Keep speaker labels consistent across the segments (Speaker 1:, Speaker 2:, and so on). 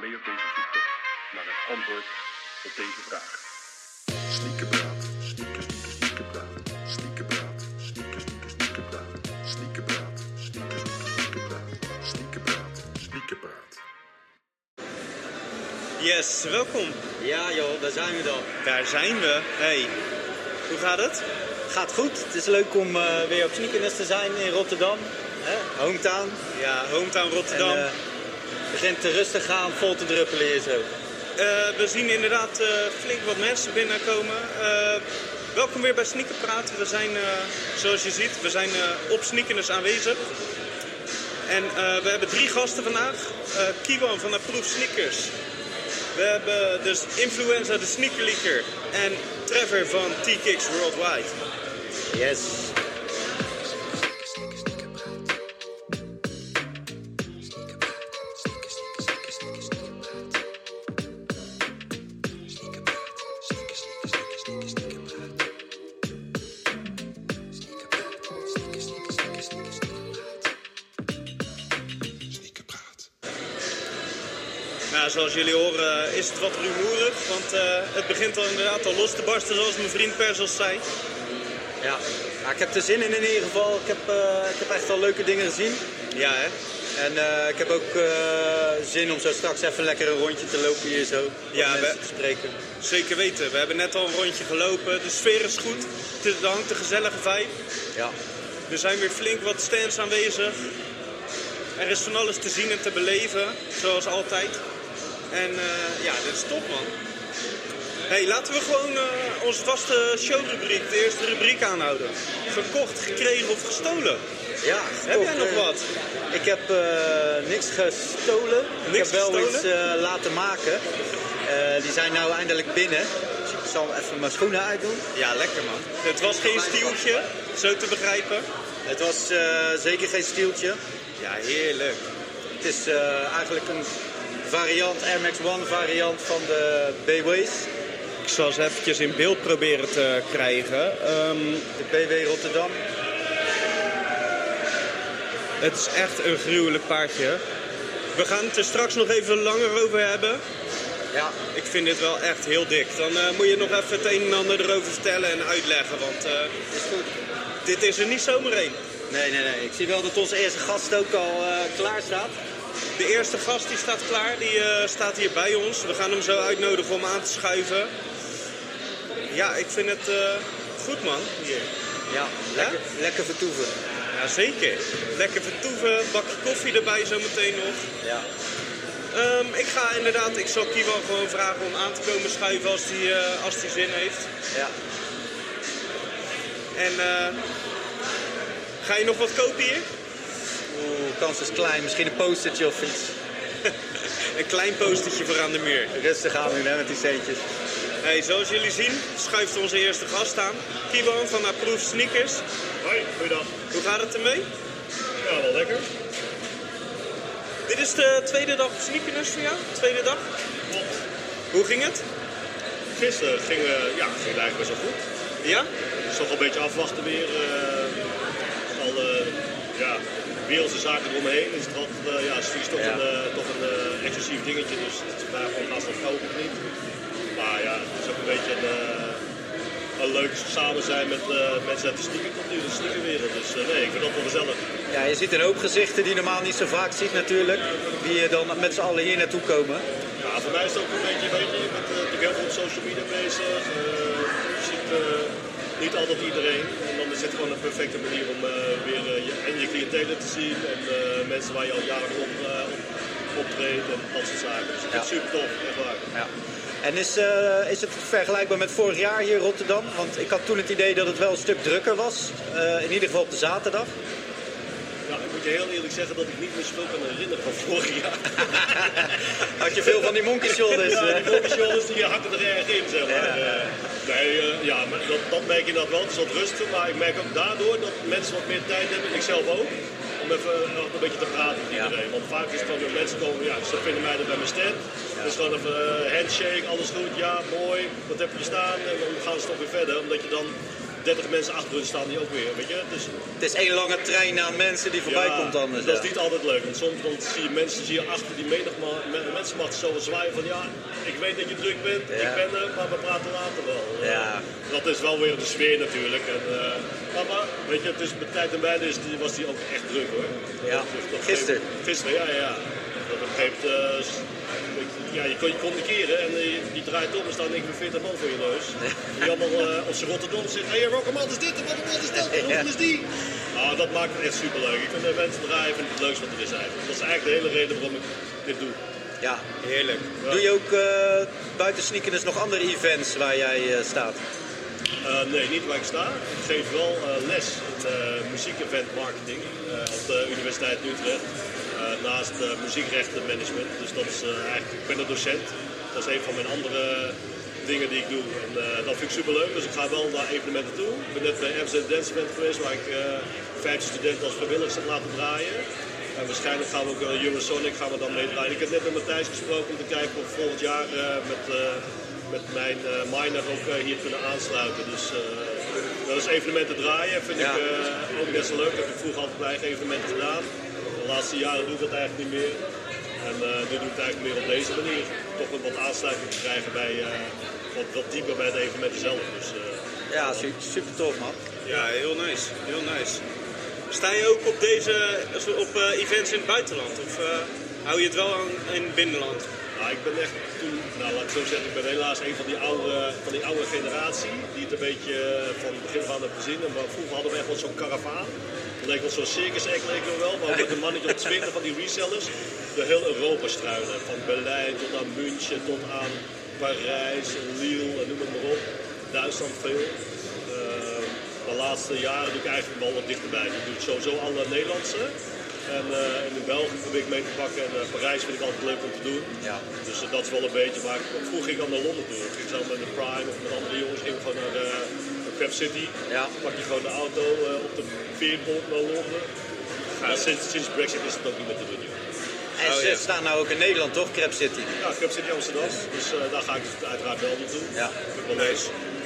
Speaker 1: mee op deze zoektocht naar het antwoord op deze vraag. Sneakerpraat, sneaker, sneaker, sneakerpraat, sneakerpraat, sneaker, sneaker, sneakerpraat, sneakerpraat, sneaker, sneaker, sneakerpraat, sneakerpraat, sneakerpraat.
Speaker 2: Yes, welkom.
Speaker 3: Ja joh, daar zijn we dan.
Speaker 2: Daar zijn we. Hey, hoe gaat het?
Speaker 3: Gaat goed. Het is leuk om eh, weer op Sneakerness te zijn in Rotterdam. Hè? Hometown.
Speaker 2: Ja, hometown Rotterdam.
Speaker 3: En, eh, begint te rustig gaan, vol te druppelen hier zo.
Speaker 2: Eh, we zien inderdaad eh, flink wat mensen binnenkomen. Eh, welkom weer bij Sneaker Praten. We zijn, zoals je ziet, we zijn op Sneakers aanwezig. En we hebben drie gasten vandaag. Kiwan van Approve Sneakers. We hebben dus Influenza de Sneakerleaker. En Trevor van T-Kicks Worldwide.
Speaker 3: Yes.
Speaker 2: Zoals jullie horen is het wat rumoerig, want eh, het begint al inderdaad al los te barsten, zoals mijn vriend Perzos zei.
Speaker 3: Ja. ja, ik heb er zin in in ieder geval. Ik heb, eh, ik heb echt al leuke dingen gezien.
Speaker 2: Ja, hè?
Speaker 3: En eh, ik heb ook eh, zin om zo straks even lekker een rondje te lopen hier zo.
Speaker 2: Ja, we-
Speaker 3: te spreken.
Speaker 2: Zeker weten. We hebben net al een rondje gelopen. De sfeer is goed. Er hangt een gezellige vibe.
Speaker 3: Ja.
Speaker 2: Er zijn weer flink wat stands aanwezig. Er is van alles te zien en te beleven, zoals altijd. En eh, ja, dit is top, man. hey, laten we gewoon eh, onze vaste showrubriek, de eerste rubriek aanhouden. Verkocht, gekregen of gestolen?
Speaker 3: Ja,
Speaker 2: Heb jij nog
Speaker 3: eh,
Speaker 2: wat?
Speaker 3: Ik heb niks gestolen. ik
Speaker 2: Niks
Speaker 3: heb wel
Speaker 2: gestolen?
Speaker 3: iets laten maken. Die zijn nou eindelijk binnen. Dus ik zal even mijn schoenen uitdoen.
Speaker 2: Ja, lekker man. Het was geen stieltje, zo te begrijpen.
Speaker 3: Het was zeker geen stieltje.
Speaker 2: Ja, heerlijk.
Speaker 3: Het is eigenlijk een variant, Air Max One variant van de B-Ways.
Speaker 2: Ik zal ze eventjes in beeld proberen te krijgen. Ehm,
Speaker 3: De BW Rotterdam.
Speaker 2: Het is echt een gruwelijk paardje. We gaan het er straks nog even langer over hebben.
Speaker 3: Ja,
Speaker 2: Ik vind dit wel echt heel dik. Dan eh, moet je nog even het een en ander erover vertellen en uitleggen. Want eh,
Speaker 3: is goed.
Speaker 2: dit is er niet zomaar één.
Speaker 3: Nee, nee, nee. Ik zie wel dat onze eerste gast ook al eh, klaar staat.
Speaker 2: De eerste gast die staat klaar, die eh, staat hier bij ons. We gaan hem zo uitnodigen om aan te schuiven. Ja, ik vind het eh, goed man, hier.
Speaker 3: Ja, lekker, lekker vertoeven.
Speaker 2: Ja, zeker. Lekker vertoeven, bakje koffie erbij zometeen nog.
Speaker 3: Ja.
Speaker 2: Ehm, ik ga inderdaad, ik zal Kiwan gewoon vragen om aan te komen schuiven als hij eh, als die zin heeft.
Speaker 3: ja.
Speaker 2: En ga je nog wat kopen hier?
Speaker 3: Oeh, kans is klein. Misschien een postertje of iets.
Speaker 2: Een klein postertje voor aan de muur.
Speaker 3: Rustig aan doen hè, met die centjes.
Speaker 2: Hey, zoals jullie zien schuift onze eerste gast aan. Kiwan van Approve Sneakers.
Speaker 4: Hoi, goeiedag.
Speaker 2: Hoe gaat het ermee?
Speaker 4: Ja, wel lekker.
Speaker 2: Dit is de tweede dag Sneakers voor jou? Tweede dag?
Speaker 4: Klopt.
Speaker 2: Hoe ging het?
Speaker 4: Gisteren ging, eh, ja, ging het eigenlijk best wel goed.
Speaker 2: Ja?
Speaker 4: Het is toch een beetje afwachten weer. eh alle ja, wereldse zaken eromheen. Is het altijd, eh, ja, is toch
Speaker 3: Ja.
Speaker 4: een, eh, toch een eh, exclusief dingetje. Dus het is gewoon gaan ze dat kopen of niet. Maar ja, het is ook een beetje een, eh, een leuk samen zijn met eh, mensen uit de sneakercultuur, de sneakerwereld. Dus eh, nee, ik vind dat wel gezellig.
Speaker 3: Ja, je ziet een hoop gezichten die je normaal niet zo vaak ziet natuurlijk. Die eh, dan met z'n allen hier naartoe komen.
Speaker 4: Ja, voor mij is het ook een beetje, weet je, uh, natuurlijk heel veel op social media bezig. Eh, je ziet eh, niet altijd iedereen. En is dit gewoon een perfecte manier om eh, weer eh, je, en je cliëntelen te zien. En eh, mensen waar je al jaren op, op optreedt en dat soort zaken. Dus
Speaker 3: Ja.
Speaker 4: super tof, echt waar.
Speaker 3: Ja. En is, is het vergelijkbaar met vorig jaar hier in Rotterdam? Want ik had toen het idee dat het wel een stuk drukker was. In ieder geval op de zaterdag.
Speaker 4: Moet je heel eerlijk zeggen dat ik niet meer zoveel kan herinneren van vorig jaar.
Speaker 3: Had je veel van die monkey shoulders?
Speaker 4: Ja,
Speaker 3: eh?
Speaker 4: die monkeyshoulders die hakken er erg in, zeg maar.
Speaker 3: Ja.
Speaker 4: Eh, nee, eh, ja, maar dat, dat merk je inderdaad wel. Het is wat rustig, maar ik merk ook daardoor dat mensen wat meer tijd hebben, ik zelf ook, om even nog een beetje te praten met
Speaker 3: Ja.
Speaker 4: iedereen. Want vaak is het gewoon, mensen komen, ja, ze vinden mij er bij mijn stand. Dus gewoon even handshake, alles goed, ja, mooi, wat heb je staan? En dan gaan ze toch weer verder, omdat je dan 30 mensen achter hun staan die ook weer, weet je. Dus,
Speaker 3: Het is één lange trein aan mensen die voorbij
Speaker 4: ja,
Speaker 3: komt anders.
Speaker 4: Dat is niet altijd leuk. Want soms dan zie je mensen zie je achter die menigma, me- mensenmacht zo zwaaien van ja, ik weet dat je druk bent, ik ben er, maar we praten later wel. Eh,
Speaker 3: Ja.
Speaker 4: Dat is wel weer de sfeer natuurlijk. En, eh, maar, weet je, tussen de tijd en is die, was die ook echt druk hoor.
Speaker 3: Ja.
Speaker 4: Dus op een
Speaker 3: Gisteren.
Speaker 4: Gisteren, ja, ja. ja. Op ja, je kon je communiceren en eh, je- die draait om en staan 49 man voor je neus. Die allemaal uh, op zijn Rotterdam zitten. Hé, hey, welke man is dit en welke man is dat en is die? Nou, dat maakt het echt superleuk. Ik vind de events draaien vind ik het leukste wat er is eigenlijk. Dat is eigenlijk de hele reden waarom ik dit doe.
Speaker 3: Ja.
Speaker 2: Heerlijk.
Speaker 3: Doe je ook eh, buiten sneakers nog andere events waar jij eh, staat?
Speaker 4: Eh, nee, niet waar ik sta. Ik geef wel les in uh, muziek-event marketing op de Universiteit Utrecht. Eh, naast uh, muziekrechtenmanagement. Dus dat is uh, eigenlijk, ik ben een docent. Dat is een van mijn andere dingen die ik doe. En uh, dat vind ik super leuk. Dus ik ga wel naar evenementen toe. Ik ben net bij Amsterdam Dance Event geweest waar ik uh, 15 studenten als vrijwilligers heb laten draaien. En waarschijnlijk gaan we ook uh, Eurosonic gaan we dan mee draaien. Ik heb net met Matthijs gesproken om te kijken of volgend jaar uh, met, met mijn minor ook hier kunnen aansluiten. Dus dat is evenementen draaien. Vind
Speaker 3: Ja.
Speaker 4: ik ook best wel leuk. Dat heb ik vroeger altijd bij evenementen gedaan. De laatste jaren doe ik dat eigenlijk niet meer. En uh, nu doe ik het eigenlijk meer op deze manier. Toch een wat aansluiting te krijgen bij uh, wat, wat dieper bij de evenementen zelf. Dus, uh,
Speaker 3: Ja, su- super tof man.
Speaker 2: Ja, heel nice. Heel nice. Sta je ook op deze op uh, events in het buitenland? Of uh, hou je het wel aan in het binnenland?
Speaker 4: Nou, ik ben echt toen, nou laat ik zo zeggen, ik ben helaas een van die oude, van die oude generatie die het een beetje van het begin van het gezien. En vroeger hadden we echt wel zo'n karavaan. Het leek wel zo'n circus act, leek wel wel, maar met een mannetje op 20 van die resellers door heel Europa struinen. Van Berlijn tot aan München, tot aan Parijs, Lille en noem het maar op. Duitsland veel. Uh, de laatste jaren doe ik eigenlijk wel wat dichterbij. Ik doe sowieso alle Nederlandse. En, uh, en in België probeer ik mee te pakken. En uh, Parijs vind ik altijd leuk om te doen.
Speaker 3: Ja.
Speaker 4: Dus dat is wel een beetje. Maar vroeger ging ik al naar Londen toe. Ik ging zelf met de Prime of met andere jongens ging ik gewoon naar, Crab City.
Speaker 3: Ja.
Speaker 4: Pak je gewoon de auto uh, op de veerpont naar Londen. Maar sinds, sinds Brexit is het ook niet meer te doen. Joh.
Speaker 3: En
Speaker 2: Oh,
Speaker 3: ze
Speaker 2: ja.
Speaker 3: staan nou ook in Nederland toch, Crab City?
Speaker 4: Ja, Crab City Amsterdam. Dus uh, daar ga ik dus uiteraard wel naartoe.
Speaker 3: Ja.
Speaker 4: Leuk.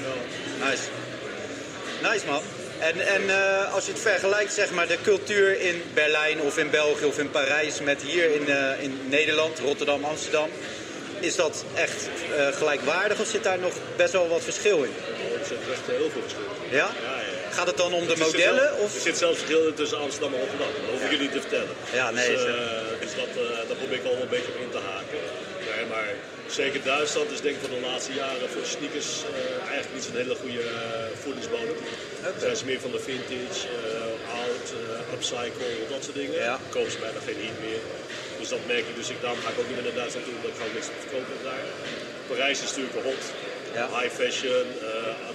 Speaker 4: Ja.
Speaker 3: Nice. Nice man. En, en eh, als je het vergelijkt, zeg maar, de cultuur in Berlijn of in België of in Parijs met hier in, eh, in Nederland, Rotterdam, Amsterdam, is dat echt eh, gelijkwaardig of zit daar nog best wel wat verschil in?
Speaker 4: Er zit echt heel veel verschil.
Speaker 3: Ja?
Speaker 4: Ja, ja.
Speaker 3: Gaat het dan om de
Speaker 4: Er zit
Speaker 3: modellen? Of?
Speaker 4: Er zit zelfs verschil tussen Amsterdam en Rotterdam. Dat hoef ik jullie niet te vertellen.
Speaker 3: Ja, nee,
Speaker 4: Dus, eh, dus dat, eh, daar probeer ik al een beetje op in te haken. Nee, maar zeker Duitsland is denk ik van de laatste jaren voor sneakers eh, eigenlijk niet zo'n hele goede voedingsbodem.
Speaker 3: Oké.
Speaker 4: Zijn ze meer van de vintage, oud, upcycle, dat soort dingen.
Speaker 3: Ja.
Speaker 4: Kopen ze bijna geen heat meer. Dus dat merk ik. Dus ik, daarom ga ik ook niet meer naar Duitsland toe, omdat ik gewoon niks te verkopen daar. Parijs is natuurlijk hot.
Speaker 3: Ja.
Speaker 4: High fashion,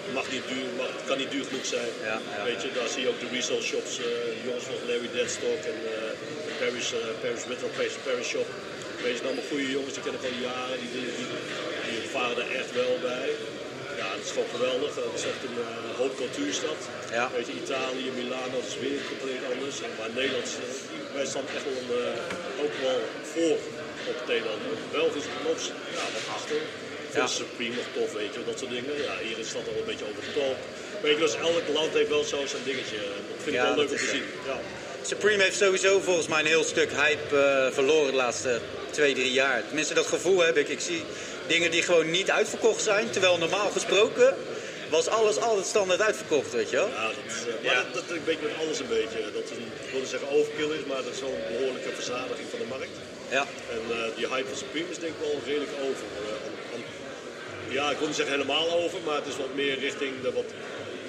Speaker 4: het mag niet duur, mag, kan niet duur genoeg zijn.
Speaker 3: Ja.
Speaker 4: Weet je, daar zie je ook de resale shops, eh, jongens van Larry Deadstock en de Paris, eh, Paris Metal Paris, Paris Shop. Weet je, allemaal goede jongens, die kennen ik al jaren, die, die, die, die varen er echt wel bij. Ja, het is gewoon geweldig. Het is echt een uh, hoop cultuurstad.
Speaker 3: Ja.
Speaker 4: Weet je, Italië, Milano, dat is weer compleet anders. En Maar Nederland, wij staan echt wel ook wel voor op ander. België is nog ja, wat achter. Vind
Speaker 3: Ja.
Speaker 4: Supreme nog tof, weet je, dat soort dingen. Ja, hier is dat al een beetje over de top. Weet je, dus elk land heeft wel zo zijn dingetje. Dat vind ik wel leuk om te zien. Ja.
Speaker 3: Supreme heeft sowieso volgens mij een heel stuk hype eh, verloren de laatste twee, drie jaar. Tenminste, dat gevoel heb ik. Ik zie dingen die gewoon niet uitverkocht zijn. Terwijl normaal gesproken was alles altijd standaard uitverkocht, weet je wel.
Speaker 4: Ja, dat is, eh, maar
Speaker 2: Ja.
Speaker 4: dat, dat een beetje met alles een beetje. Dat is een, ik wilde zeggen overkill is, maar dat is wel een behoorlijke verzadiging van de markt.
Speaker 3: Ja,
Speaker 4: En eh, die hype van Supreme is denk ik wel redelijk over. Ja, ik wil niet zeggen helemaal over, maar het is wat meer richting de wat...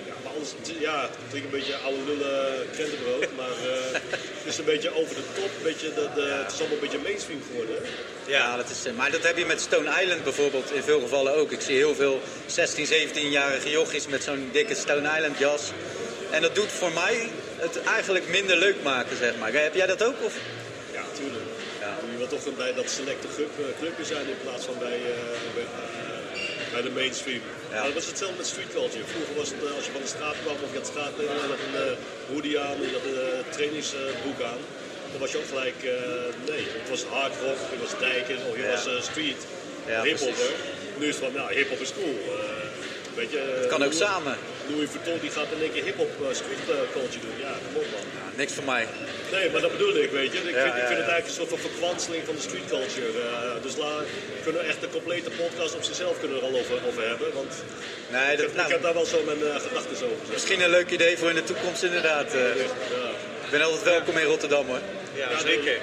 Speaker 4: Ja, maar anders, het is- ja, het klinkt een beetje oude lullen krentenbrood, maar eh, het is een beetje over de top. Een beetje de, de, het is allemaal een beetje mainstream geworden.
Speaker 3: ja. dat is, eh, maar dat heb je met Stone Island bijvoorbeeld in veel gevallen ook. Ik zie heel veel 16, 17-jarige jochies met zo'n dikke Stone Island jas. En dat doet voor mij het eigenlijk minder leuk maken, zeg maar. Heb jij dat ook? Of?
Speaker 4: Ja, tuurlijk.
Speaker 3: Ja.
Speaker 4: Je wilt toch bij dat selecte club, eh, clubje zijn in plaats van bij, eh, bij, eh, bij de mainstream.
Speaker 3: Ja.
Speaker 4: Maar dat was hetzelfde met street culture. Vroeger was het, eh, als je van de straat kwam of je had straatkleding, je had een eh, hoodie aan, je had een eh, trainingsbroek aan. Dan was je ook gelijk, eh, nee, het was hard rock, je was dijker of je
Speaker 3: Ja.
Speaker 4: was eh, street.
Speaker 3: Ja,
Speaker 4: hiphopper.
Speaker 3: precies.
Speaker 4: Nu is het van, nou, hiphop is cool. Weet je,
Speaker 3: Het kan ook
Speaker 4: noem-
Speaker 3: samen.
Speaker 4: Louis Vuitton die gaat in één keer hip-hop eh, street culture doen. Ja, kom op man.
Speaker 3: Niks voor mij.
Speaker 4: Nee, maar dat bedoel ik, weet je. Ik
Speaker 3: Ja,
Speaker 4: vind, ik
Speaker 3: ja,
Speaker 4: vind het
Speaker 3: ja.
Speaker 4: eigenlijk een soort van verkwanseling van de street culture. Eh, dus kunnen we echt een complete podcast op zichzelf kunnen er al over, over hebben. Want
Speaker 3: Nee,
Speaker 4: ik,
Speaker 3: dat,
Speaker 4: heb,
Speaker 3: nou,
Speaker 4: ik heb daar wel zo mijn eh, gedachten over. zeg.
Speaker 3: misschien een leuk idee voor in de toekomst inderdaad. eh.
Speaker 4: Ja,
Speaker 3: ik ben altijd welkom in Rotterdam hoor.
Speaker 2: Ja,
Speaker 4: Ja,
Speaker 2: zeker.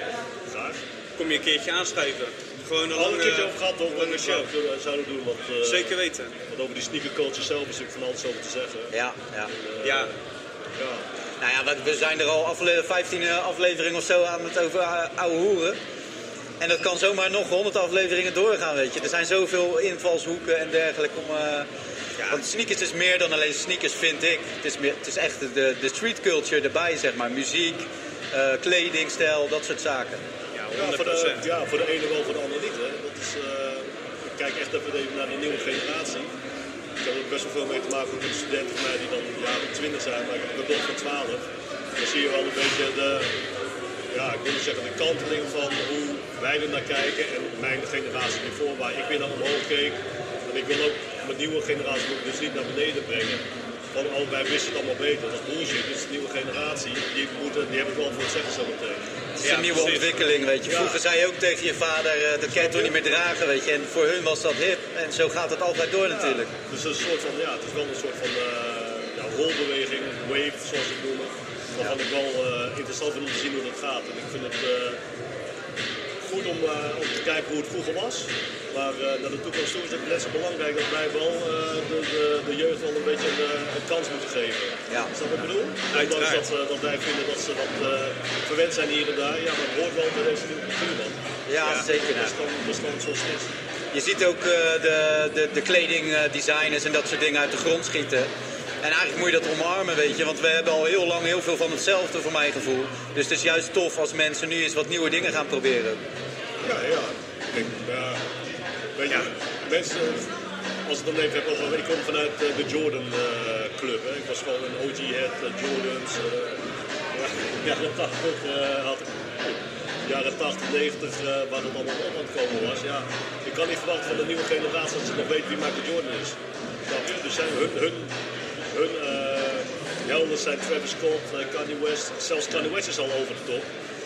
Speaker 4: graag.
Speaker 2: Kom je een keertje aanschuiven. Gewoon een
Speaker 4: Al een
Speaker 2: lange,
Speaker 4: keertje over gehad over we
Speaker 2: show.
Speaker 4: zouden, doen. Want, eh,
Speaker 2: Zeker weten.
Speaker 4: want over die sneaker culture zelf is natuurlijk van alles over te zeggen.
Speaker 3: Ja, ja.
Speaker 2: Ja,
Speaker 4: Ja.
Speaker 3: Nou ja, we- zijn er al afle 15 afleveringen of zo aan het over eh, oude hoeren. En dat kan zomaar nog 100 afleveringen doorgaan, weet je. Er zijn zoveel invalshoeken en dergelijke om... eh, Want sneakers is meer dan alleen sneakers, vind ik. Het is, meer, het is echt de, de street culture erbij, zeg maar. Muziek, eh, kledingstijl, dat soort zaken.
Speaker 2: Ja
Speaker 4: Ja,
Speaker 2: 100%.
Speaker 4: voor de, ja, voor de ene wel, voor de ander niet. Hè. Dat is, eh, ik kijk echt even naar de nieuwe generatie. Ik heb er best wel veel mee te maken met studenten van mij die dan jaren 20 zijn, maar ik heb een van 12. Dan zie je wel een beetje de, ja, ik wil zeggen de kanteling van hoe wij er naar kijken en mijn generatie hiervoor, waar ik weer naar omhoog keek. En ik wil ook mijn nieuwe generatie dus niet naar beneden brengen. Van, oh, wij wisten het allemaal beter. Dat is bullshit. Dit is de nieuwe generatie. Die, moeten, die hebben het wel voor het zeggen zo meteen.
Speaker 3: Het is
Speaker 2: Ja,
Speaker 3: een nieuwe
Speaker 2: precies.
Speaker 3: ontwikkeling, weet je.
Speaker 4: Ja.
Speaker 3: Vroeger zei je ook tegen je vader, eh, dat kan je toch niet meer dragen, weet je. En voor hun was dat hip. En zo gaat het altijd door natuurlijk.
Speaker 4: Ja, dus een soort van, ja, het is wel een soort van eh, ja, rolbeweging, wave zoals ze het noemen. Waarvan ik wel eh, interessant vind om te zien hoe dat gaat. En ik vind het goed om, eh, om te kijken hoe het vroeger was. Maar eh, naar de toekomst toe is het net zo belangrijk dat wij wel eh, de, de, de jeugd wel een beetje een, eh, een kans moeten geven.
Speaker 3: Ja.
Speaker 4: Is dat wat ik bedoel? Ondanks dat, eh, dat wij vinden dat ze wat eh, verwend zijn hier en daar. Ja, maar het hoort wel bij deze nieuwe cultuur man.
Speaker 3: Ja, zeker.
Speaker 4: Dat is gewoon, dat is gewoon zoals het is.
Speaker 3: Je ziet ook eh, de, de, de kledingdesigners en dat soort dingen uit de grond schieten. En eigenlijk moet je dat omarmen, weet je. Want we hebben al heel lang heel veel van hetzelfde, voor mijn gevoel. Dus het is juist tof als mensen nu eens wat nieuwe dingen gaan proberen.
Speaker 4: Ja, ja. Ik denk, ja. Weet je, mensen, als ik het dan even heb over, ik kom vanuit eh, de Jordan eh, Club. Hè. Ik was gewoon een OG-head, eh, Jordans. eh, ja, jaren 80 eh, had ik. Jaren 80, 90, eh, waar het allemaal op aan het komen was. Ja, je kan niet verwachten van de nieuwe generatie dat ze nog weten wie Michael Jordan is. Dus zijn hun, hun, hun eh, helden zijn Travis Scott, eh, Kanye West. Zelfs Kanye West is al over de top.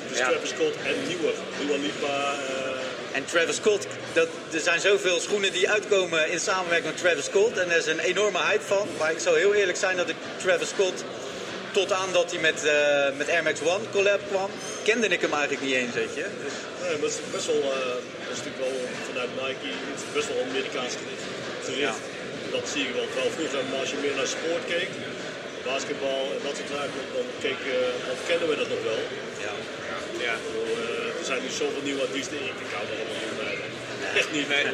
Speaker 4: Dus
Speaker 3: Ja.
Speaker 4: Travis Scott en nieuwer. Dua Lipa. eh,
Speaker 3: En Travis Scott, dat, er zijn zoveel schoenen die uitkomen in samenwerking met Travis Scott. En er is een enorme hype van. Maar ik zou heel eerlijk zijn dat ik Travis Scott, tot aan dat hij met, eh, met Air Max One collab kwam, kende ik hem eigenlijk niet eens, weet je. Dus,
Speaker 4: Nee, maar het is best wel, dat is natuurlijk wel vanuit Nike, het is best wel Amerikaans gericht. gericht. Dat zie je wel. Vroeger, als je meer naar sport keek, basketbal en dat soort zaken, dan, keek, eh, dan kennen we dat nog wel.
Speaker 3: ja.
Speaker 2: Ja.
Speaker 4: Ik eh, er zijn nu zoveel nieuwe artiesten, ik, ik hou er allemaal niet bij. Echt niet.
Speaker 2: Nee.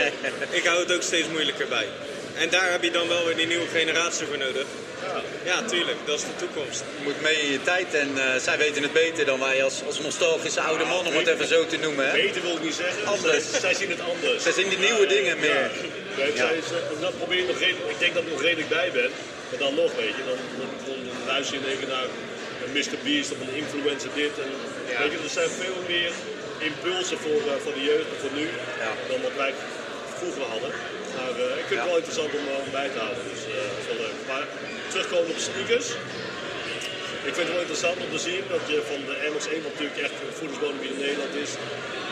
Speaker 4: Nee.
Speaker 2: Ik hou het ook steeds moeilijker bij. En daar heb je dan wel weer die nieuwe generatie voor nodig.
Speaker 4: Ja.
Speaker 2: Ja, tuurlijk, dat is de toekomst.
Speaker 3: Je moet mee in je tijd en eh, zij weten het beter dan wij als, als nostalgische oude man, om het even zo te noemen. Hè?
Speaker 4: Beter wil ik niet zeggen,
Speaker 3: Anders.
Speaker 4: Zij, zij zien het anders.
Speaker 3: Zij zien de nieuwe dingen meer.
Speaker 4: Ja. Zij eh, dat probeer je nog redelijk, ik denk dat ik nog redelijk bij ben. Maar dan nog, weet je, dan, dan, dan luister je in één keer naar een Mr. Beast of een influencer dit. En,
Speaker 2: Ja.
Speaker 4: weet je, er zijn veel meer impulsen voor, eh, voor de jeugd en voor nu
Speaker 3: Ja.
Speaker 4: dan wat wij vroeger hadden. Maar eh, ik vind het wel interessant om, eh, om bij te houden, dus eh, dat is wel leuk. Maar terugkomen op sneakers. Ik vind het wel interessant om te zien dat je van de MS1, wat natuurlijk echt een voedingsbodem in Nederland is,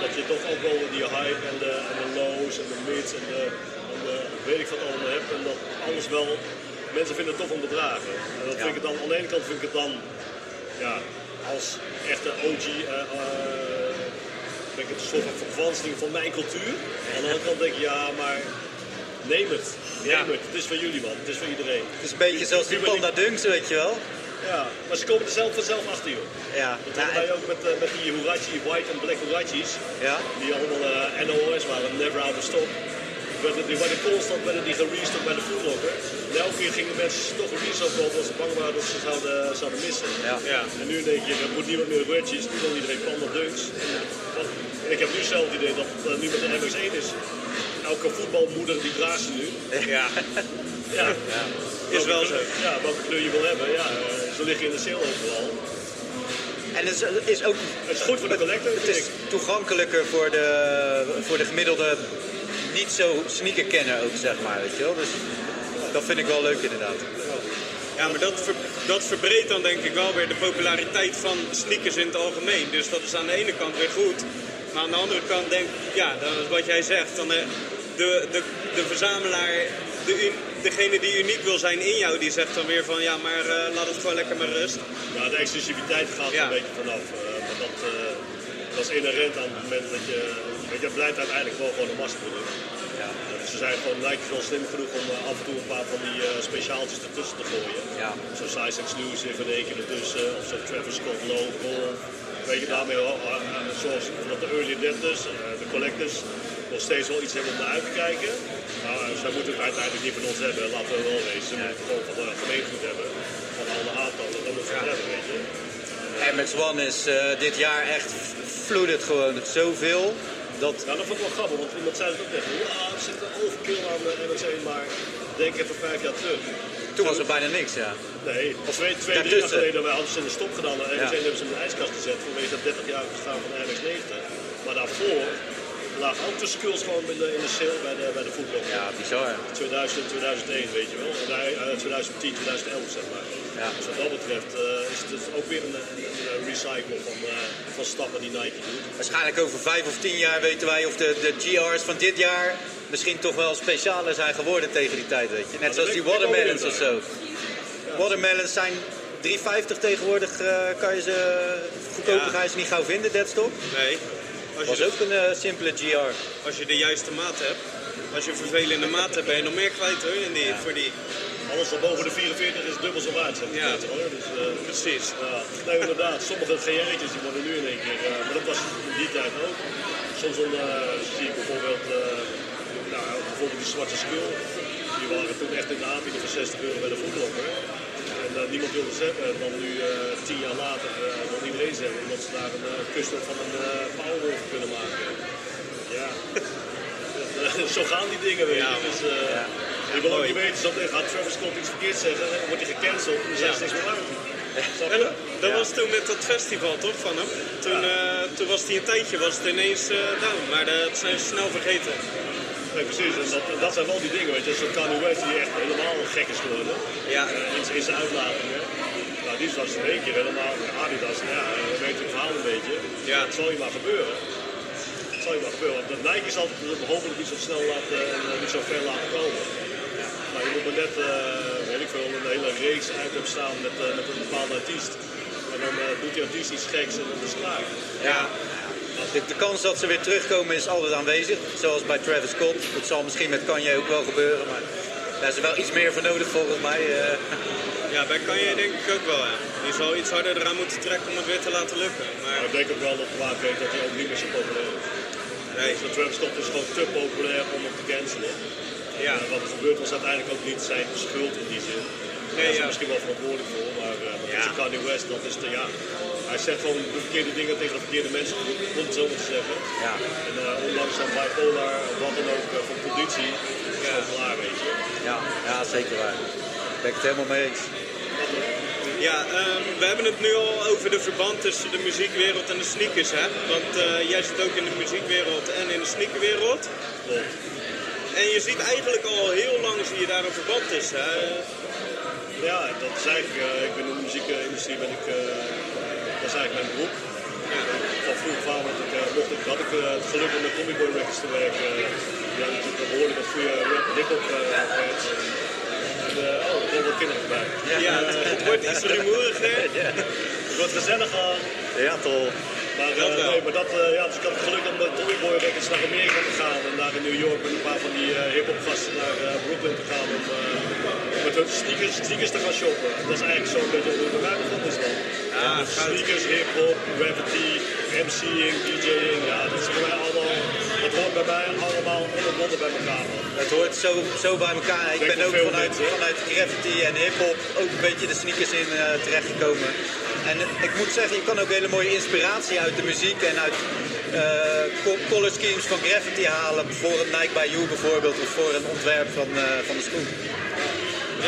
Speaker 4: dat je toch ook wel die hype en de, en de lows en de mids en de, en de weet ik wat allemaal hebt. En dat alles wel, mensen vinden het tof om te dragen. En dat
Speaker 3: Ja.
Speaker 4: vind ik het dan, aan de ene kant vind ik het dan, ja, als echte OG, vind ik het een soort van verkwansing van mijn cultuur. Aan de andere kant denk ik, ja, maar neem het. Neem
Speaker 2: Ja.
Speaker 4: het. Het is voor jullie man, het is voor iedereen.
Speaker 3: Het is een beetje zoals die Panda Dunks, weet je wel.
Speaker 4: Ja, maar ze komen er zelf vanzelf achter joh.
Speaker 3: Ja,
Speaker 4: Dat hebben wij ook met, eh, met die Hurachi, white en black Hurachis.
Speaker 3: ja.
Speaker 4: Die allemaal eh, NOS waren, never out of stock. Werden, die werden constant werden die gerestocked bij de Foodlocker. En elke keer gingen mensen toch een restock kopen als ze bang waren dat ze zouden, zouden missen.
Speaker 3: Ja.
Speaker 2: Ja.
Speaker 4: En nu denk je, er moet niemand meer Hurachis, nu dan iedereen Panda Dunks. En, ik heb nu zelf het idee dat het eh, nu met de MX1 is. Elke voetbalmoeder die draagt ze nu.
Speaker 2: Ja,
Speaker 4: Ja.
Speaker 2: is wel zo.
Speaker 4: Ja, welke kleur je wil hebben. Ja, ze liggen in de sale overal.
Speaker 3: En het is, is ook
Speaker 4: Het is goed voor de collector,
Speaker 3: Het
Speaker 4: vind
Speaker 3: is
Speaker 4: ik.
Speaker 3: toegankelijker voor de, voor de gemiddelde niet zo sneaker kenner ook, zeg maar, weet je wel. Dus dat vind ik wel leuk inderdaad.
Speaker 2: Ja, maar dat, ver- dat verbreedt dan denk ik wel weer de populariteit van sneakers in het algemeen. Dus dat is aan de ene kant weer goed. Maar aan de andere kant denk ik, ja, dat is wat jij zegt. Dan, eh, de, de, de verzamelaar, de, degene die uniek wil zijn in jou, die zegt dan weer van ja, maar eh, laat het gewoon lekker met rust.
Speaker 4: Ja, de exclusiviteit gaat er
Speaker 2: Ja.
Speaker 4: een beetje vanaf. eh, maar dat, eh, dat is inherent aan het moment dat je... Weet je, blijft uiteindelijk wel gewoon een massaproduct.
Speaker 3: Ja.
Speaker 4: Dus ze zijn gewoon Nike is wel slim genoeg om af en toe een paar van die eh, speciaaltjes ertussen te gooien.
Speaker 3: Ja.
Speaker 4: Zo Size Exclusive in één keer ertussen. Of zo Travis Scott Local. Weet je, daarmee eh, eh, zoals dat de early adopters, eh, de collectors, nog steeds wel iets hebben om naar uit te kijken. Maar eh, zij moeten het uiteindelijk niet van ons hebben, laten we wel wezen. Ze moeten het gewoon van de gemeenschap hebben. Van alle aantallen, dat moeten ze het hebben, weet je.
Speaker 3: Max One is eh, dit jaar echt flooded gewoon zoveel. Dat,
Speaker 4: Nou, dat vond ik wel grappig, want iemand zei het ook tegen. Ja, er zit een overkill aan de MX1, maar denk even vijf jaar terug.
Speaker 3: toen was er bijna niks, ja.
Speaker 4: Nee, of twee, twee drie jaar geleden wij hadden ze in de stop gedaan. En
Speaker 3: Ja.
Speaker 4: MX1 hebben ze in de ijskast gezet vanwege dat 30 jaar bestaan van de MX-90. Maar daarvoor lagen ook de skulls gewoon in de, in de sale bij de, bij de voetbal.
Speaker 3: Ja, bizar.
Speaker 4: 2000, 2001, weet je wel. En eh, 2010, 2011 zeg maar.
Speaker 3: Ja.
Speaker 4: Dus wat dat betreft eh, is het dus ook weer een, een, recycle van, eh, van stappen die Nike doet.
Speaker 3: Waarschijnlijk over vijf of tien jaar weten wij of de, de GR's van dit jaar misschien toch wel specialer zijn geworden tegen die tijd, weet je. Net zoals die watermelons of zo. Watermelons zijn 3,50 tegenwoordig, eh, kan je ze goedkoper
Speaker 2: Ja.
Speaker 3: ga je ze niet gauw vinden, deadstock.
Speaker 2: Nee, als
Speaker 3: Was
Speaker 2: je,
Speaker 3: ook een eh, simpele GR.
Speaker 2: als je de juiste maat hebt, als je een vervelende maat hebt, ben je nog meer kwijt hoor. In die, voor die,
Speaker 4: Alles wat boven de 44 is dubbel zo waard, zeg
Speaker 2: Ja.
Speaker 4: hoor. Dus, eh,
Speaker 2: precies.
Speaker 4: Ja, nee, inderdaad. Sommige GR'tjes die worden nu in één keer, eh, maar dat was in die tijd ook. Soms dan, eh, zie ik bijvoorbeeld, eh, nou, bijvoorbeeld die zwarte skull. Die waren toen echt in de aanbieding van 60 euro bij de voetlokker. En eh, niemand wilde ze hebben. En dan nu, eh, tien jaar later, eh nog iedereen ze hebben. Omdat ze daar een uh, custom van een uh, Powerwolf kunnen maken. Ja. Zo gaan die dingen.
Speaker 2: Ja, man.
Speaker 4: dus,
Speaker 3: Ja.
Speaker 4: Je wil ook niet weten, zo gaat Travis Scott iets verkeerd zeggen, dan wordt hij gecanceld en dan zijn ze niks meer uit.
Speaker 2: En dat, dat was toen met dat festival toch van hem? Toen, toen was hij een tijdje was het ineens eh, down, maar dat zijn ze snel vergeten.
Speaker 4: Nee, precies. En dat, en dat zijn wel die dingen, weet je. Zo'n Kanye West die echt helemaal gek is geworden.
Speaker 2: Ja.
Speaker 4: Eh, in, in zijn uitlatingen. Nou, die was in één keer helemaal Adidas. Ja, we weten het verhaal een beetje.
Speaker 2: Ja.
Speaker 4: Het zal je maar gebeuren. Het zal je maar gebeuren. Want Nike is altijd eh, hopelijk niet zo snel laten, en eh, niet zo ver laten komen. Maar je moet maar net, eh, weet ik veel, een hele reeks items staan met, met een bepaalde artiest. En dan doet die artiest iets geks en dan is het klaar.
Speaker 3: Ja. De, de kans dat ze weer terugkomen is altijd aanwezig. Zoals bij Travis Scott. Dat zal misschien met Kanye ook wel gebeuren. Maar daar is er wel iets meer voor nodig volgens mij. eh.
Speaker 2: Ja, bij Kanye denk ik ook wel. Die zal iets harder eraan moeten trekken om het weer te laten lukken. Maar
Speaker 4: Maar ik denk ook wel dat Kwaad weet dat hij ook niet meer zo populair is.
Speaker 2: nee,
Speaker 4: Dus de Travis Scott is gewoon te populair om hem te cancelen.
Speaker 2: ja.
Speaker 4: En wat er gebeurt was uiteindelijk ook niet zijn schuld in die zin.
Speaker 2: Nee,
Speaker 4: Hij is er
Speaker 2: ja.
Speaker 4: misschien wel verantwoordelijk voor, maar uh,
Speaker 2: Ja.
Speaker 4: ja. Kanye West, dat is te ja. Hij zegt gewoon de verkeerde dingen tegen de verkeerde mensen, om het zo te zeggen.
Speaker 3: ja.
Speaker 4: En uh, ondanks dan bipolar, of wat dan ook, uh, van conditie, is het gewoon klaar, weet je.
Speaker 3: Ja, ja, zeker waar. Daar ben ik het helemaal mee eens.
Speaker 2: Ja, ehm, we hebben het nu al over de verband tussen de muziekwereld en de sneakers, hè? Want eh, jij zit ook in de muziekwereld en in de sneakerwereld.
Speaker 4: Klopt.
Speaker 2: En je ziet eigenlijk al heel lang zie je daar een verband tussen, hè?
Speaker 4: Ja, dat is eigenlijk, uh, ik ben in de muziekindustrie, ben ik, uh, dat is eigenlijk mijn beroep.
Speaker 2: Ja.
Speaker 4: Van vroeg aan want ik, mocht ik, had ik uh, het geluk om met Tommy Boy Records te werken. Die hadden natuurlijk een behoorlijk wat goede rap en hip-hop fans. En, oh, er komen wat kinderen bij.
Speaker 2: Ja, het, wordt iets rumoeriger.
Speaker 4: Het wordt gezelliger.
Speaker 3: Ja, toch.
Speaker 4: Maar,
Speaker 2: Dat wel.
Speaker 4: nee, maar dat, uh, ja, dus ik had het geluk om met Tommy Boy Records naar Amerika te gaan. En daar in New York met een paar van die uh, hip-hop gasten naar uh, Brooklyn te gaan. Om met hun sneakers, sneakers te gaan shoppen. En dat is eigenlijk zo'n beetje hoe het bij mij begonnen is dan.
Speaker 2: Ja,
Speaker 4: sneakers, hip-hop, gravity, MC'ing, DJ'ing. Ja, dat is voor mij allemaal. Hoort bij mij allemaal onderbonden bij elkaar.
Speaker 3: Het hoort zo, zo bij elkaar. Ik
Speaker 4: Denk
Speaker 3: ben ook vanuit,
Speaker 4: mensen,
Speaker 3: vanuit graffiti en hip-hop ook een beetje de sneakers in eh, terechtgekomen. En eh, ik moet zeggen, je kan ook hele mooie inspiratie uit de muziek en uit eh, co- color schemes van graffiti halen. Voor een Nike by You bijvoorbeeld, of voor een ontwerp van, eh, van de schoen.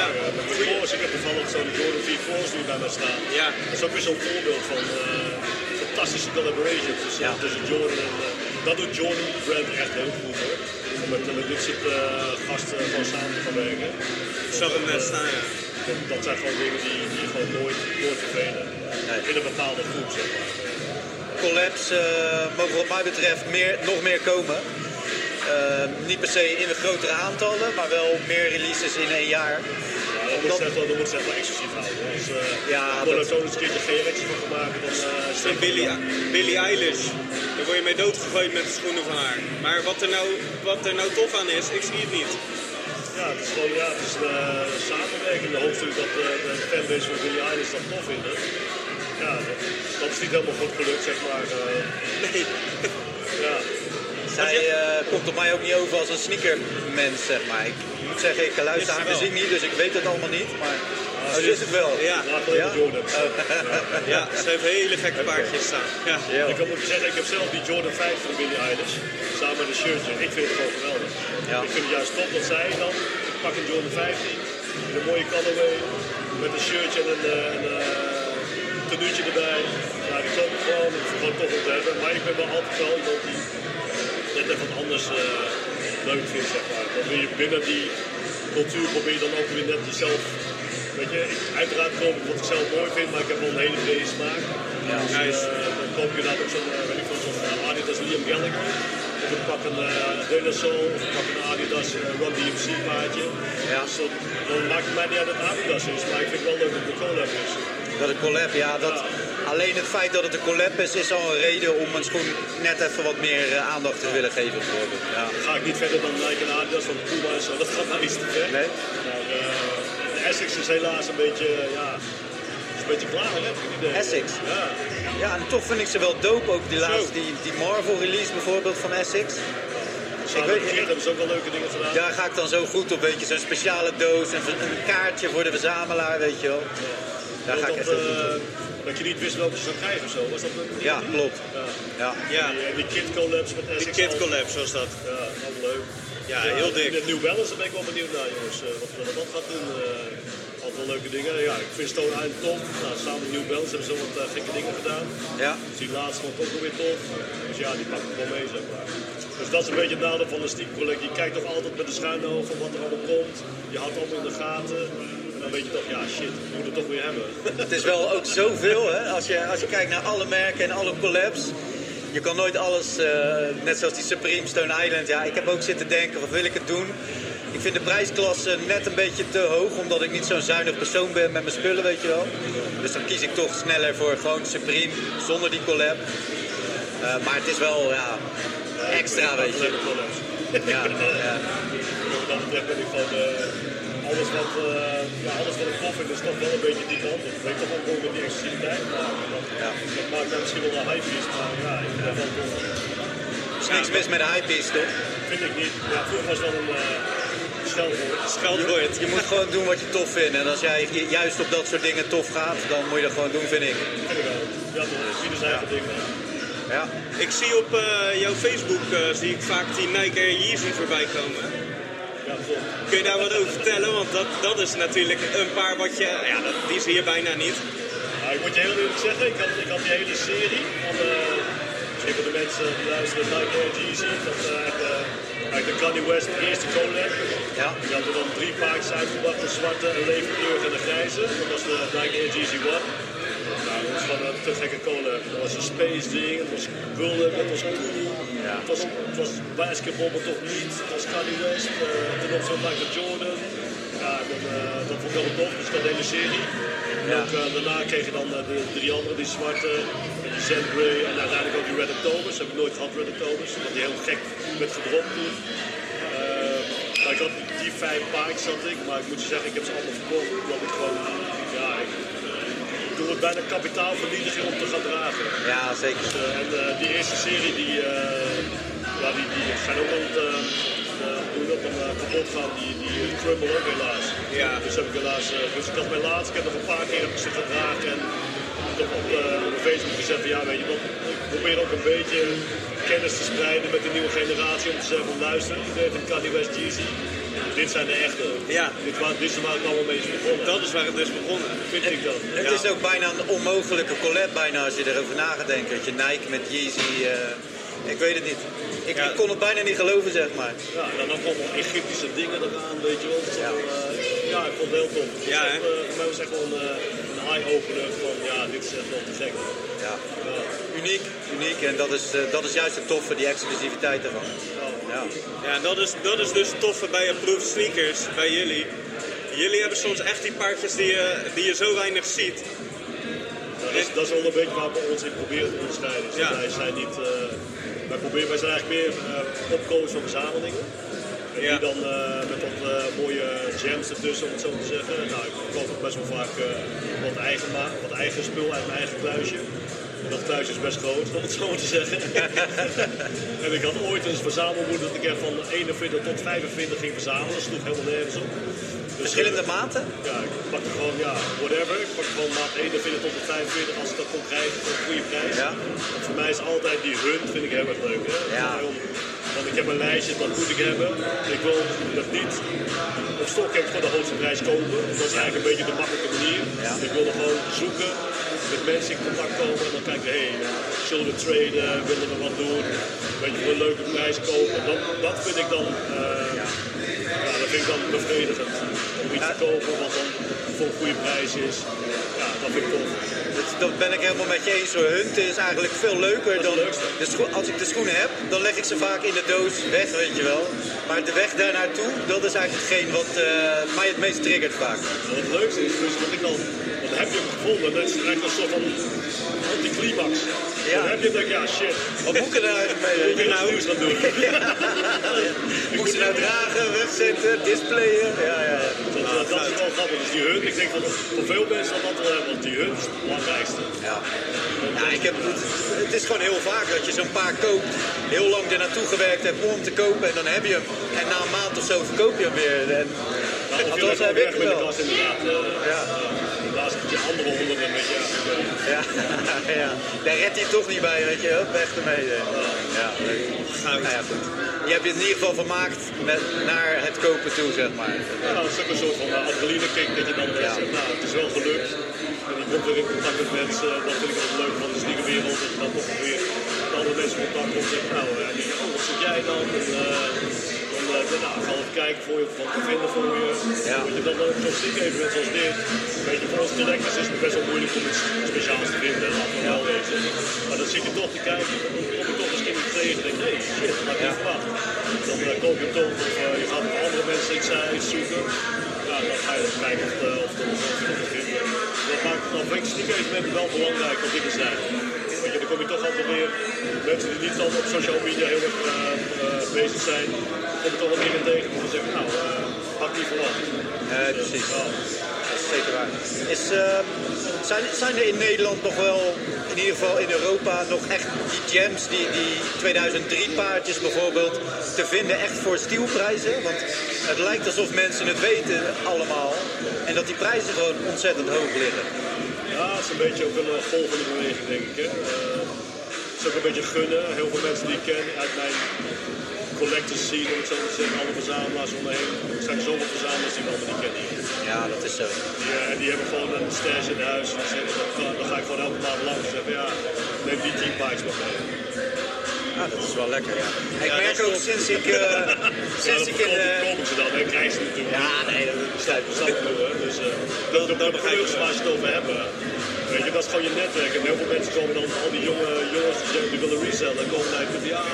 Speaker 2: Ja,
Speaker 4: met de ik heb toevallig zo'n Jordan 4 Force nu bij mij staan.
Speaker 2: ja.
Speaker 4: Dat is ook weer zo'n voorbeeld van eh, fantastische collaboration tussen,
Speaker 3: Ja.
Speaker 4: tussen Jordan en... eh, dat doet Jordan Brand echt heel goed hoor. Om met, met dit soort eh, gasten gewoon samen te gaan werken.
Speaker 2: ik zag hem net staan, ja.
Speaker 4: dat, dat zijn gewoon dingen die, die gewoon nooit, nooit vervelen.
Speaker 3: Nee.
Speaker 4: In een bepaalde groep, zeg maar.
Speaker 3: collabs eh, mogen wat mij betreft meer, nog meer komen. Eh, niet per se in de grotere aantallen, maar wel meer releases in één jaar.
Speaker 4: Dat moet
Speaker 3: Omdat-
Speaker 4: ze echt wel, dat moet ze echt wel exclusief houden. Als uh,
Speaker 3: Ja,
Speaker 4: ja,
Speaker 3: dat-
Speaker 4: zo eens een keertje geen erectie van maken, dan uh,
Speaker 2: En Billie, Billie Eilish, daar word je mee doodgegooid met de schoenen van haar. Maar wat er nou, wat er nou tof aan is, ik zie het niet.
Speaker 4: Ja, het is gewoon ja, het is een uh, samenwerking. De hoofdstuk dat uh, de fanbase van Billie Eilish dat tof vinden. Ja, dat, dat is niet helemaal goed gelukt, zeg maar.
Speaker 2: Nee.
Speaker 4: ja.
Speaker 3: Zij eh, komt op mij ook niet over als een sneakermens, zeg maar. Ik moet zeggen, ik luister
Speaker 2: wel.
Speaker 3: muziek niet, dus ik weet het allemaal niet. Maar oh,
Speaker 4: ze
Speaker 3: zo is het wel.
Speaker 2: Ja,
Speaker 3: Ja?
Speaker 4: Jordan.
Speaker 2: ja, ze heeft hele gekke paardjes staan. Ja.
Speaker 3: Ja.
Speaker 4: Ik kan ook zeggen, ik heb zelf die Jordan 5 van Billie Eilish. Samen met een shirtje. Ik vind het gewoon geweldig.
Speaker 3: Ja.
Speaker 4: Ik vind het juist top dat zij dan, ik pak een Jordan 15, in een mooie colorway, met een shirtje en een, eh, een uh, tenuutje erbij. Ja, die gewoon, ik vind het gewoon tof om te hebben. Maar ik ben wel altijd wel iemand die net even wat anders uh, leuk vindt, zeg maar. Dan wil je binnen die cultuur probeer je dan ook weer net jezelf Weet je, ik, uiteraard koop ik wat ik zelf mooi vind, maar ik heb wel een hele brede smaak.
Speaker 3: Ja.
Speaker 4: Dus,
Speaker 2: Nice.
Speaker 4: uh, dan koop ik inderdaad ook zo'n uh, weet ik veel, zo'n Adidas Liam Gallagher. Of ik pak een uh, De of ik pak een Adidas Run DMC paardje.
Speaker 3: Ja.
Speaker 4: Dus dan maakt het mij niet uit dat Adidas is, maar ik vind het wel leuk dat het een collab is.
Speaker 3: Dat een collab, ja. Dat, alleen het feit dat het een collab is, is al een reden om een schoen net even wat meer uh, aandacht te willen geven. bijvoorbeeld. Ja.
Speaker 4: Ga ik niet verder dan Nike en Adidas, want Puma en zo, dat gaat nou iets te ver.
Speaker 3: Nee?
Speaker 4: Maar, uh, de Essex is helaas een beetje, ja, is een beetje klaar, hè, heb ik het idee.
Speaker 3: Essex?
Speaker 4: Ja.
Speaker 3: Ja, en toch vind ik ze wel dope. Ook die laatste, die, die Marvel release bijvoorbeeld van Essex.
Speaker 4: Samen
Speaker 3: weet-
Speaker 4: hebben ze ook wel leuke dingen gedaan.
Speaker 3: Daar ga ik dan zo goed op, weet je. Zo'n speciale doos, een, een kaartje voor de verzamelaar, weet je wel. Daar ga ik
Speaker 4: dat,
Speaker 3: echt heel goed
Speaker 4: eh, dat je niet wist welke je zou krijgen of zo. Was dat een
Speaker 3: Ja, klopt.
Speaker 4: Ja.
Speaker 3: Ja.
Speaker 2: Ja,
Speaker 4: Die, eh, die kid collabs met
Speaker 2: de
Speaker 4: Essex.
Speaker 2: Kid
Speaker 4: al-
Speaker 2: Collab zoals dat.
Speaker 4: Ja, allemaal leuk.
Speaker 2: Ja, heel dik.
Speaker 4: De New Balance, daar ben ik wel benieuwd naar, jongens. eh, wat, wat dat gaat doen. eh altijd wel leuke dingen. Ja, ik vind Stone Island tof. Nou, samen met New Balance hebben ze wat eh, gekke dingen gedaan.
Speaker 3: Ja.
Speaker 4: Dus die laatste vond ik ook weer tof. Dus ja, die pak ik wel mee, zeg maar. Dus dat is een beetje het nadeel van de stiekencollectie. Je kijkt toch altijd met de schuine oog van wat er allemaal komt. Je houdt allemaal in de gaten. Dan weet je toch, ja shit, ik moet het toch weer hebben.
Speaker 3: Het is wel ook zoveel, hè. Als je, als je kijkt naar alle merken en alle collabs. Je kan nooit alles, eh, net zoals die Supreme Stone Island. Ja, ik heb ook zitten denken, wat wil ik het doen? Ik vind de prijsklasse net een beetje te hoog, omdat ik niet zo'n zuinig persoon ben met mijn spullen, weet je wel. Dus dan kies ik toch sneller voor gewoon Supreme, zonder die collab. Eh, maar het is wel, ja, extra, weet je. Ja, ja.
Speaker 4: Ben ik eh, alles wat, eh, ja, alles wat ik tof vind is toch wel een beetje die kant. op. Ik weet toch ook gewoon met die. Maar dat,
Speaker 3: Ja.
Speaker 4: dat maakt dan misschien wel een hype is, maar ja, ik vind dat wel.
Speaker 3: Er is niks mis met de hype is, toch?
Speaker 4: Vind ik niet. Ja, vroeger was wel een uh, scheldwoord.
Speaker 2: Scheldwoord.
Speaker 3: Je moet gewoon doen wat je tof vindt. En als jij ju- juist op dat soort dingen tof gaat, dan moet je dat gewoon doen, vind ik.
Speaker 4: Vind ik wel. Ja. Ieder zijn eigen ding.
Speaker 3: Ja.
Speaker 2: Ik zie op eh, jouw Facebook eh, zie ik vaak die Nike Air Yeezy voorbij komen. Kun je daar wat over vertellen? Want dat, dat is natuurlijk een paar wat je... Ja, dat, die zie je bijna niet.
Speaker 4: Nou, ik moet je heel eerlijk zeggen, ik had, ik had die hele serie van de, misschien voor de mensen die luisteren, Nike Air Yeezy, dat uh, eigenlijk, uh, eigenlijk de Kanye West eerste collab.
Speaker 3: Ja.
Speaker 4: Die hadden dan drie paardjes uitgebracht, de zwarte, een levenkleur en de grijze. Dat was de Nike Air Yeezy One. Nou, dat was gewoon een te gekke collab. Dat was een space ding, het was bullet, het was cool.
Speaker 3: Ja.
Speaker 4: Het, was, het was toch niet. Het was Kanye West uh, ten opzichte van Michael Jordan. Ja, dat, dat vond ik wel tof, dus dat de hele serie. En
Speaker 3: Ja.
Speaker 4: ook uh, daarna kreeg je dan de drie andere, die zwarte, die Zen Grey en uiteindelijk ook die Red Octobers. Heb ik nooit gehad, Red Octobers, omdat die heel gek werd gedropt toen. Maar ik had die vijf paardjes had ik, maar ik moet je zeggen, ik heb ze allemaal verkocht. Omdat ik gewoon, ja, ik, het bijna kapitaalvernietiging om te gaan dragen.
Speaker 3: Ja, zeker.
Speaker 4: Dus, uh, en uh, die eerste serie, die, uh, ja, die, die zijn ook aan dat dan uh, kapot gaan, die, die crumble ook helaas.
Speaker 2: Ja.
Speaker 4: Dus heb ik helaas, dus ik had mijn laatste, ik heb nog een paar keer heb ik ze gedragen en ik heb op, op Facebook gezet van ja, weet je wat, ik probeer ook een beetje kennis te spreiden met de nieuwe generatie om te zeggen van luister, dit heeft een Kanye West Jeezy. Dit zijn de echte.
Speaker 2: Ja.
Speaker 4: Dit, waar, dit is waar het allemaal mee is begonnen.
Speaker 2: Dat is waar het is begonnen.
Speaker 4: vind ik dan.
Speaker 3: Het is ook bijna een onmogelijke collab bijna als je erover na gaat denken. Dat je Nike met Yeezy, uh, ik weet het niet. Ik,
Speaker 2: Ja.
Speaker 3: kon het bijna niet geloven, zeg maar.
Speaker 4: Ja, en dan allemaal Egyptische dingen eraan, weet je wel. Dat
Speaker 3: Ja.
Speaker 4: uh, Ja, ik vond het heel tof.
Speaker 2: Ja, hè?
Speaker 4: eh, voor mij was echt wel een, eh, een eye-opener van ja, dit is echt wel te gek.
Speaker 3: Ja. Uniek, uniek. En dat is, eh, dat is juist het toffe, die exclusiviteit ervan. Ja.
Speaker 2: Ja, dat is, dat is dus het toffe bij Approved Sneakers, bij jullie. Jullie hebben soms echt die paardjes die je, die je zo weinig ziet.
Speaker 4: Ja, dat, is, dat is wel een beetje waar we ons in proberen te onderscheiden. Dus
Speaker 2: Ja.
Speaker 4: Wij zijn niet, eh, wij, proberen, wij zijn eigenlijk meer uh, opkomers van verzamelingen. En
Speaker 2: Ja.
Speaker 4: die dan eh, met wat mooie gems ertussen, om het zo te zeggen. Nou, ik koop ook best wel vaak eh, wat, eigen wat eigen spul uit mijn eigen kluisje. Dat kluisje is best groot, om het zo maar te zeggen. en ik had ooit een verzamelmoed dat ik er van 41 tot 45 ging verzamelen. Dat sloeg helemaal nergens op. Dus
Speaker 3: Verschillende maten?
Speaker 4: ja, ik pakte gewoon, ja, whatever. Ik pakte gewoon maat 41 tot de 45 als ik dat kon krijgen voor een goede prijs.
Speaker 3: Ja.
Speaker 4: Want voor mij is altijd die hunt, vind ik heel erg leuk. Hè?
Speaker 3: Ja.
Speaker 4: Want ik heb een lijstje, wat moet ik hebben. Ik wil dat niet op stok heb voor de hoogste prijs kopen. Dat is eigenlijk een beetje de makkelijke manier.
Speaker 3: Ja.
Speaker 4: Ik wil er gewoon zoeken, met mensen in contact komen en dan kijken, hé, hey, zullen we traden, willen we wat doen, weet je, voor een leuke prijs kopen. Dat, dat vind ik dan, eh, ja, dat vind ik dan bevredigend. Om iets te kopen wat dan voor een goede prijs is. Ja, dat vind ik tof.
Speaker 3: Dat, dat ben ik helemaal met je eens hoor. Hunten is eigenlijk veel leuker
Speaker 4: Dat
Speaker 3: dan... De als ik de schoenen heb, dan leg ik ze vaak in de doos weg, weet je wel. Maar de weg daar naartoe, dat is eigenlijk hetgeen wat eh, mij het meest triggert vaak.
Speaker 4: En het leukste is dus dat ik dan, want dan heb je gevonden, dat is eigenlijk een soort van anticlimax.
Speaker 3: Ja.
Speaker 4: Dan heb je ik, ja shit,
Speaker 3: Wat moet ik er nou eigenlijk mee?
Speaker 4: hoe nou nieuws gaan doen?
Speaker 3: dragen, wegzetten, displayen? Ja, ja.
Speaker 4: Dat, eh, dat is wel grappig. Dus die hunt, ik denk dat voor veel mensen dat dat wel hebben, want die hunt is het belangrijkste.
Speaker 3: Ja, ja ik heb, het, het is gewoon heel vaak dat je zo'n paar koopt, heel lang er naartoe gewerkt hebt om te kopen en dan heb je hem. En na een maand of zo verkoop je hem weer. En,
Speaker 4: Nou, dat
Speaker 3: heb ik wel.
Speaker 4: kast inderdaad. eh,
Speaker 3: Ja.
Speaker 4: Je andere honderden met je.
Speaker 3: Ja, ja. Daar redt hij toch niet bij, weet je. Hup, weg ermee. Ja, leuk. Nou ja, goed. Je hebt je in ieder geval vermaakt met, naar het kopen toe, zeg maar.
Speaker 4: Ja, dat is ook een soort van uh, adrenaline kick dat je dan
Speaker 3: Ja.
Speaker 4: zegt, nou het is wel gelukt. En je komt weer in contact met mensen, dat vind ik ook leuk van de sneakerwereld. Dat je dan toch weer met andere mensen in contact komt en zegt, nou, oh wat zit jij dan? En, eh, dan dan, nou, ik ga even kijken voor je, of wat te vinden voor je.
Speaker 3: Ja.
Speaker 4: Dat je dan ook zo'n sneaker-evenement zoals dit. Weet je, voor ons collectors is het best wel moeilijk om iets speciaals te vinden, laten we wel wezen. Maar dan zit je toch te kijken, dan kom je toch misschien iets tegen en denk nee, shit, dat had ik niet verwacht. Dan eh, koop je toch, of eh, je gaat met andere mensen iets, eh, iets zoeken. Ja, dan ga je even kijken of, eh, of te vinden. Dat maakt dan vind ik sneaker-evenementen wel belangrijk op dit zijn. Weet je, dan kom je toch altijd weer mensen die niet dan op social media heel erg bezig zijn, wel meer in tegen. om te zeggen, nou, eh ik niet verwacht.
Speaker 3: Nee, precies.
Speaker 4: ja.
Speaker 3: Dat is zeker waar. Is, eh, zijn, zijn er in Nederland nog wel, in ieder geval in Europa, nog echt die gems, die, die 2003 paardjes bijvoorbeeld, te vinden echt voor stielprijzen? Want het lijkt alsof mensen het weten allemaal en dat die prijzen gewoon ontzettend hoog liggen.
Speaker 4: Ja, het is een beetje ook een eh, golvende beweging, denk ik. Hè. Het is ook een beetje gunnen. Heel veel mensen die ik ken uit mijn collectors zien, om het zo te zeggen, alle verzamelaars om me heen. Er zijn zoveel verzamelaars die ik allemaal niet ken hier.
Speaker 3: Ja, dat is zo.
Speaker 4: Die, eh, die hebben gewoon een stash in huis. En zeggen, dan, ga, dan ga ik gewoon elke maand langs en zeggen, ja, neem die 10 bikes maar mee.
Speaker 3: Ah, dat is wel lekker, ja. Ik
Speaker 2: Ja,
Speaker 3: merk
Speaker 2: is
Speaker 3: ook sinds ik, eh,
Speaker 4: Ja,
Speaker 3: sinds
Speaker 4: dat
Speaker 3: ik in... eh,
Speaker 4: kopen ze dan en krijgen ze natuurlijk.
Speaker 3: ja, nee, dat
Speaker 4: snap ik hè. Dus eh dat, dat, dat
Speaker 2: begrijp ik
Speaker 4: waar ze het over hebben. Weet je, dat is gewoon je netwerk. En heel veel mensen komen dan, al die jonge jongens die, zeggen, die willen resellen, komen naar ja,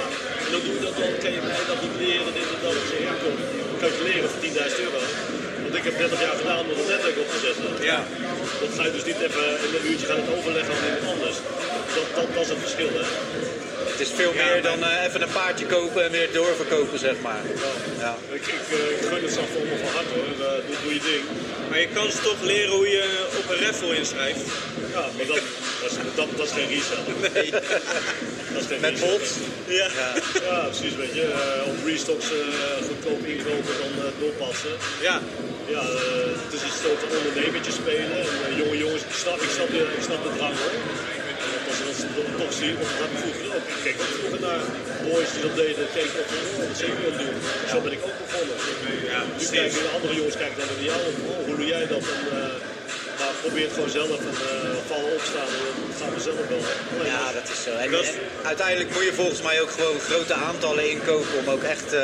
Speaker 4: en dan doe je dat dan, kan je mij dat niet leren, dit en dat. Ja, kom, kan je leren voor 10.000 euro. Want ik heb 30 jaar gedaan om het netwerk op te zetten.
Speaker 2: Ja.
Speaker 4: Dat ga je dus niet even in een uurtje gaan overleggen aan iemand anders. Dat, dat, dat is het verschil, hè.
Speaker 3: Het is veel meer dan eh, even een paardje kopen en weer doorverkopen, zeg maar. Ja.
Speaker 4: Ik, ik, eh, ik gun het zelf allemaal van harte, hoor. Eh, doe, doe je ding.
Speaker 2: Maar je kan ze toch leren hoe je op een raffle inschrijft.
Speaker 4: Ja, maar dat, dat, is, dat, dat is geen resell.
Speaker 2: Nee.
Speaker 4: Dat is geen
Speaker 3: Met bots.
Speaker 2: Ja.
Speaker 4: Ja, precies, weet je. eh, op restocks eh, goedkoop inkopen dan doorpassen.
Speaker 2: Ja.
Speaker 4: Ja, het is een soort ondernemertje spelen. En jonge jongens, ik snap, ik snap, de, ik snap de drang hoor. Als ze dat toch zien, want dat ik vroeger ook. Ik keek ook vroeger naar boys die dat deden, keek op jullie aan het doen? Zo ben ik ook begonnen. Nu kijken de andere jongens kijken dan naar jou, hoe doe jij dat? En, eh, maar probeer het gewoon zelf en uh, vallen opstaan. Het gaan we zelf wel. Alleen
Speaker 3: Ja, dat is zo. En,
Speaker 2: Dat
Speaker 3: uiteindelijk moet je volgens mij ook gewoon grote aantallen inkopen om ook echt eh,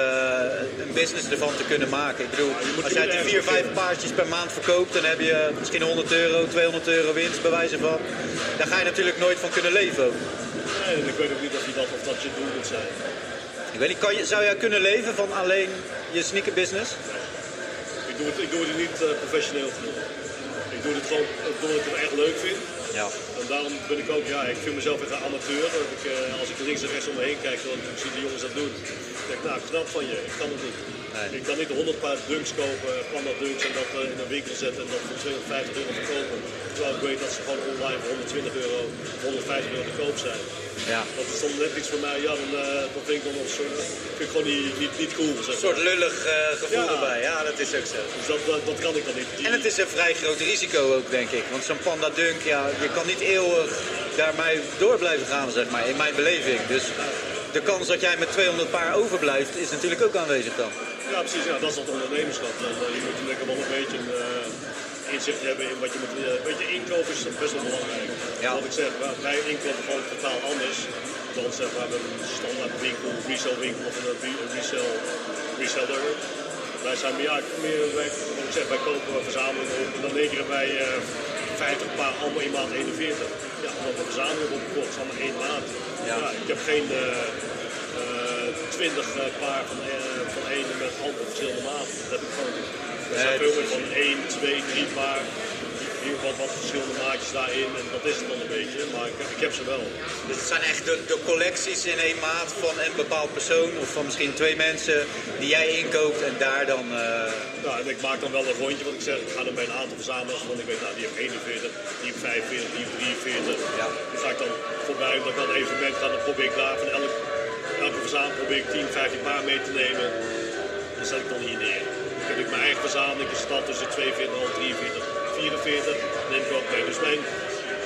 Speaker 3: een business ervan te kunnen maken. Ik bedoel, als jij die
Speaker 4: ergens
Speaker 3: vier, vijf
Speaker 4: beginnen.
Speaker 3: paardjes per maand verkoopt, dan heb je misschien 100 euro, 200 euro winst bij wijze van. Daar ga je natuurlijk nooit van kunnen leven. ook.
Speaker 4: Nee, en ik weet ook niet of, je dat, of dat je doel moet zijn.
Speaker 3: Ik weet niet, kan je, zou jij kunnen leven van alleen je sneaker business?
Speaker 4: Ik doe het, ik doe het niet eh, professioneel genoeg. Ik doe het gewoon omdat ik het echt leuk vind.
Speaker 3: Ja.
Speaker 4: En daarom ben ik ook, ja, ik vind mezelf echt een amateur. Dat ik, eh, als ik links en rechts om me heen kijk, dan ik zie de jongens dat doen. Dan ik, nou, knap van je, ik kan het niet.
Speaker 3: Nee.
Speaker 4: Ik kan niet 100 paar dunks kopen, panda dunks en dat eh, in een winkel zetten en dat voor 250 euro verkopen. Terwijl ik weet dat ze gewoon online voor 120 euro, 150 euro te koop zijn.
Speaker 3: ja.
Speaker 4: Dat is dan net iets voor mij, ja, dan, eh, dat vind ik dan nog zo, vind ik gewoon niet, niet, niet cool. Zeg
Speaker 3: Een soort lullig eh, gevoel
Speaker 4: Ja.
Speaker 3: erbij. Ja, dat is ook zo.
Speaker 4: Dus dat, dat, dat kan ik dan niet. Die-
Speaker 3: En het is een vrij groot risico ook, denk ik. Want zo'n Panda Dunk, ja, je kan niet eeuwig daarmee door blijven gaan, zeg maar, in mijn beleving. Dus de kans dat jij met 200 paar overblijft, is natuurlijk ook aanwezig dan.
Speaker 4: Ja, precies. Ja, dat is dat ondernemerschap. En, eh, je moet natuurlijk wel een beetje een eh, inzicht hebben in wat je moet. eh, een beetje inkoop is best wel belangrijk.
Speaker 3: Ja.
Speaker 4: Wat ik zeg, wij, inkopen gewoon totaal anders dan zeg maar, we hebben een standaard winkel, resale winkel of een re- een resale, reseller. Wij zijn meer, ja, meer wij, wat ik zeg, wij kopen verzamelingen op en dan leveren wij eh 50 paar allemaal in maand 41. Ja, omdat we hebben opgekocht, is allemaal één maand.
Speaker 3: Ja.
Speaker 4: Ja. ik heb geen eh, 20 paar van, eh, van één met allemaal verschillende maten. Dat heb ik gewoon. Er zijn veel meer van 1, 2, 3 paar. Hier wat, wat verschillende maatjes daarin en dat is het dan een beetje. Maar ik, ik heb ze wel.
Speaker 3: Dus het zijn echt de, de collecties in één maat van een bepaald persoon of van misschien twee mensen die jij inkoopt en daar dan... eh,
Speaker 4: en ik maak dan wel een rondje, wat ik zeg. Ik ga dan bij een aantal verzamelaars, want ik weet, nou, die heeft 41, die heeft 45, die heeft 43.
Speaker 3: Ja.
Speaker 4: Die ga ik dan voorbij, dat ik aan een evenement ga, dan probeer ik daar van elk, elke verzameling probeer ik 10, 15 paar mee te nemen. Dan zet ik dan hier neer. Dan heb ik mijn eigen verzameling, is dat tussen 42, 43, 44, neem ik ook mee. Dus mijn,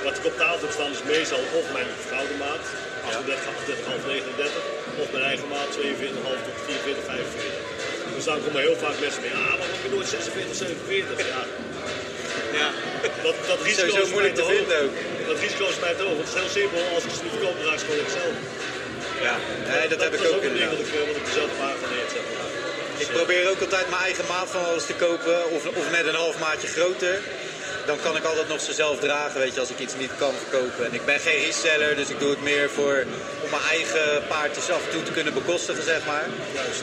Speaker 4: wat ik op tafel heb staan is meestal of mijn vrouwenmaat, 38, 38, half 39, of mijn eigen maat, 42, half tot 44, 45. Dus dan komen heel vaak mensen mee, ah, maar ik ben nooit 46, 47. Ja,
Speaker 2: Ja.
Speaker 4: dat, dat risico
Speaker 3: Sowieso
Speaker 4: is
Speaker 3: moeilijk te vinden ook.
Speaker 4: Dat risico is mij te hoog. Want het is heel simpel, als ik ze niet verkoop, raak ik gewoon zelf.
Speaker 3: ja, nee, dat, heb ik
Speaker 4: is
Speaker 3: ook
Speaker 4: ook een ding
Speaker 3: inderdaad.
Speaker 4: wat ik, eh, wat ik mezelf heb aangeleerd.
Speaker 3: Ik probeer ook altijd mijn eigen maat van alles te kopen, of, of net een half maatje groter. Dan kan ik altijd nog ze zelf dragen, weet je, als ik iets niet kan verkopen. En ik ben geen reseller, dus ik doe het meer voor, om mijn eigen paardjes af en toe te kunnen bekostigen, zeg maar.
Speaker 4: Juist.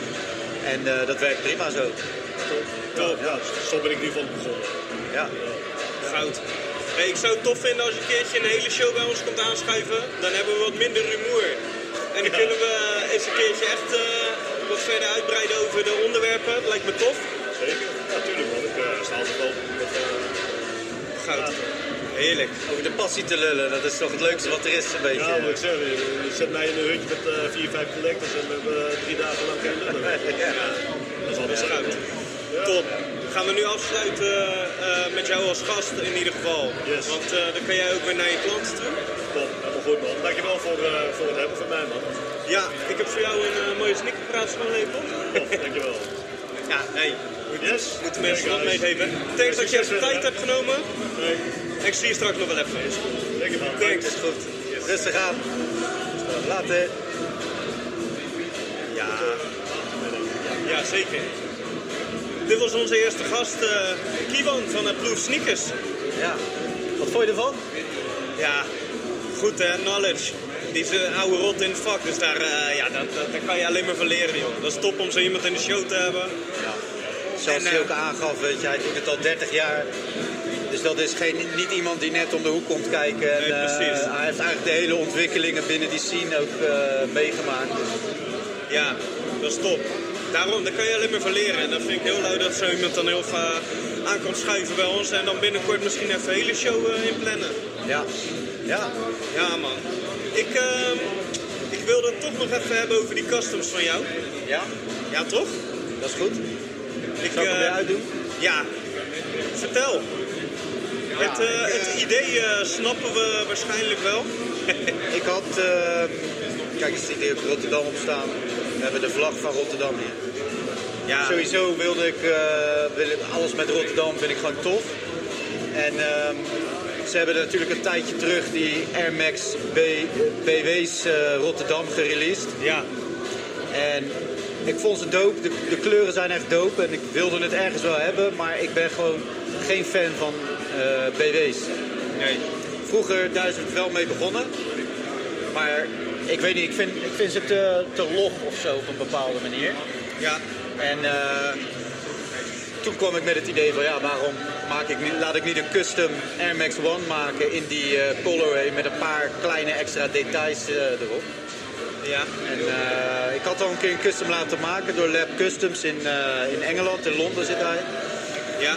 Speaker 3: En eh, dat werkt prima zo.
Speaker 4: Ja, ja, zo ben ik nu van begonnen.
Speaker 3: Ja.
Speaker 2: Goud. Hey, ik zou het tof vinden als je een keertje een hele show bij ons komt aanschuiven. Dan hebben we wat minder rumoer. En dan
Speaker 4: Ja.
Speaker 2: kunnen we eens een keertje echt eh, wat verder uitbreiden over de onderwerpen. Dat lijkt me tof.
Speaker 4: Zeker. Ja, tuurlijk man. Ik uh, sta altijd wel met eh,
Speaker 2: Goud. Heerlijk.
Speaker 3: Over de passie te lullen, dat is toch het leukste wat er is, een beetje.
Speaker 4: Ja, wat ik zeg, je, zet mij in een hutje met eh, vier, vijf collectors en we hebben eh, drie dagen lang geen lullen.
Speaker 3: Ja.
Speaker 4: Dat is altijd
Speaker 2: goud. Top. Gaan we nu afsluiten eh, met jou als gast in ieder geval.
Speaker 4: Yes.
Speaker 2: Want eh, dan kan jij ook weer naar je klanten toe.
Speaker 4: Top, helemaal goed man. Dankjewel voor, eh, voor het hebben van mij man.
Speaker 2: Ja, ik heb voor jou een mooie sneakerpraat van leven.
Speaker 4: Top, dankjewel.
Speaker 2: Ja, hey.
Speaker 4: Yes.
Speaker 2: Moeten mensen wat meegeven. Thanks dat je even tijd hebt genomen. Ik zie je straks nog wel even.
Speaker 4: man.
Speaker 2: Thanks.
Speaker 3: Is goed. Rustig aan. Later.
Speaker 2: Ja. Ja, zeker. Dit was onze eerste gast, eh Kiwan van het Proof Sneakers.
Speaker 3: Ja. Wat vond je ervan?
Speaker 2: Ja, goed hè, knowledge. Die is een oude rot in het vak, dus daar, eh, ja, daar kan je alleen maar van leren, joh. Dat is top om zo iemand in de show te hebben.
Speaker 3: Zoals
Speaker 2: En,
Speaker 3: hij
Speaker 2: eh,
Speaker 3: ook aangaf, weet je, hij doet het al 30 jaar. Dus dat is geen, niet iemand die net om de hoek komt kijken. En,
Speaker 2: Nee,
Speaker 3: eh,
Speaker 2: precies.
Speaker 3: hij heeft eigenlijk de hele ontwikkelingen binnen die scene ook eh, meegemaakt.
Speaker 2: Ja, dat is top. Daarom, daar kan je alleen maar van leren. En dat vind ik heel leuk dat zo iemand dan heel vaak aan komt schuiven bij ons. En dan binnenkort misschien even een hele show eh, inplannen.
Speaker 3: ja. Ja.
Speaker 2: Ja, man. Ik, ehm, ik wilde het toch nog even hebben over die customs van jou.
Speaker 3: ja,
Speaker 2: Ja, toch?
Speaker 3: dat is goed.
Speaker 2: Ik,
Speaker 3: Zal ik hem
Speaker 2: eh,
Speaker 3: weer uitdoen?
Speaker 2: Ja, vertel. Het, eh, het idee eh, snappen we waarschijnlijk wel.
Speaker 3: Ik had, eh, kijk, ziet hier ook Rotterdam op staan. We hebben de vlag van Rotterdam hier.
Speaker 2: Ja,
Speaker 3: Sowieso wilde ik, eh, wil alles met Rotterdam vind ik gewoon tof. En ehm, Ze hebben natuurlijk een tijdje terug die Air Max B, BW's eh, Rotterdam gereleased.
Speaker 2: Ja,
Speaker 3: En ik vond ze dope. De, de kleuren zijn echt dope. En ik wilde het ergens wel hebben. Maar ik ben gewoon geen fan van eh, BW's.
Speaker 2: nee.
Speaker 3: Vroeger daar is het wel mee begonnen. Maar ik weet niet, ik vind, ik vind ze te, te log of zo op een bepaalde manier.
Speaker 2: Ja,
Speaker 3: En eh, toen kwam ik met het idee van ja, waarom maak ik niet, laat ik niet een custom Air Max One maken in die eh, colorway met een paar kleine extra details eh, erop.
Speaker 2: ja.
Speaker 3: En eh, ik had al een keer een custom laten maken door Lab Customs in, eh, in Engeland, in Londen zit hij.
Speaker 2: Ja,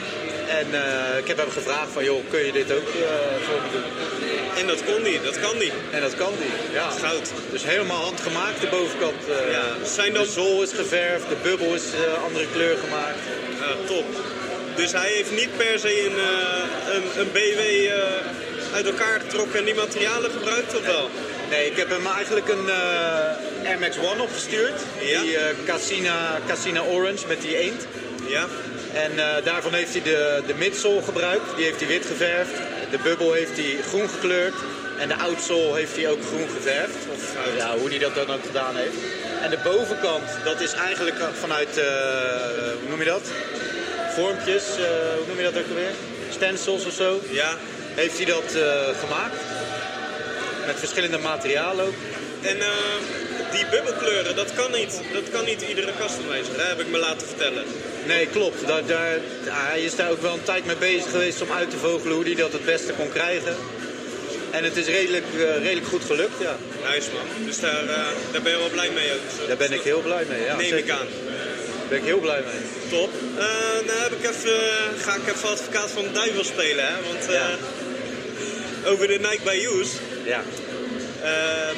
Speaker 3: En eh, ik heb hem gevraagd van joh, kun je dit ook eh, voor me doen?
Speaker 2: en dat kon niet, dat kan niet.
Speaker 3: En dat kan die, ja.
Speaker 2: Goud.
Speaker 3: Dus helemaal handgemaakt, de bovenkant. eh,
Speaker 2: Ja, zijn dan-
Speaker 3: De zool is geverfd, de bubbel is andere kleur gemaakt.
Speaker 2: Top. Dus hij heeft niet per se een, een, een BW uit elkaar getrokken en die materialen gebruikt, of wel?
Speaker 3: Nee, ik heb hem eigenlijk een eh, Air Max One opgestuurd.
Speaker 2: Ja.
Speaker 3: Die Casina, Casina Orange met die eend.
Speaker 2: Ja,
Speaker 3: En eh, daarvan heeft hij de, de midsole gebruikt. Die heeft hij wit geverfd. De bubbel heeft hij groen gekleurd. En de outsole heeft hij ook groen geverfd. Of
Speaker 2: Goud.
Speaker 3: ja, hoe hij dat dan ook gedaan heeft. En de bovenkant, dat is eigenlijk eh, vanuit, eh, hoe noem je dat? Vormpjes, eh, hoe noem je dat ook alweer? Stencils of zo.
Speaker 2: ja.
Speaker 3: Heeft hij dat eh, gemaakt. Met verschillende materialen ook.
Speaker 2: En eh, die bubbelkleuren, dat kan niet. Dat kan niet iedere customizer, hè, heb ik me laten vertellen.
Speaker 3: Nee, klopt. Daar, daar, hij is daar ook wel een tijd mee bezig geweest om uit te vogelen hoe hij dat het beste kon krijgen. En het is redelijk, eh, redelijk goed gelukt, ja.
Speaker 2: Nice man. Dus daar, eh, daar ben je wel blij mee ook. Zo-
Speaker 3: Daar ben ik heel blij mee. Ja,
Speaker 2: Neem
Speaker 3: zeker.
Speaker 2: ik aan.
Speaker 3: Daar ben ik heel blij mee.
Speaker 2: Top. Eh nou heb ik even, ga ik even advocaat van de duivel spelen, hè? Want
Speaker 3: Ja.
Speaker 2: over de Nike by Use.
Speaker 3: Ja.
Speaker 2: Ehm, eh,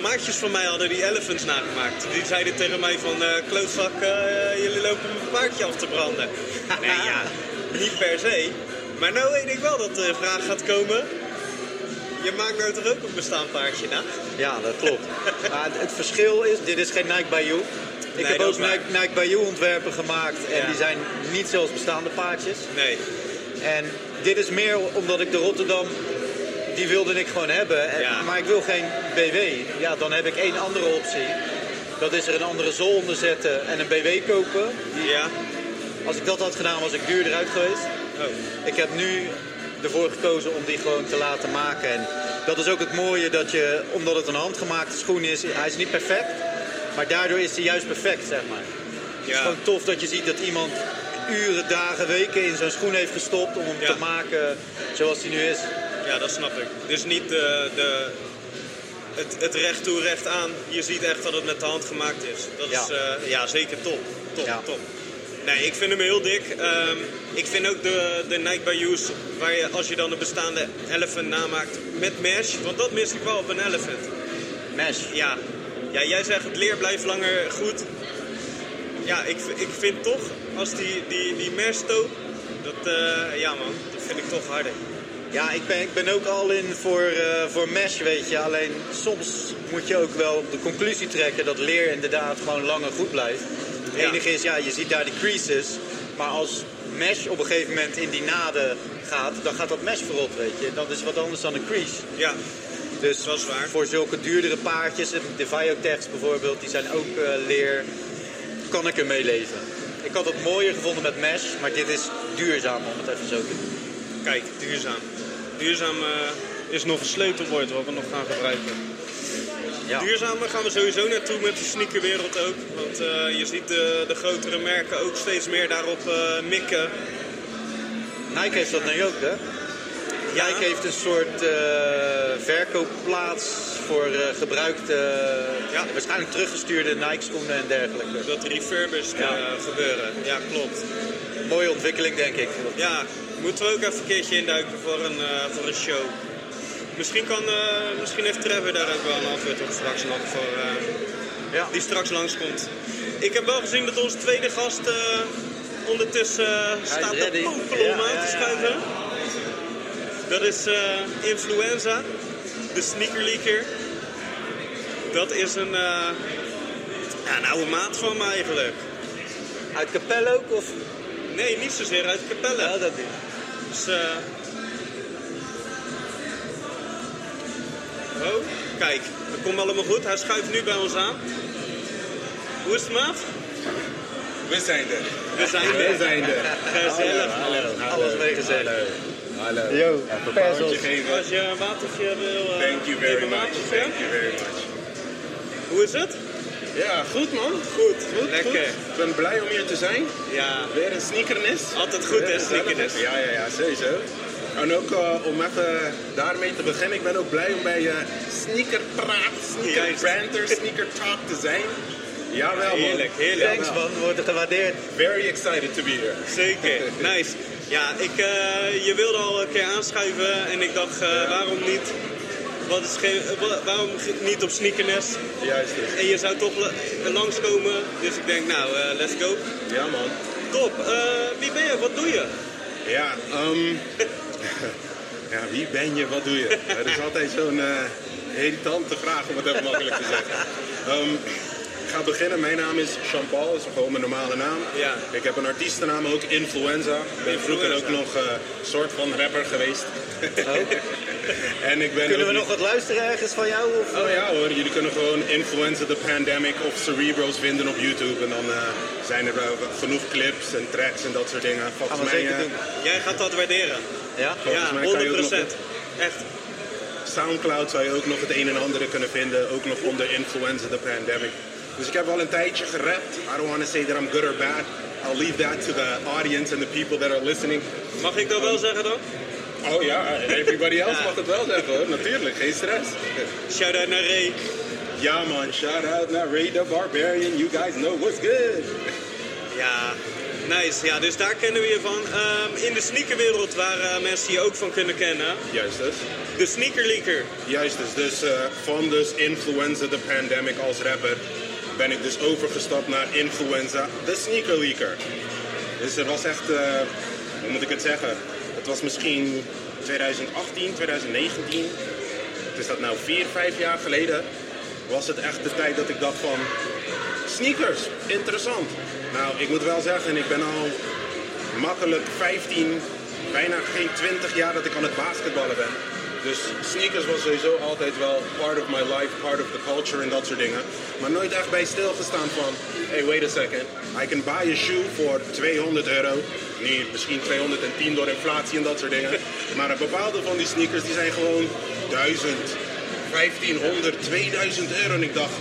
Speaker 2: maatjes van mij hadden die elephants nagemaakt. Die zeiden tegen mij van, eh klootzak, eh, jullie lopen mijn paardje af te branden. nee, ja, niet per se. Maar nou weet ik wel dat de vraag gaat komen. Je maakt nou toch ook een bestaand paardje na?
Speaker 3: ja, dat klopt. maar het verschil is, dit is geen Nike Bayou. Ik
Speaker 2: Nee,
Speaker 3: heb ook. Nike, Nike Bayou ontwerpen gemaakt en
Speaker 2: Ja.
Speaker 3: die zijn niet zoals bestaande paardjes.
Speaker 2: Nee.
Speaker 3: En dit is meer omdat ik de Rotterdam, die wilde ik gewoon hebben. En-
Speaker 2: Ja.
Speaker 3: Maar ik wil geen BW. Ja, dan heb ik één andere optie. Dat is er een andere zool onder zetten en een BW kopen.
Speaker 2: Ja.
Speaker 3: Als ik dat had gedaan, was ik duurder uit geweest.
Speaker 2: Oh.
Speaker 3: Ik heb nu ervoor gekozen om die gewoon te laten maken. En dat is ook het mooie dat je, omdat het een handgemaakte schoen is, hij is niet perfect. Maar daardoor is hij juist perfect, zeg maar. Het is
Speaker 2: Ja.
Speaker 3: gewoon tof dat je ziet dat iemand uren, dagen, weken in zo'n schoen heeft gestopt om hem
Speaker 2: Ja.
Speaker 3: te maken zoals hij nu is.
Speaker 2: Ja, dat snap ik. Dus niet de, de, het, het recht toe, recht aan. Je ziet echt dat het met de hand gemaakt is. Dat
Speaker 3: Ja.
Speaker 2: is eh, ja, zeker top. Top,
Speaker 3: Ja.
Speaker 2: top. Nee, ik vind hem heel dik. Ehm, ik vind ook de, de Nike by Use, waar je als je dan een bestaande elephant namaakt met mesh, want dat mis ik wel op een elephant.
Speaker 3: Mesh.
Speaker 2: Ja, ja jij zegt het leer blijft langer goed. Ja, ik, ik vind toch, als die, die, die mesh toop, dat, eh, ja man, dat vind ik toch harder.
Speaker 3: Ja, ik ben, ik ben ook al in voor, eh, voor mesh, weet je. Alleen soms moet je ook wel de conclusie trekken dat leer inderdaad gewoon langer goed blijft. Het
Speaker 2: Ja.
Speaker 3: enige is, ja, je ziet daar de creases. Maar als mesh op een gegeven moment in die naden gaat, dan gaat dat mesh verrot, weet je. Dat is wat anders dan een crease.
Speaker 2: Ja,
Speaker 3: Dus
Speaker 2: Dat is waar.
Speaker 3: voor zulke duurdere paardjes, de Viotechs bijvoorbeeld, die zijn ook eh, leer, kan ik ermee leven. Ik had het mooier gevonden met mesh, maar dit is duurzaam om het even zo te doen.
Speaker 2: Kijk, duurzaam. Duurzaam eh, is nog een sleutelwoord wat we nog gaan gebruiken.
Speaker 3: Ja.
Speaker 2: Duurzamer gaan we sowieso naartoe met de sneakerwereld ook. Want eh, je ziet de, de grotere merken ook steeds meer daarop eh, mikken.
Speaker 3: Nike heeft dat nu ook, hè?
Speaker 2: Ja.
Speaker 3: Nike heeft een soort verkoopplaats voor gebruikte,
Speaker 2: Ja.
Speaker 3: waarschijnlijk teruggestuurde Nike-schoenen en dergelijke.
Speaker 2: Dat refurbished
Speaker 3: Ja.
Speaker 2: gebeuren. Ja, klopt.
Speaker 3: Mooie ontwikkeling, denk ik.
Speaker 2: Ja, moeten we ook even een keertje induiken voor een, eh, voor een show. Misschien, kan, eh, misschien heeft Trevor daar ook wel een antwoord op straks nog voor, eh,
Speaker 3: Ja.
Speaker 2: die straks langskomt. Ik heb wel gezien dat onze tweede gast ondertussen staat te
Speaker 3: ready.
Speaker 2: popelen om
Speaker 3: Ja,
Speaker 2: aan te schuiven. Dat is Influenza, de sneakerleaker. Dat is een, ja, een oude maat van me eigenlijk.
Speaker 3: Uit Capelle ook? Of?
Speaker 2: Nee, niet zozeer uit Capelle.
Speaker 3: Ja, dat niet.
Speaker 2: Dus, eh Oh, kijk, dat komt allemaal goed. Hij schuift nu bij ons aan. Hoe is het, maat?
Speaker 5: We zijn er.
Speaker 2: We zijn
Speaker 5: We
Speaker 2: er.
Speaker 5: zijn er.
Speaker 2: Gezellig.
Speaker 5: Hallo, hallo.
Speaker 3: Alles meegezegd.
Speaker 5: Hallo. Hallo.
Speaker 3: Yo,
Speaker 5: geven.
Speaker 2: Als je een watertje wil, eh,
Speaker 5: Thank you very
Speaker 2: even een
Speaker 5: much.
Speaker 2: watertje.
Speaker 5: Thank you very much.
Speaker 2: Hoe is het?
Speaker 5: Ja, goed man.
Speaker 2: Goed,
Speaker 5: Goed,
Speaker 2: lekker.
Speaker 5: goed. Ik ben blij om hier te zijn.
Speaker 2: Ja,
Speaker 5: Weer een sneakernis.
Speaker 2: Altijd goed, hè, sneakernis.
Speaker 5: Ja, ja, ja, sowieso. En ook eh, om even daarmee te beginnen, ik ben ook blij om bij uh, Sneaker Praat, Sneaker
Speaker 2: Juist.
Speaker 5: Banter, Sneaker Talk te zijn. Jawel man.
Speaker 2: heerlijk, heerlijk.
Speaker 3: Thanks man, wordt gewaardeerd.
Speaker 5: Very excited to be here.
Speaker 2: Zeker, nice. Ja, ik, eh, je wilde al een keer aanschuiven en ik dacht, eh, waarom niet? Wat is geen, waarom niet op sneakernest?
Speaker 5: Juist dus.
Speaker 2: En je zou toch la- langskomen, dus ik denk, nou, eh, let's go.
Speaker 5: Ja man.
Speaker 2: Top, Eh, wie ben je? Wat doe je?
Speaker 5: Ja, ehm ja, wie ben je? Wat doe je? Dat is altijd zo'n eh, irritante vraag om het even makkelijk te zeggen. Ehm, ik ga beginnen. Mijn naam is Jean-Paul, dat is gewoon mijn normale naam.
Speaker 2: Ja.
Speaker 5: Ik heb een artiestennaam ook, Influenza. Ik ben vroeger ook nog een soort van rapper geweest. en ik ben
Speaker 3: Kunnen we nog wat luisteren ergens van jou? Of,
Speaker 5: Oh ja hoor, jullie kunnen gewoon Influenza the Pandemic of Cerebros vinden op YouTube. En dan eh, zijn er eh, genoeg clips en tracks en dat soort dingen. Volgens mij,
Speaker 3: zeker
Speaker 5: eh,
Speaker 3: doen.
Speaker 2: Jij gaat dat waarderen.
Speaker 3: Ja?
Speaker 5: Volgens
Speaker 2: ja,
Speaker 5: mij kan je ook
Speaker 2: 100%.
Speaker 5: nog-
Speaker 2: Echt.
Speaker 5: Soundcloud zou je ook nog het een en ander kunnen vinden, ook nog onder Influenza the Pandemic. Dus ik heb wel een tijdje gerapt. I don't want to say that I'm good or bad. I'll leave that to the audience and the people that are listening.
Speaker 2: Mag ik dat wel zeggen dan?
Speaker 5: Oh ja, everybody else mag het wel zeggen hoor, natuurlijk, geen stress.
Speaker 2: Shout-out naar Ray.
Speaker 5: Ja man, shout out naar Ray the Barbarian, you guys know what's good.
Speaker 2: Ja, nice. Ja, dus daar kennen we je van. Ehm, in de sneakerwereld waar eh, mensen je ook van kunnen kennen.
Speaker 5: Juist dus.
Speaker 2: De Sneaker Leaker.
Speaker 5: Juist dus, dus eh, van dus Influenza the Pandemic als rapper ben ik dus overgestapt naar Influenza the Sneaker Leaker. Dus er was echt, eh, hoe moet ik het zeggen, het was misschien 2018, 2019, het is dat nou vier, vijf jaar geleden, was het echt de tijd dat ik dacht van, sneakers, interessant. Nou, ik moet wel zeggen, ik ben al makkelijk 15, bijna geen 20 jaar dat ik aan het basketballen ben. Dus sneakers was sowieso altijd wel part of my life, part of the culture en dat soort dingen. Maar nooit echt bij stilgestaan van, hey wait a second, I can buy a shoe voor 200 euro. Nu misschien 210 door inflatie en dat soort dingen. Maar een bepaalde van die sneakers die zijn gewoon 1000, 1500, 2000 euro. En ik dacht,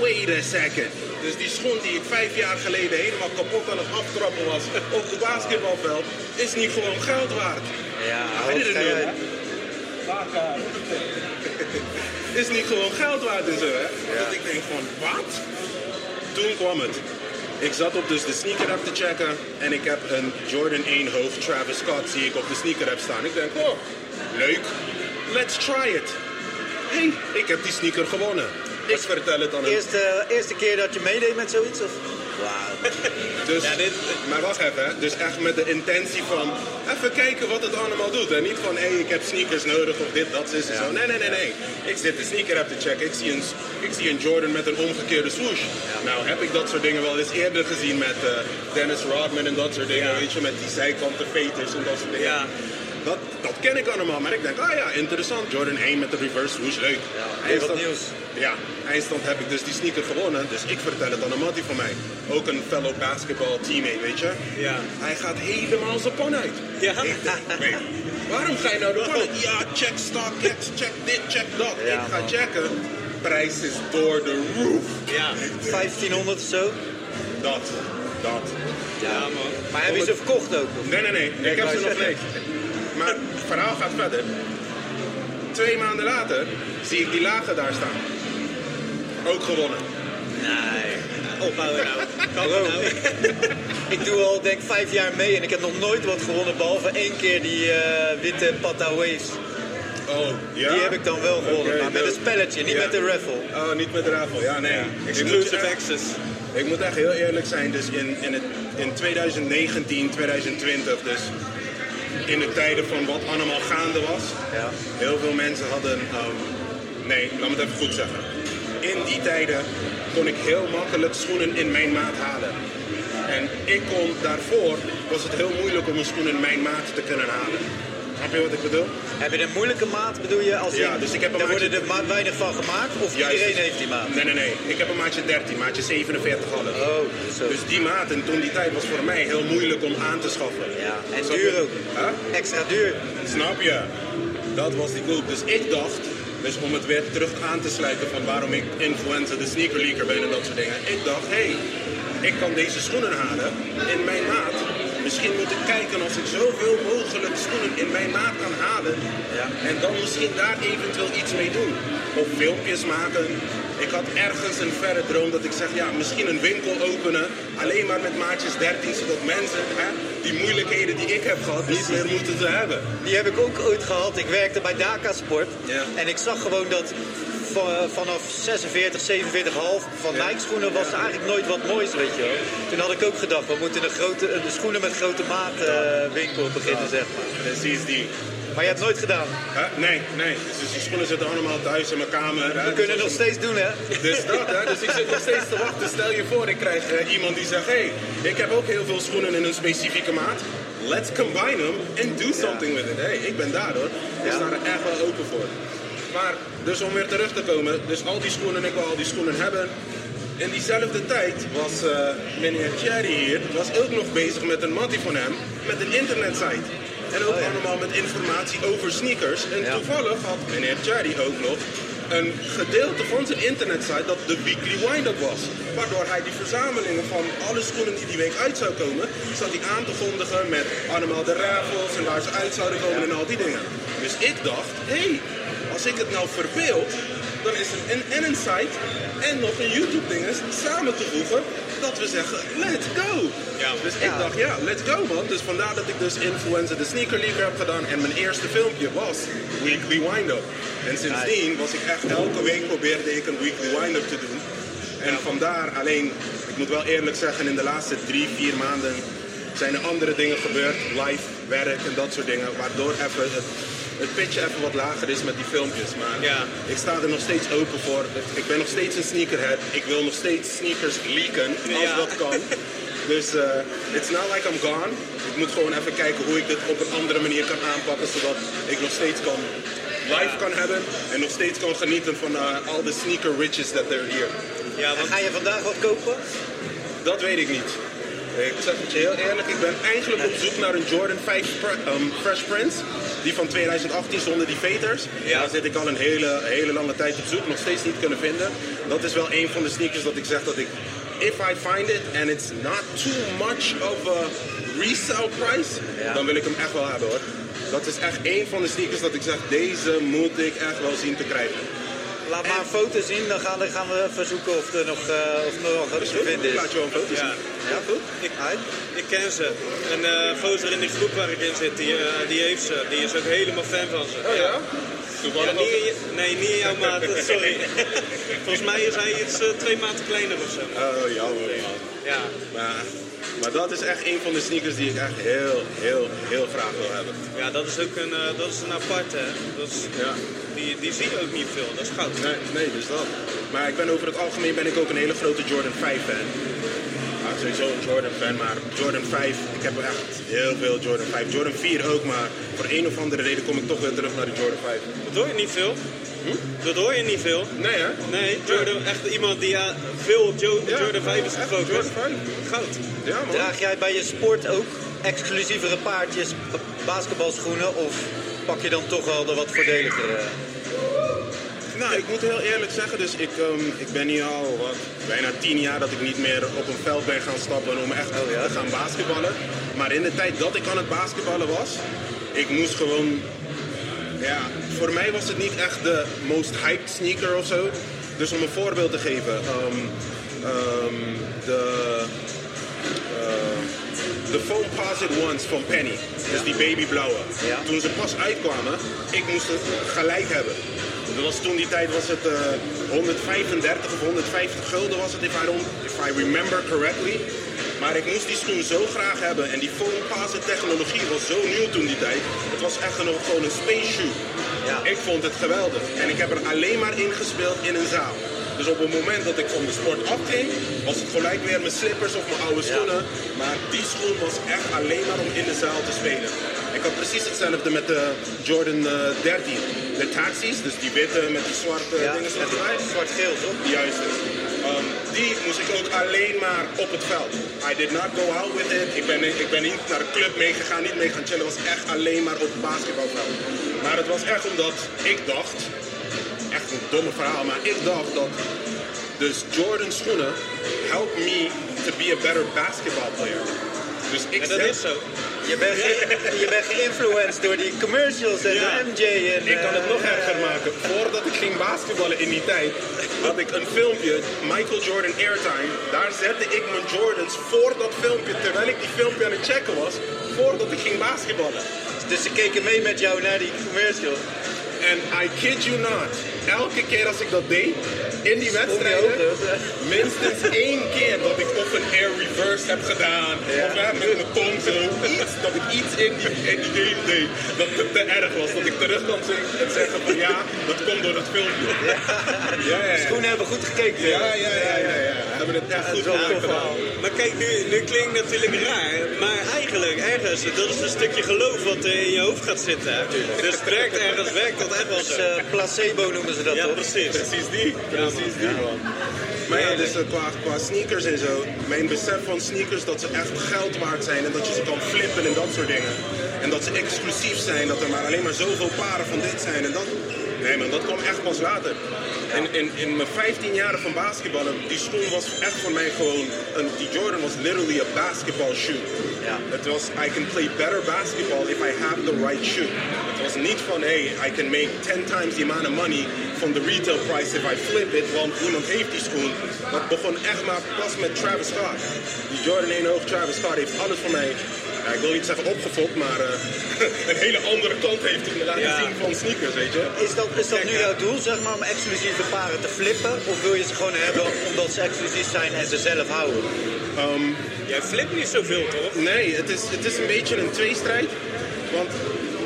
Speaker 5: wait a second. Dus die schoen die ik vijf jaar geleden helemaal kapot aan het aftrappen was op de basketbalveld, is niet gewoon geld waard.
Speaker 3: Ja,
Speaker 5: I. Is niet gewoon geld waard en zo, hè? Dat ik denk van, wat? Toen kwam het. Ik zat op dus de sneaker app te checken en ik heb een Jordan 1 hoofd Travis Scott zie ik op de sneaker app staan. Ik denk, oh, leuk. Let's try it. hey, ik heb die sneaker gewonnen. Ik vertel het aan hem.
Speaker 3: Eerste, eerste keer dat je meedeed met zoiets? Of? Wauw.
Speaker 5: Dus,
Speaker 2: Ja, dit-
Speaker 5: Maar wacht even, dus echt met de intentie van even kijken wat het allemaal doet. En niet van hé, ik heb sneakers nodig of dit, dat, is en zo. Nee, nee, nee, nee. Ik zit de sneaker app te checken. Ik zie een, ik zie een Jordan met een omgekeerde swoosh. Nou heb ik dat soort dingen wel eens eerder gezien met eh, Dennis Rodman en dat soort dingen.
Speaker 2: Ja.
Speaker 5: Weet je, met die zijkanten veters en dat soort dingen.
Speaker 2: Ja.
Speaker 5: Dat, dat ken ik allemaal, maar ik denk, ah ja, interessant. Jordan 1 met de reverse swoosh, leuk.
Speaker 3: wat
Speaker 5: Eindstand-
Speaker 3: nieuws.
Speaker 5: Ja, eindstand heb ik dus die sneaker gewonnen. Dus ik vertel het aan een mattie van mij. Ook een fellow basketball teammate, weet je.
Speaker 2: Ja.
Speaker 5: Hij gaat helemaal zijn pan uit.
Speaker 2: Ja.
Speaker 5: Ik denk, waarom ga je nou de pan uit? Ja, check stock, check, check dit, check dat.
Speaker 3: Ja,
Speaker 5: ik ga
Speaker 3: man.
Speaker 5: checken. Prijs is door de roof.
Speaker 2: Ja.
Speaker 3: 1500 of zo?
Speaker 5: Dat, dat.
Speaker 2: Ja, man.
Speaker 3: Maar heb je ze verkocht ook? Of?
Speaker 5: Nee, nee, nee. Ik heb ze nog
Speaker 3: zeggen.
Speaker 5: Maar het verhaal gaat verder. Twee maanden later zie ik die lagen daar staan. Ook gewonnen.
Speaker 2: Nee. Ophouden nou. Nou.
Speaker 3: Ik doe al denk vijf jaar mee en ik heb nog nooit wat gewonnen behalve één keer die eh, witte Pata Waves.
Speaker 5: Oh, ja?
Speaker 3: Die heb ik dan wel gewonnen, maar met een spelletje, niet
Speaker 5: Ja.
Speaker 3: met een raffle.
Speaker 5: Oh, niet met de raffle. Ja, nee.
Speaker 2: Exclusive access.
Speaker 5: ik moet echt heel eerlijk zijn. Dus in, in, het, in 2019, 2020, dus in de tijden van wat allemaal gaande was.
Speaker 3: Ja.
Speaker 5: Heel veel mensen hadden... ehm, nee, laat me het even goed zeggen. In die tijden kon ik heel makkelijk schoenen in mijn maat halen. En ik kon daarvoor, was het heel moeilijk om een schoen in mijn maat te kunnen halen. Snap je wat ik bedoel?
Speaker 3: Heb je een moeilijke maat, bedoel je? Als
Speaker 5: Ja,
Speaker 3: in-
Speaker 5: dus ik heb een
Speaker 3: Daar
Speaker 5: maatje-
Speaker 3: worden er weinig van gemaakt? Of
Speaker 5: Juist.
Speaker 3: iedereen heeft die maat?
Speaker 5: Nee, nee, nee. Ik heb een maatje 13, maatje 47 half.
Speaker 3: Oh, zo.
Speaker 5: Dus die maat en toen die tijd was voor mij heel moeilijk om aan te schaffen.
Speaker 3: ja, en
Speaker 5: Snap je?
Speaker 3: duur ook.
Speaker 5: Huh?
Speaker 3: Extra duur.
Speaker 5: Snap je? Dat was die koop. Dus ik dacht, dus om het weer terug aan te sluiten van waarom ik influencer, de sneaker leaker ben en dat soort dingen. Ik dacht, hé, hey, ik kan deze schoenen halen in mijn maat. Misschien moet ik kijken als ik zoveel mogelijk schoenen in mijn maat kan halen.
Speaker 3: Ja.
Speaker 5: En dan misschien daar eventueel iets mee doen. Of filmpjes maken. Ik had ergens een verre droom dat ik zeg, ja, misschien een winkel openen. Alleen maar met maatjes 13, zodat mensen hè, die moeilijkheden die ik heb gehad niet meer moeten te hebben.
Speaker 3: Die heb ik ook ooit gehad. Ik werkte bij Daka Sport.
Speaker 5: Ja.
Speaker 3: En ik zag gewoon dat vanaf 46, 47,5 van. Nike schoenen was er eigenlijk nooit wat moois, weet je wel. Toen had ik ook gedacht, we moeten een, grote, een schoenen met grote maat eh, winkel beginnen, zeg maar.
Speaker 5: Precies die.
Speaker 3: Maar je hebt het nooit gedaan.
Speaker 5: Nee, nee. Dus die schoenen zitten allemaal thuis in mijn kamer. hè.
Speaker 3: We kunnen het nog steeds doen, hè?
Speaker 5: Dus dat, hè. Dus ik zit nog steeds te wachten. Stel je voor, ik krijg eh, iemand die zegt... Hé, hey, ik heb ook heel veel schoenen in een specifieke maat. Let's combine them and do something with it. Hey, ik ben daar, hoor. Ik
Speaker 3: Ja.
Speaker 5: sta er echt wel open voor. Maar, dus om weer terug te komen. Dus al die schoenen, ik wil al die schoenen hebben. In diezelfde tijd was eh, meneer Thierry hier, was ook nog bezig met een mattie van hem, met een internetsite. En ook
Speaker 3: Oh, ja.
Speaker 5: allemaal met informatie over sneakers. En
Speaker 3: Ja.
Speaker 5: toevallig had meneer Thierry ook nog een gedeelte van zijn internetsite dat de Weekly Wind-Up was. Waardoor hij die verzamelingen van alle schoenen die die week uit zou komen, zat hij aan te kondigen met allemaal de raffles en waar ze uit zouden komen en al die dingen. Dus ik dacht, hé, hey, als ik het nou verbeeld, dan is er een, en een site en nog een YouTube-ding samen te voegen dat we zeggen, let's go.
Speaker 2: Ja.
Speaker 5: Dus ik
Speaker 3: Ja.
Speaker 5: dacht, ja, let's go man. Dus vandaar dat ik dus Influencer de Sneaker League heb gedaan en mijn eerste filmpje was Weekly Wind-Up. En sindsdien was ik echt elke week probeerde ik een Weekly Wind-Up te doen. En vandaar alleen, ik moet wel eerlijk zeggen, in de laatste drie, vier maanden zijn er andere dingen gebeurd. Live, werk en dat soort dingen. Waardoor even het, het pitje even wat lager is met die filmpjes. Maar
Speaker 2: Ja.
Speaker 5: ik sta er nog steeds open voor. Ik ben nog steeds een sneakerhead. Ik wil nog steeds sneakers leaken, als
Speaker 2: Ja.
Speaker 5: dat kan. Dus eh it's not like I'm gone. Ik moet gewoon even kijken hoe ik dit op een andere manier kan aanpakken. Zodat ik nog steeds kan live kan hebben. En nog steeds kan genieten van eh, al de sneaker riches that are here.
Speaker 2: Ja,
Speaker 3: En
Speaker 2: want
Speaker 3: ga je vandaag wat kopen?
Speaker 5: Dat weet ik niet. Ik zeg het je heel eerlijk, ik ben eigenlijk op zoek naar een Jordan 5 Pre- ehm, Fresh Prince. Die van 2018 zonder die veters.
Speaker 2: Ja.
Speaker 5: Daar zit ik al een hele, hele lange tijd op zoek, nog steeds niet kunnen vinden. Dat is wel een van de sneakers dat ik zeg dat ik... If I find it and it's not too much of a resale price,
Speaker 3: Ja.
Speaker 5: dan wil ik hem echt wel hebben hoor. Dat is echt een van de sneakers dat ik zeg, deze moet ik echt wel zien te krijgen.
Speaker 3: Laat maar een foto zien, dan gaan, dan gaan we even zoeken of er nog, eh, of er nog wat te vinden
Speaker 5: Ik
Speaker 3: is.
Speaker 5: laat je wel een foto
Speaker 2: Ja.
Speaker 5: zien. Ja, goed?
Speaker 2: ik, ik ken ze. En eh gozer in die groep waar ik in zit, die, eh, die heeft ze. Die is ook helemaal fan van ze.
Speaker 5: Oh ja?
Speaker 2: Ja, niet je- nee, niet in jouw maat, sorry. Volgens mij is hij iets eh, twee maten kleiner of zo.
Speaker 5: Oh, jammer man.
Speaker 2: Ja,
Speaker 5: Maar, maar dat is echt een van de sneakers die ik echt heel, heel, heel graag wil hebben.
Speaker 2: ja dat is ook een, eh, dat is een aparte. Hè. Dat is,
Speaker 5: Ja.
Speaker 2: die, die zie je ook niet veel, dat is goud.
Speaker 5: Nee, nee, dus dat. Maar ik ben over het algemeen ben ik ook een hele grote Jordan 5 fan. Ja, sowieso een Jordan fan, maar Jordan 5, ik heb echt heel veel Jordan 5. Jordan 4 ook, maar voor een of andere reden kom ik toch weer terug naar de Jordan 5.
Speaker 2: Dat hoor je niet veel. Dat hoor je niet veel.
Speaker 5: Nee hè?
Speaker 2: Nee, Jordan, echt iemand die ja, veel op Jo-
Speaker 5: Ja,
Speaker 2: Jordan 5 is gefocust.
Speaker 5: Jordan 5.
Speaker 2: Goud.
Speaker 5: Ja man.
Speaker 3: Draag jij bij je sport ook exclusievere paardjes, basketbalschoenen of pak je dan toch wel de wat voordeligere?
Speaker 5: Nou, ik moet heel eerlijk zeggen, dus ik, ehm, ik ben hier al wat, bijna tien jaar dat ik niet meer op een veld ben gaan stappen om echt
Speaker 3: Oh, ja?
Speaker 5: te gaan basketballen. Maar in de tijd dat ik aan het basketballen was, ik moest gewoon, ja, voor mij was het niet echt de most hyped sneaker of zo. Dus om een voorbeeld te geven, ehm, ehm, de, eh, de Foam Posit Ones van Penny, dus die babyblauwe.
Speaker 3: Ja.
Speaker 5: Toen ze pas uitkwamen, ik moest het gelijk hebben. Dat was toen die tijd was het eh, 135 of 150 gulden was het, if I, don't, if I remember correctly. Maar ik moest die schoen zo graag hebben en die foam posit technologie was zo nieuw toen die tijd. Het was echt nog gewoon een space shoe.
Speaker 3: Ja.
Speaker 5: Ik vond het geweldig en ik heb er alleen maar in gespeeld in een zaal. Dus op het moment dat ik van de sport afging, was het gelijk weer mijn slippers of mijn oude schoenen. Maar die schoen was echt alleen maar om in de zaal te spelen. Ik had precies hetzelfde met de Jordan eh, 13. De taxis, dus die witte met die zwarte
Speaker 3: Ja,
Speaker 5: dingen erbij.
Speaker 3: zwart-geel, toch?
Speaker 5: Juist. Um, die moest ik ook alleen maar op het veld. I did not go out with it. Ik ben, ik ben niet naar de club meegegaan, niet mee gaan chillen. Het was echt alleen maar op het basketbalveld. Maar het was echt omdat ik dacht, echt een domme verhaal, maar ik dacht dat dus Jordan schoenen help me to be a better basketball player. Dus ik
Speaker 2: En dat
Speaker 5: zet-
Speaker 2: is zo.
Speaker 3: Je bent, je bent geïnfluenced door die commercials en
Speaker 5: Ja.
Speaker 3: MJ. En,
Speaker 5: Ik kan het
Speaker 3: eh,
Speaker 5: nog erger maken. Voordat ik ging basketballen in die tijd, had ik een filmpje, Michael Jordan Airtime. Daar zette ik mijn Jordans voor dat filmpje, terwijl ik die filmpje aan het checken was, voordat ik ging basketballen.
Speaker 3: Dus ze keken mee met jou naar die commercial.
Speaker 5: En I kid you not, elke keer als ik dat deed, in die wedstrijden, minstens één keer dat ik of een air reverse heb gedaan, of hè, met mijn tong zo, iets, dat ik iets in die, in die game deed, dat het te erg was. Dat ik terug kan zeggen en zeggen van ja, dat komt door het filmpje. Ja, ja, ja.
Speaker 3: Schoenen hebben goed gekeken.
Speaker 5: Ja, ja, ja, ja, ja. Hebben het echt goed gedaan.
Speaker 2: Maar kijk, nu, nu klinkt het natuurlijk raar. Maar eigenlijk, ergens, dat is een stukje geloof wat in je hoofd gaat zitten. Dus het werkt ergens, werkt dat echt wel
Speaker 3: Dus
Speaker 2: zo.
Speaker 3: eh, placebo noemen ze dat
Speaker 2: Ja,
Speaker 3: toch?
Speaker 2: precies.
Speaker 5: Precies die, precies die man. Maar ja, dus eh, qua, qua sneakers en zo, mijn besef van sneakers dat ze echt geld waard zijn en dat je ze kan flippen en dat soort dingen. En dat ze exclusief zijn, dat er maar alleen maar zoveel paren van dit zijn en dat. Nee man, dat kwam echt pas later. In, in, in mijn 15 jaren van basketballen, die schoen was echt voor mij gewoon, een, die Jordan was literally a basketball shoe.
Speaker 3: Ja.
Speaker 5: Het was, I can play better basketball if I have the right shoe. Het was niet van, hey, I can make 10 times the amount of money from the retail price if I flip it, want niemand heeft die schoen. Dat begon echt maar pas met Travis Scott. Die Jordan 1 hoog Travis Scott heeft alles voor mij, ja, ik wil niet zeggen opgefokt, maar eh, een hele andere kant heeft hij laten
Speaker 2: Ja.
Speaker 5: zien van sneakers, weet je.
Speaker 3: Is dat, is dat nu jouw doel, zeg maar, om exclusieve paren te flippen? Of wil je ze gewoon hebben omdat ze exclusief zijn en ze zelf houden?
Speaker 2: Jij flipt niet zoveel, toch?
Speaker 5: Nee, het is, het is een beetje een tweestrijd. Want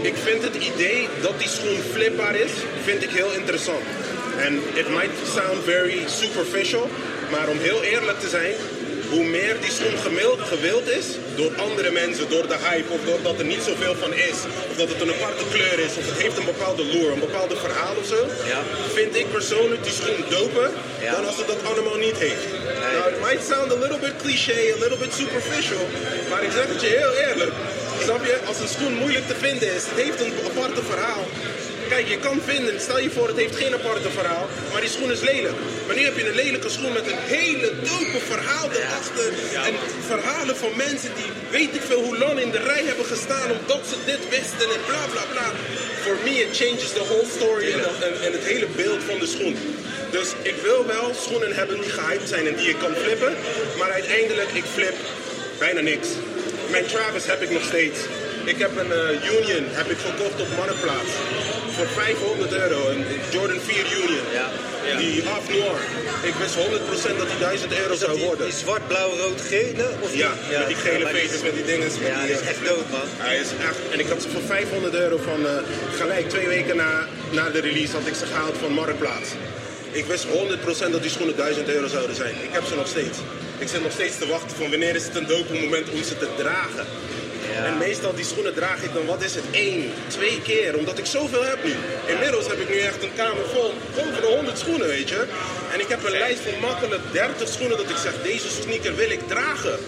Speaker 5: ik vind het idee dat die schoen flipbaar is, vind ik heel interessant. En it might sound very superficial, maar om heel eerlijk te zijn, hoe meer die schoen gemild, gewild is door andere mensen, door de hype of doordat er niet zoveel van is, of dat het een aparte kleur is, of het heeft een bepaalde lure, een bepaalde verhaal of zo,
Speaker 3: Ja.
Speaker 5: vind ik persoonlijk die schoen doper
Speaker 3: Ja.
Speaker 5: dan als het dat allemaal niet heeft. Nou, it might sound a little bit cliché, a little bit superficial, maar ik zeg het je heel eerlijk. Snap je, als een schoen moeilijk te vinden is, het heeft een aparte verhaal. Kijk, je kan vinden, stel je voor het heeft geen aparte verhaal, maar die schoen is lelijk. Maar nu heb je een lelijke schoen met een hele dope verhaal erachter. En verhalen van mensen die weet ik veel hoe lang in de rij hebben gestaan omdat ze dit wisten en bla bla bla. For me it changes the whole story en, en, en het hele beeld van de schoen. Dus ik wil wel schoenen hebben die gehyped zijn en die ik kan flippen. Maar uiteindelijk, ik flip bijna niks. Mijn Travis heb ik nog steeds. Ik heb een eh, Union heb ik gekocht op Marktplaats. Voor 500 euro. Een Jordan 4 Union.
Speaker 3: Ja.
Speaker 2: Ja.
Speaker 5: Die Half Noir. Ik wist 100% dat die 1000 euro zou
Speaker 3: die,
Speaker 5: worden.
Speaker 3: die zwart, blauw, rood, gele? Of die-
Speaker 5: Ja, met die gele veters, met die dingen.
Speaker 3: Ja,
Speaker 5: die,
Speaker 3: is echt dood, man.
Speaker 5: hij is echt, en ik had ze voor 500 euro van eh, gelijk twee weken na, na de release had ik ze gehaald van Marktplaats. Ik wist 100% dat die schoenen 1000 euro zouden zijn. Ik heb ze nog steeds. Ik zit nog steeds te wachten van wanneer is het een dope moment om ze te dragen. En meestal die schoenen draag ik dan, wat is het, één, twee keer, omdat ik zoveel heb nu. Inmiddels heb ik nu echt een kamer vol, boven de 100 schoenen, weet je. En ik heb een lijst van makkelijk 30 schoenen dat ik zeg, deze sneaker wil ik dragen.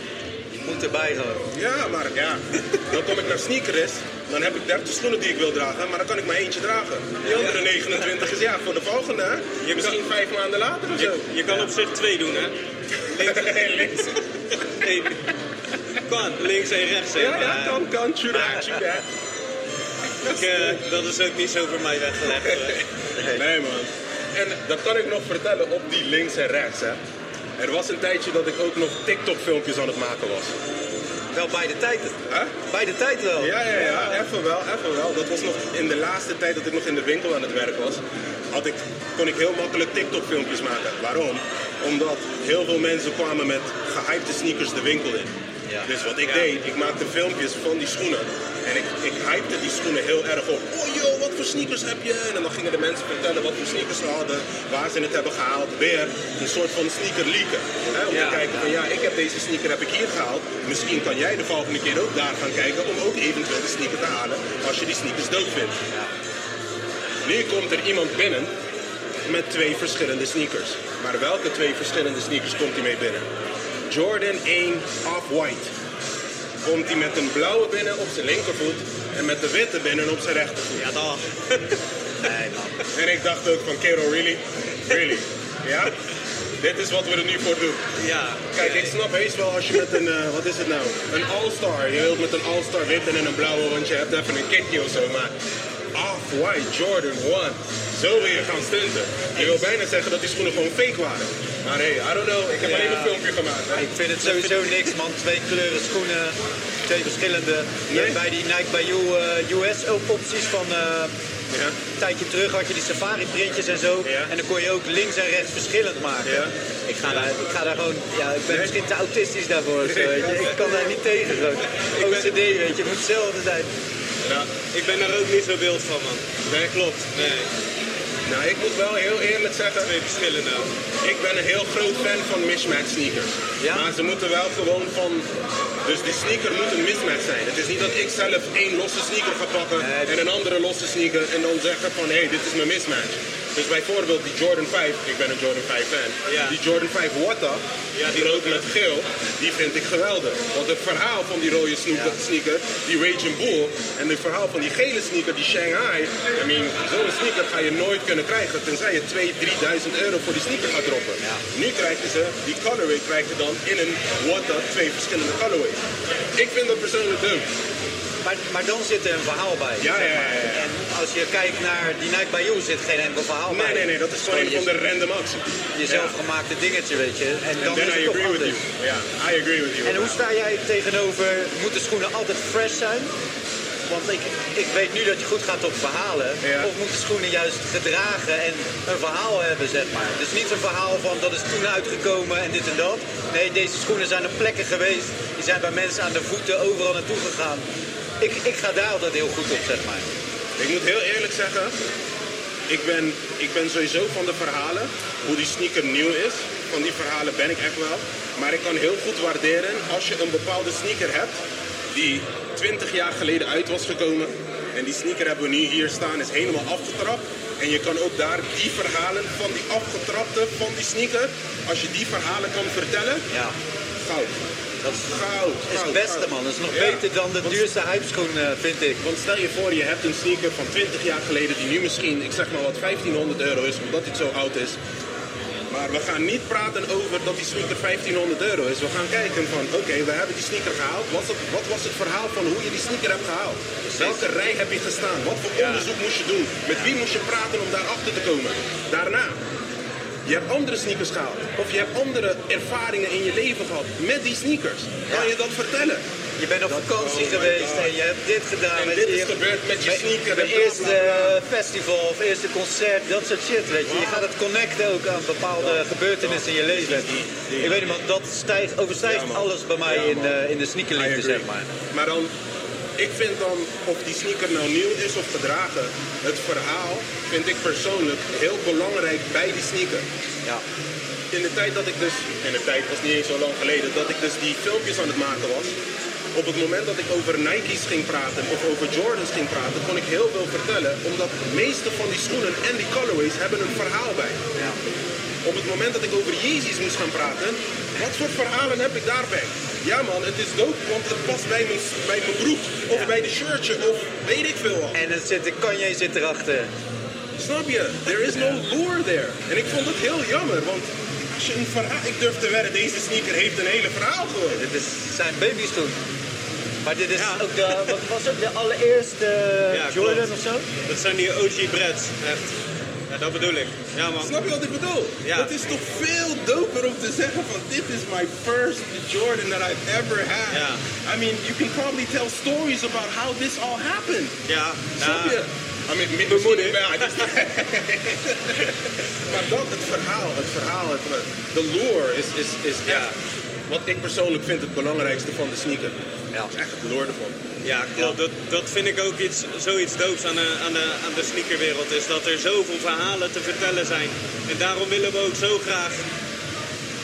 Speaker 3: Die moet erbij gewoon.
Speaker 5: Ja, maar ja, dan kom ik naar sneakers. Dan heb ik 30 schoenen die ik wil dragen, maar dan kan ik maar eentje dragen. Die andere 29 is ja, voor de volgende. hè.
Speaker 2: Je
Speaker 5: Misschien
Speaker 2: kan-
Speaker 5: vijf maanden later of
Speaker 2: Je,
Speaker 5: zo.
Speaker 2: je kan op zich twee doen, hè?
Speaker 5: Links.
Speaker 2: Eén. Kan, links en rechts. hè?
Speaker 5: Ja, ja,
Speaker 2: Maar,
Speaker 5: kan, kan,
Speaker 2: ik, eh, dat is ook niet zo voor mij weggelegd. hoor.
Speaker 5: Nee man. En dat kan ik nog vertellen op die links en rechts. Hè. Er was een tijdje dat ik ook nog TikTok filmpjes aan het maken was.
Speaker 3: Wel bij de tijd.
Speaker 5: Hè?
Speaker 3: Bij de tijd wel.
Speaker 5: Ja, ja, ja, even wel, even wel. Dat was nog in de laatste tijd dat ik nog in de winkel aan het werk was. Had ik, kon ik heel makkelijk TikTok-filmpjes maken. Waarom? Omdat heel veel mensen kwamen met gehypte sneakers de winkel in.
Speaker 3: Ja.
Speaker 5: Dus wat ik
Speaker 2: Ja.
Speaker 5: deed, ik maakte filmpjes van die schoenen. En ik, ik hypte die schoenen heel erg op. Oh joh, wat voor sneakers heb je? En dan gingen de mensen vertellen wat voor sneakers ze hadden, waar ze het hebben gehaald. Weer een soort van sneaker leaken. Hè, om
Speaker 2: Ja.
Speaker 5: te kijken van ja, ik heb deze sneaker heb ik hier gehaald. Misschien kan jij de volgende keer ook daar gaan kijken om ook eventueel de sneaker te halen als je die sneakers dood vindt. Nu komt er iemand binnen met twee verschillende sneakers. Maar welke twee verschillende sneakers komt hij mee binnen? Jordan 1 Off-White. Komt hij met een blauwe binnen op zijn linkervoet en met de witte binnen op zijn rechtervoet.
Speaker 2: Ja, dag.
Speaker 3: Nee, man.
Speaker 5: En ik dacht ook van, kerel, really? Really? Ja? Dit is wat we er nu voor doen.
Speaker 2: Ja.
Speaker 5: Kijk, ik snap heus wel als je met een, eh, wat is het nou? Een All-Star. Je wilt met een All-Star wit en een blauwe, want je hebt even een kickje of zo. Maar Off-White Jordan 1. Zo wil je gaan stunten. Je wil bijna zeggen dat die schoenen gewoon fake waren. Maar hey, I don't know. Ik heb
Speaker 2: Ja.
Speaker 5: alleen een filmpje gemaakt. hè.
Speaker 3: Ik vind het sowieso niks, man. Twee kleuren schoenen, twee verschillende. Hebt Bij die Nike Bayou eh, US ook opties van eh,
Speaker 5: Ja.
Speaker 3: een tijdje terug had je die safari printjes en zo.
Speaker 5: Ja.
Speaker 3: En dan kon je ook links en rechts verschillend maken.
Speaker 5: Ja.
Speaker 3: Ik, ga daar, ik ga daar gewoon, ja, ik ben misschien te autistisch daarvoor. zo, weet je. Ik kan daar niet tegen. Gewoon. OCD, weet je, het moet hetzelfde zijn.
Speaker 2: Ja, ik ben er ook niet zo beeld van, man. Nee, klopt. Nee,
Speaker 5: Nou, ik moet wel heel eerlijk zeggen.
Speaker 2: twee verschillende.
Speaker 5: Ik ben een heel groot fan van mismatch sneakers.
Speaker 3: Ja?
Speaker 5: Maar ze moeten wel gewoon van. Dus die sneaker moet een mismatch zijn. Het is niet dat ik zelf één losse sneaker ga pakken
Speaker 3: Nee,
Speaker 5: en een andere losse sneaker en dan zeggen van hé, hey, dit is mijn mismatch. Dus bijvoorbeeld die Jordan 5, ik ben een Jordan 5 fan.
Speaker 2: Ja.
Speaker 5: Die Jordan 5 Wata,
Speaker 2: Ja,
Speaker 5: die rood met geel, die vind ik geweldig. Want het verhaal van die rode sneaker, sneaker die Raging Bull, en het verhaal van die gele sneaker, die Shanghai. I mean, zo'n sneaker ga je nooit kunnen krijgen tenzij je 2.000, 3.000 euro voor die sneaker gaat droppen. Nu krijgen ze, die colorway krijg je dan in een Wata twee verschillende colorways. Ik vind dat persoonlijk leuk.
Speaker 3: Maar, maar dan zit er een verhaal bij.
Speaker 5: Ja,
Speaker 3: zeg
Speaker 5: ja,
Speaker 3: maar.
Speaker 5: ja, ja.
Speaker 3: En als je kijkt naar die Nike Bayou zit geen enkel verhaal bij.
Speaker 5: Nee, nee, nee, dat is gewoon een van de random actie.
Speaker 3: Je zelfgemaakte dingetje, weet je. En dan is
Speaker 5: I
Speaker 3: het toch
Speaker 5: agree with you. Ja, I agree with you.
Speaker 3: En hoe sta jij tegenover, moeten schoenen altijd fresh zijn? Want ik, ik weet nu dat je goed gaat op verhalen.
Speaker 5: Ja.
Speaker 3: Of moeten schoenen juist gedragen en een verhaal hebben, zeg maar. Dus niet een verhaal van dat is toen uitgekomen en dit en dat. Nee, deze schoenen zijn op plekken geweest. Die zijn bij mensen aan de voeten overal naartoe gegaan. Ik, ik ga daar altijd heel goed op, zeg maar.
Speaker 5: Ik moet heel eerlijk zeggen, ik ben, ik ben sowieso van de verhalen, hoe die sneaker nieuw is. Van die verhalen ben ik echt wel. Maar ik kan heel goed waarderen als je een bepaalde sneaker hebt die 20 jaar geleden uit was gekomen. En die sneaker hebben we nu hier staan, is helemaal afgetrapt. En je kan ook daar die verhalen van die afgetrapte van die sneaker, als je die verhalen kan vertellen,
Speaker 3: Ja,
Speaker 5: goud.
Speaker 3: Dat is,
Speaker 5: Goud,
Speaker 3: is het beste, man. Dat is nog
Speaker 5: Ja.
Speaker 3: beter dan de
Speaker 5: Want-
Speaker 3: duurste hypeschoen, eh, vind ik.
Speaker 5: Want stel je voor, je hebt een sneaker van 20 jaar geleden die nu misschien, ik zeg maar wat, 1500 euro is, omdat het zo oud is. Maar we gaan niet praten over dat die sneaker 1500 euro is. We gaan kijken van, oké, we hebben die sneaker gehaald. Wat, het- wat was het verhaal van hoe je die sneaker hebt gehaald? Welke rij heb je gestaan? Wat voor onderzoek moest je doen? Met wie moest je praten om daarachter te komen? Daarna, je hebt andere sneakers gehaald. Of je hebt andere ervaringen in je leven gehad met die sneakers. Kan
Speaker 3: Ja.
Speaker 5: je dat vertellen?
Speaker 3: Je bent op vakantie
Speaker 5: oh
Speaker 3: geweest en je hebt dit gedaan.
Speaker 5: En dit
Speaker 3: je.
Speaker 5: is gebeurd met je sneaker
Speaker 3: Bij
Speaker 5: bla,
Speaker 3: eerste festival of eerste concert, dat soort shit, weet je. Je gaat het connecten ook aan bepaalde gebeurtenissen in je leven. Ik weet niet, man, dat stijgt, overstijgt
Speaker 5: Ja, man.
Speaker 3: alles bij mij in, eh, in de
Speaker 5: I
Speaker 3: sneakerliefde,
Speaker 5: agree.
Speaker 3: zeg maar.
Speaker 5: Maar dan, ik vind dan, of die sneaker nou nieuw is of gedragen, het verhaal vind ik persoonlijk heel belangrijk bij die sneaker.
Speaker 3: Ja.
Speaker 5: In de tijd dat ik dus, in de tijd was niet eens zo lang geleden, dat ik dus die filmpjes aan het maken was. Op het moment dat ik over Nike's ging praten of over Jordans ging praten, kon ik heel veel vertellen. Omdat de meeste van die schoenen en die colorways hebben een verhaal bij.
Speaker 3: Ja.
Speaker 5: Op het moment dat ik over Yeezys moest gaan praten, wat voor verhalen heb ik daarbij? Ja man, het is dope, want het past bij mijn, bij mijn broek of
Speaker 3: Ja.
Speaker 5: bij de shirtje of weet ik veel wat.
Speaker 3: En het zit, de Kanye zit erachter.
Speaker 5: Snap je? There is no lure there. En ik vond het heel jammer, want als je een verhaal... Ik durf te wedden, deze sneaker heeft een hele verhaal gewoon.
Speaker 3: Dit is zijn babystoel. Maar dit is
Speaker 2: Ja.
Speaker 3: ook de, wat was het, de allereerste
Speaker 2: Ja,
Speaker 3: Jordan
Speaker 2: klopt.
Speaker 3: of zo?
Speaker 2: Dat zijn die OG Breads, echt. Ja, dat bedoel ik. Ja, man.
Speaker 5: Snap je wat ik bedoel?
Speaker 2: Ja.
Speaker 5: Het is toch veel doper om te zeggen van dit is my first Jordan that I've ever had.
Speaker 2: Ja.
Speaker 5: I mean, you can probably tell stories about how this all happened.
Speaker 2: Ja,
Speaker 5: Snap je? I mean, mi-
Speaker 2: Bemoedig.
Speaker 5: misschien- ja, dus- maar dat, het verhaal, het verhaal, het, de lore is, is, is
Speaker 2: Ja.
Speaker 5: Wat ik persoonlijk vind het belangrijkste van de sneaker.
Speaker 3: Ja.
Speaker 5: Is echt het lore ervan.
Speaker 2: Ja. Dat, dat vind ik ook iets, zoiets doops aan de, aan, de, aan de sneakerwereld. Is dat er zoveel verhalen te vertellen zijn. En daarom willen we ook zo graag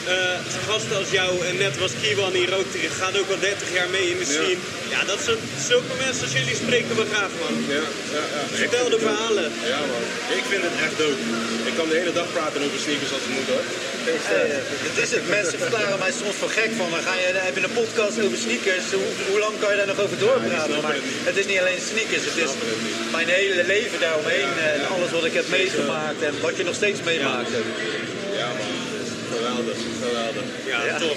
Speaker 2: eh, gasten als jou en net was Kiwan hier ook. Die gaat ook al 30 jaar mee in de
Speaker 5: Ja.
Speaker 2: scene. Ja, dat zijn zulke mensen als jullie spreken we graag man.
Speaker 5: Ja, ja, ja.
Speaker 2: Vertel de verhalen.
Speaker 5: Ja man, ik vind het echt dope. Ik kan de hele dag praten over sneakers als het moet hoor. Stress.
Speaker 3: Eh, het is het. Mensen verklaren mij soms voor gek van, dan ga je, heb je een podcast over sneakers. Hoe, hoe lang kan je daar nog over doorpraten? maar
Speaker 5: het
Speaker 3: het is niet alleen sneakers, het is
Speaker 5: het
Speaker 3: mijn hele leven daaromheen. En alles wat ik heb meegemaakt en wat je nog steeds meemaakt.
Speaker 5: Ja man, geweldig, geweldig.
Speaker 2: Ja,
Speaker 3: Ja.
Speaker 2: top.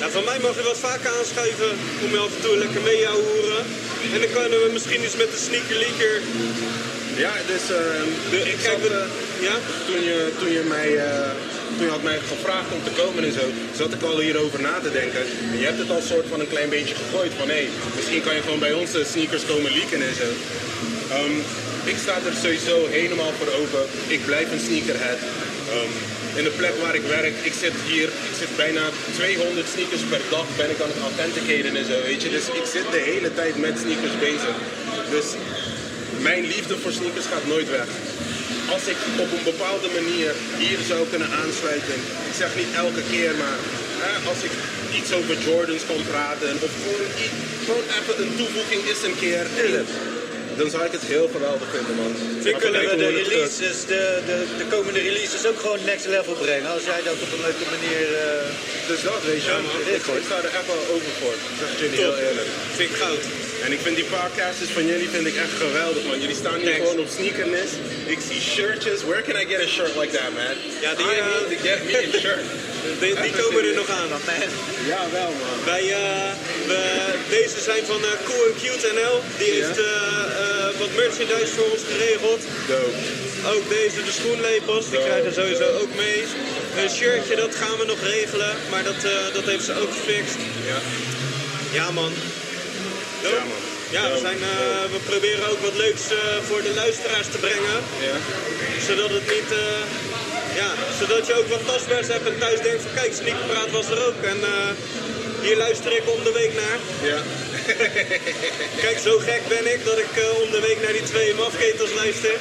Speaker 2: Ja, van mij mag je wat vaker aanschuiven om je af en toe lekker mee te horen. En dan kunnen we misschien eens met de sneaker leaker.
Speaker 5: Ja, dus ehm,
Speaker 2: De,
Speaker 5: ik
Speaker 2: kijk,
Speaker 5: zat, eh,
Speaker 2: ja?
Speaker 5: toen, je, toen, je mij, eh, toen je had mij gevraagd om te komen en zo, zat ik al hierover na te denken. En je hebt het al soort van een klein beetje gegooid van hé, misschien kan je gewoon bij ons de sneakers komen leaken en zo. Ehm, ik sta er sowieso helemaal voor open. Ik blijf een sneakerhead. Ehm, in de plek waar ik werk, ik zit hier, ik zit bijna 200 sneakers per dag ben ik aan het authenticaten en zo, weet je. Dus ik zit de hele tijd met sneakers bezig. Dus mijn liefde voor sneakers gaat nooit weg. Als ik op een bepaalde manier hier zou kunnen aansluiten, ik zeg niet elke keer, maar hè, als ik iets over Jordans kan praten of gewoon, gewoon even een toevoeging is een keer, dan zou ik het heel geweldig vinden, man.
Speaker 2: Vind ik
Speaker 3: Kunnen we de releases, de, de, de komende releases ook gewoon next level brengen? Als jij dat op een leuke manier... eh,
Speaker 5: Dus dat weet je,
Speaker 2: Ja, man.
Speaker 5: ik, ik sta er echt wel over voor. Zeg het jullie heel eerlijk.
Speaker 2: Vind ik goud.
Speaker 5: En ik vind die podcasters van jullie vind ik echt geweldig, man. Jullie staan hier
Speaker 2: Thanks.
Speaker 5: gewoon op sneakerness. Ik zie shirtjes. Where can I get a shirt like that, man?
Speaker 2: Ja, die,
Speaker 5: I
Speaker 2: eh,
Speaker 5: need to get me a shirt.
Speaker 2: Die, die komen er nog aan.
Speaker 5: ja, wel, man.
Speaker 2: Wij, eh, we, deze zijn van eh, Cool and Cute NL. Die heeft eh, eh, wat merchandise voor ons geregeld.
Speaker 5: Dope.
Speaker 2: Ook deze, de schoenlepels, die
Speaker 5: Zo.
Speaker 2: krijgen sowieso ook mee. Een shirtje, dat gaan we nog regelen. Maar dat, dat heeft ze ook gefixt.
Speaker 5: Ja.
Speaker 2: Ja man.
Speaker 5: Ja, man.
Speaker 2: Ja, we, zijn, eh, we proberen ook wat leuks eh, voor de luisteraars te brengen.
Speaker 5: Ja.
Speaker 2: Zodat het niet... eh, ja, zodat je ook wat tastbaars hebt en thuis denkt van kijk, Sneakpraat was er ook. En hier luister ik om de week naar.
Speaker 5: Ja.
Speaker 2: Kijk, zo gek ben ik dat ik om de week naar die twee mafketels luister.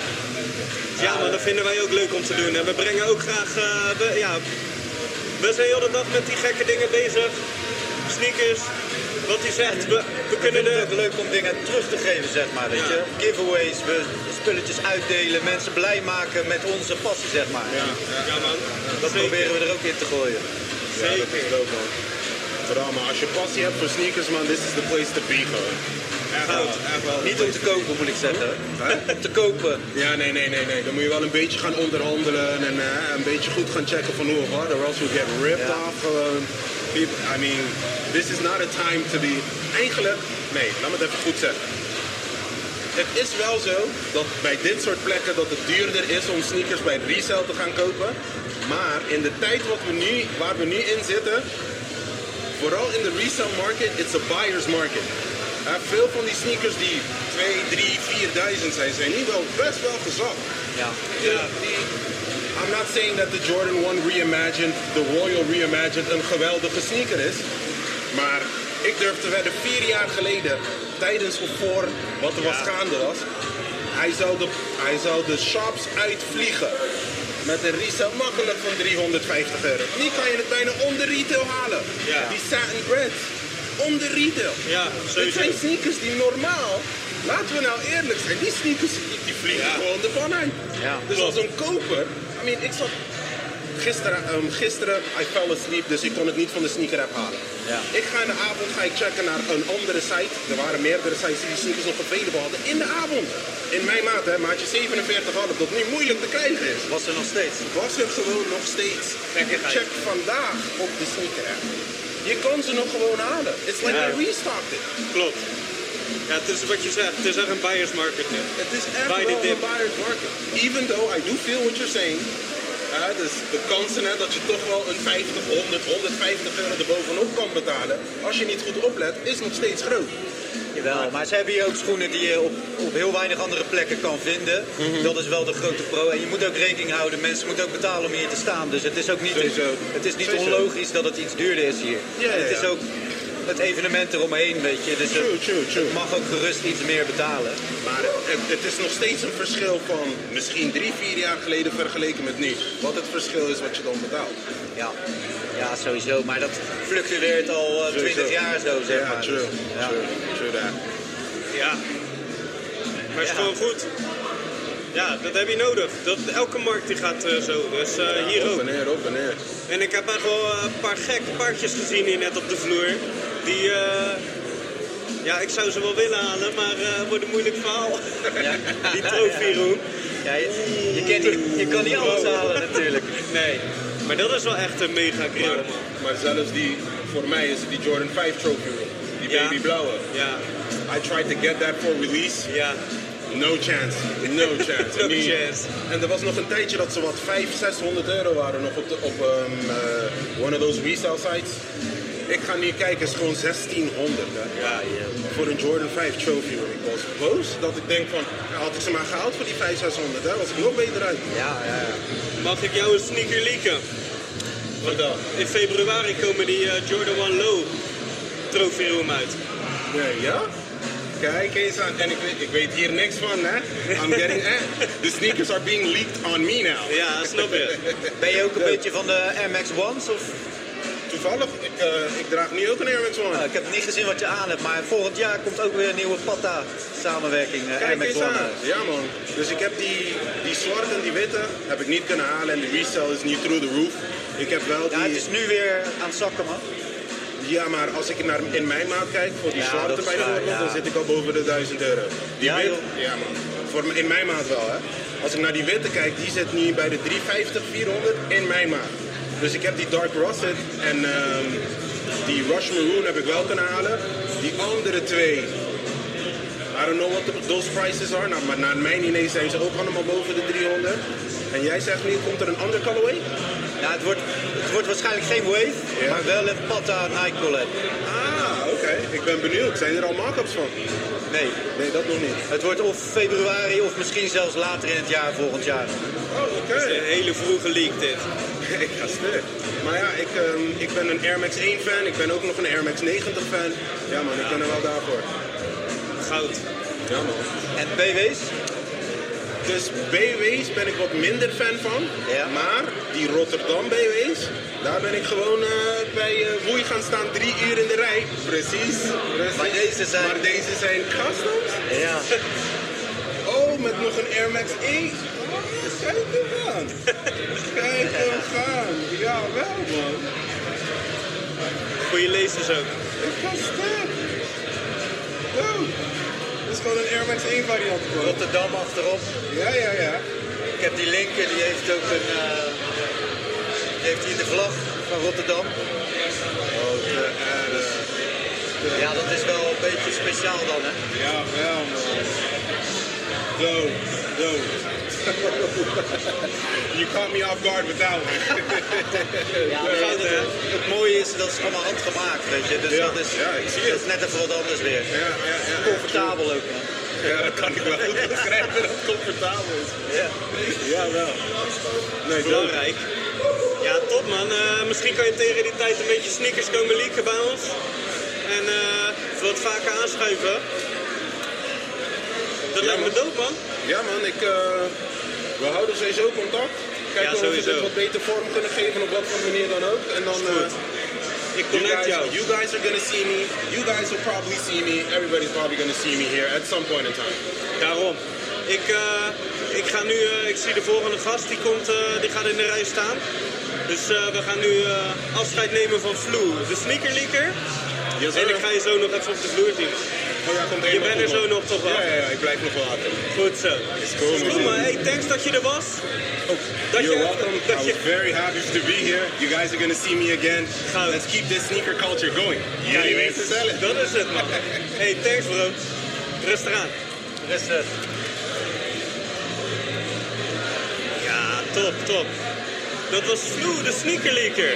Speaker 2: Dus ja, maar dat vinden wij ook leuk om te doen. En we brengen ook graag... we, ja, we zijn heel de dag met die gekke dingen bezig. Sneakers, wat hij zegt. We, we kunnen
Speaker 3: het leuk om dingen terug te geven, zeg maar. Weet je? Giveaways, we spulletjes uitdelen, mensen blij maken met onze passie, zeg maar.
Speaker 5: Ja, ja.
Speaker 2: Man,
Speaker 3: Dat
Speaker 2: Zeker.
Speaker 3: proberen we er ook in te gooien.
Speaker 5: Ja, dat is dope, man. Vooral, maar als je passie hebt voor sneakers, man, this is the place to be, gewoon. Echt wel, echt wel.
Speaker 3: Niet om te kopen, moet ik zeggen. Om te kopen.
Speaker 5: Ja, nee, nee, nee, nee. Dan moet je wel een beetje gaan onderhandelen en eh, een beetje goed gaan checken van hoe wat, or else you get ripped off. Gewoon. People, I mean, this is not a time to be... Eigenlijk, nee, laat me het even goed zeggen. Het is wel zo dat bij dit soort plekken dat het duurder is om sneakers bij resale te gaan kopen. Maar in de tijd wat we nu, waar we nu in zitten, vooral in de resale market, it's a buyer's market. Veel van die sneakers die 2, 3, 4000 zijn, zijn nu wel best wel gezakt.
Speaker 3: Ja.
Speaker 5: Ja. I'm not saying that the Jordan 1 Reimagined, de Royal Reimagined, een geweldige sneaker is. Maar ik durf te wedden, vier jaar geleden, tijdens of voor wat er was gaande was, hij zou, de, hij zou de shops uitvliegen. Met een resale makkelijk van 350 euro. Nu kan je het bijna onder retail halen.
Speaker 2: Ja.
Speaker 5: Die satin Onder retail.
Speaker 2: Ja,
Speaker 5: Dit
Speaker 2: sowieso.
Speaker 5: zijn sneakers die normaal, laten we nou eerlijk zijn, die sneakers die, vliegen
Speaker 2: Ja.
Speaker 5: gewoon ervan uit.
Speaker 3: Ja.
Speaker 5: Dus als een koper, I mean, ik zat gisteren, ehm, gisteren, I fell asleep, dus ik kon het niet van de sneaker app halen.
Speaker 3: Ja.
Speaker 5: Ik ga in de avond ga ik checken naar een andere site. Er waren meerdere sites die die sneakers nog available hadden in de avond. In mijn maat, hè, maatje 47,5, dat nu moeilijk te krijgen is.
Speaker 3: Was er nog steeds.
Speaker 5: Was er gewoon nog steeds. Check vandaag op de sneaker app. Je kan ze nog gewoon halen. It's like
Speaker 2: Ja.
Speaker 5: they restocked it.
Speaker 2: Klopt. Ja, het is wat je zegt. Het is echt een buyers market.
Speaker 5: Het is echt
Speaker 2: Buy
Speaker 5: wel een buyer's market. Even though I do feel what you're saying. Dus de kansen hè, dat je toch wel een 50, 100, 150 euro erbovenop kan betalen, als je niet goed oplet, is nog steeds groot.
Speaker 3: Jawel, maar ze hebben hier ook schoenen die je op, op heel weinig andere plekken kan vinden.
Speaker 5: Mhm.
Speaker 3: Dat is wel de grote pro. En je moet ook rekening houden, mensen moeten ook betalen om hier te staan. Dus het is ook niet,
Speaker 5: Sowieso.
Speaker 3: het is niet
Speaker 5: Sowieso.
Speaker 3: onlogisch dat het iets duurder is hier.
Speaker 5: Ja,
Speaker 3: het is ook het evenement eromheen, weet je. Dus
Speaker 5: True,
Speaker 3: het,
Speaker 5: true, true.
Speaker 3: het mag ook gerust iets meer betalen.
Speaker 5: Maar het, het is nog steeds een verschil van misschien drie, vier jaar geleden vergeleken met nu. Wat het verschil is wat je dan betaalt.
Speaker 3: Ja, ja sowieso. Maar dat fluctueert al eh, 20 jaar zo, zeg
Speaker 5: Ja,
Speaker 3: maar.
Speaker 5: true,
Speaker 3: Dus, ja.
Speaker 5: true.
Speaker 2: Ja. Maar het is
Speaker 3: Ja.
Speaker 2: gewoon goed. Ja, dat heb je nodig. Dat, elke markt die gaat eh, zo. Dus eh, hier
Speaker 5: op
Speaker 2: ook.
Speaker 5: en neer, op en neer.
Speaker 2: En ik heb echt wel een paar gekke paardjes gezien hier net op de vloer. Die, eh, ja, ik zou ze wel willen halen, maar eh wordt een moeilijk verhaal. Die trofeeroom.
Speaker 3: Ja, je, je, kent niet, je kan niet alles halen natuurlijk.
Speaker 2: Nee, maar dat is wel echt een mega grill,
Speaker 5: Maar,
Speaker 2: man.
Speaker 5: maar zelfs die, voor mij is het die Jordan 5 trophy room. Die
Speaker 2: Ja.
Speaker 5: baby blauwe.
Speaker 2: Ja,
Speaker 5: I tried to get that for release.
Speaker 2: ja.
Speaker 5: No chance. No chance.
Speaker 2: No
Speaker 5: die-
Speaker 2: chance.
Speaker 5: En er was nog een tijdje dat ze wat 500, 600 euro waren nog op, de, op um, eh, one of those resale sites. Ik ga nu kijken, het is gewoon 1600 hè.
Speaker 2: Ja,
Speaker 5: voor een Jordan 5 trophy. Ik was boos dat ik denk van, had ik ze maar gehaald voor die 500, 600 hè, was ik nog beter uit.
Speaker 3: Ja, ja, ja.
Speaker 2: Mag ik jou een sneaker leaken?
Speaker 5: Wat dan?
Speaker 2: In februari komen die eh, Jordan 1 Low trofeeroom uit.
Speaker 5: Nee, ja? Kijk eens aan. En ik weet, ik weet hier niks van, hè? I'm getting, eh? The sneakers are being leaked on me now.
Speaker 2: Ja, snap je.
Speaker 3: Ben je ook een beetje van de Air Max Ones? Of?
Speaker 5: Toevallig, ik, eh, ik draag nu ook een Air Max One.
Speaker 3: Nou, ik heb niet gezien wat je aan hebt, maar volgend jaar komt ook weer een nieuwe Pata samenwerking. eh, Air Max One.
Speaker 5: Ja man. Dus ik heb die, die zwarte en die witte heb ik niet kunnen halen en de resale is niet through the roof. Ik heb wel
Speaker 3: Ja, het
Speaker 5: die...
Speaker 3: is nu weer aan het zakken, man.
Speaker 5: Ja, maar als ik naar in mijn maat kijk, voor die
Speaker 3: Ja,
Speaker 5: zwarte
Speaker 3: is
Speaker 5: bijvoorbeeld,
Speaker 3: ja.
Speaker 5: dan zit ik al boven de 1000 euro. Die
Speaker 3: Ja,
Speaker 5: wit, ja man. Voor, in mijn maat wel hè. Als ik naar die witte kijk, die zit nu bij de 350, 400 in mijn maat. Dus ik heb die Dark Russet en ehm, die Rush Maroon heb ik wel kunnen halen. Die andere twee, I don't know what the, those prices are. Nou, maar naar mijn idee zijn ze ook allemaal boven de 300. En jij zegt nu, komt er een ander colorway?
Speaker 3: Ja, het, wordt, het wordt waarschijnlijk geen Wave,
Speaker 5: Ja.
Speaker 3: maar wel een Pata Nike Collab.
Speaker 5: Ah, oké. Ik ben benieuwd. Zijn er al markups van?
Speaker 3: Nee,
Speaker 5: Nee, dat nog niet.
Speaker 3: het wordt of februari of misschien zelfs later in het jaar, volgend jaar.
Speaker 5: Oh, oké.
Speaker 2: Een hele vroege leak dit.
Speaker 5: ik ga stuk. Maar ja, ik, ehm, ik ben een Air Max 1 fan. Ik ben ook nog een Air Max 90 fan. Ja man, ik ben er wel daarvoor.
Speaker 2: Goud.
Speaker 5: Ja man.
Speaker 3: En BW's?
Speaker 5: Dus BW's ben ik wat minder fan van.
Speaker 3: Ja.
Speaker 5: Maar die Rotterdam BW's, daar ben ik gewoon eh, bij eh Woei gaan staan drie uur in de rij. Precies. precies.
Speaker 3: Maar deze zijn-
Speaker 5: Maar deze zijn customs.
Speaker 3: Ja.
Speaker 5: Oh, met nog een Air Max 1. Oh, kijk hem gaan. Kijk hem gaan. Ja, wel man.
Speaker 2: Goeie lezers ook.
Speaker 5: Ik ga is gewoon een Air Max 1 variant.
Speaker 3: Rotterdam achterop.
Speaker 5: Ja, ja, ja.
Speaker 3: Ik heb die linker, die heeft ook een... eh, die heeft hier de vlag van Rotterdam.
Speaker 5: Oh, erg.
Speaker 3: Ja, dat is wel een beetje speciaal dan, hè?
Speaker 5: Ja, wel man. Dope, dope. You caught me off guard with that one.
Speaker 3: Ja, het, het mooie is dat het allemaal handgemaakt, weet je. Dus
Speaker 5: Ja,
Speaker 3: dat, is,
Speaker 5: ja,
Speaker 3: dat is net even wat anders weer.
Speaker 5: ja, ja, ja.
Speaker 3: Comfortabel ook, man.
Speaker 5: Ja, dat kan ik wel goed begrijpen dat het comfortabel is.
Speaker 3: Ja.
Speaker 5: Ja, wel. Nee.
Speaker 2: Belangrijk. Ja, top man. Eh, misschien kan je tegen die tijd een beetje sneakers komen leaken bij ons. En eh, wat vaker aanschuiven. Dat
Speaker 5: Ja,
Speaker 2: lijkt me dope man.
Speaker 5: Ja man, ik, eh, we houden sowieso contact. Kijken of we dit wat beter vorm kunnen geven op wat voor manier dan ook. En dan,
Speaker 2: goed.
Speaker 5: eh,
Speaker 2: Ik
Speaker 5: you,
Speaker 2: connect
Speaker 5: guys,
Speaker 2: jou.
Speaker 5: you guys are gonna see me. You guys will probably see me. Everybody's probably gonna see me here at some point in time.
Speaker 2: Daarom. Ik, eh, ik ga nu, eh, ik zie de volgende gast, die, komt, die gaat in de rij staan. Dus we gaan nu afscheid nemen van Vloe, de sneaker leaker.
Speaker 5: Yes,
Speaker 2: En ik ga je zo nog even op de vloer zien.
Speaker 5: Oh ja, komt
Speaker 2: Je bent er zo nog toch wel?
Speaker 5: Ja, ja, ja, ik blijf nog wel achter.
Speaker 2: Goed zo.
Speaker 5: cool,
Speaker 2: Is
Speaker 5: man.
Speaker 2: man. Hey, thanks dat je er was. Dat
Speaker 5: You're
Speaker 2: je,
Speaker 5: welcome.
Speaker 2: dat
Speaker 5: I
Speaker 2: je,
Speaker 5: was very happy to be here. You guys are gonna see me again.
Speaker 2: Goud.
Speaker 5: Let's keep this sneaker culture going. Jullie
Speaker 2: Kijk,
Speaker 5: weten zelf.
Speaker 2: Dat is het man. Hey, thanks bro. Rustig aan.
Speaker 3: Rustig.
Speaker 2: Ja, top, top. Dat was Flu, de sneakerleaker.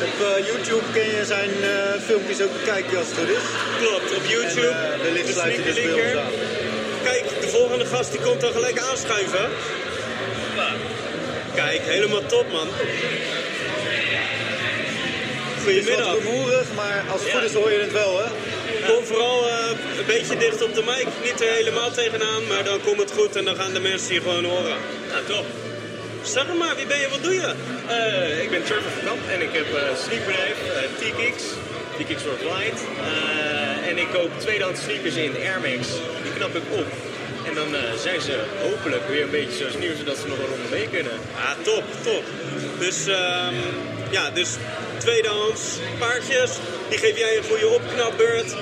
Speaker 3: Op eh, YouTube kun je zijn eh, filmpjes ook bekijken als het goed is.
Speaker 2: Klopt, op YouTube.
Speaker 3: En, eh, de
Speaker 2: de
Speaker 3: sluit dus bij aan.
Speaker 2: Kijk, de volgende gast die komt dan gelijk aanschuiven. Kijk, helemaal top man.
Speaker 3: Het is
Speaker 2: Goedemiddag.
Speaker 3: rumoerig, maar als het goed is hoor je het wel, hè?
Speaker 2: Kom vooral eh, een beetje dicht op de mic. Niet er helemaal tegenaan, maar dan komt het goed en dan gaan de mensen hier gewoon horen.
Speaker 4: Nou, top.
Speaker 2: Zeg maar, wie ben je, wat doe je?
Speaker 4: Eh, ik ben Trevor van Kamp en ik heb eh, T-Kicks, T-Kicks. Eh, en ik koop tweedehands sneakers in Air Max. Die knap ik op. En dan zijn ze hopelijk weer een beetje zoals nieuw, zodat ze nog een ronde mee kunnen.
Speaker 2: Ah, top, top. Dus, ehm, ja, dus tweedehands paardjes, die geef jij een goede opknapbeurt.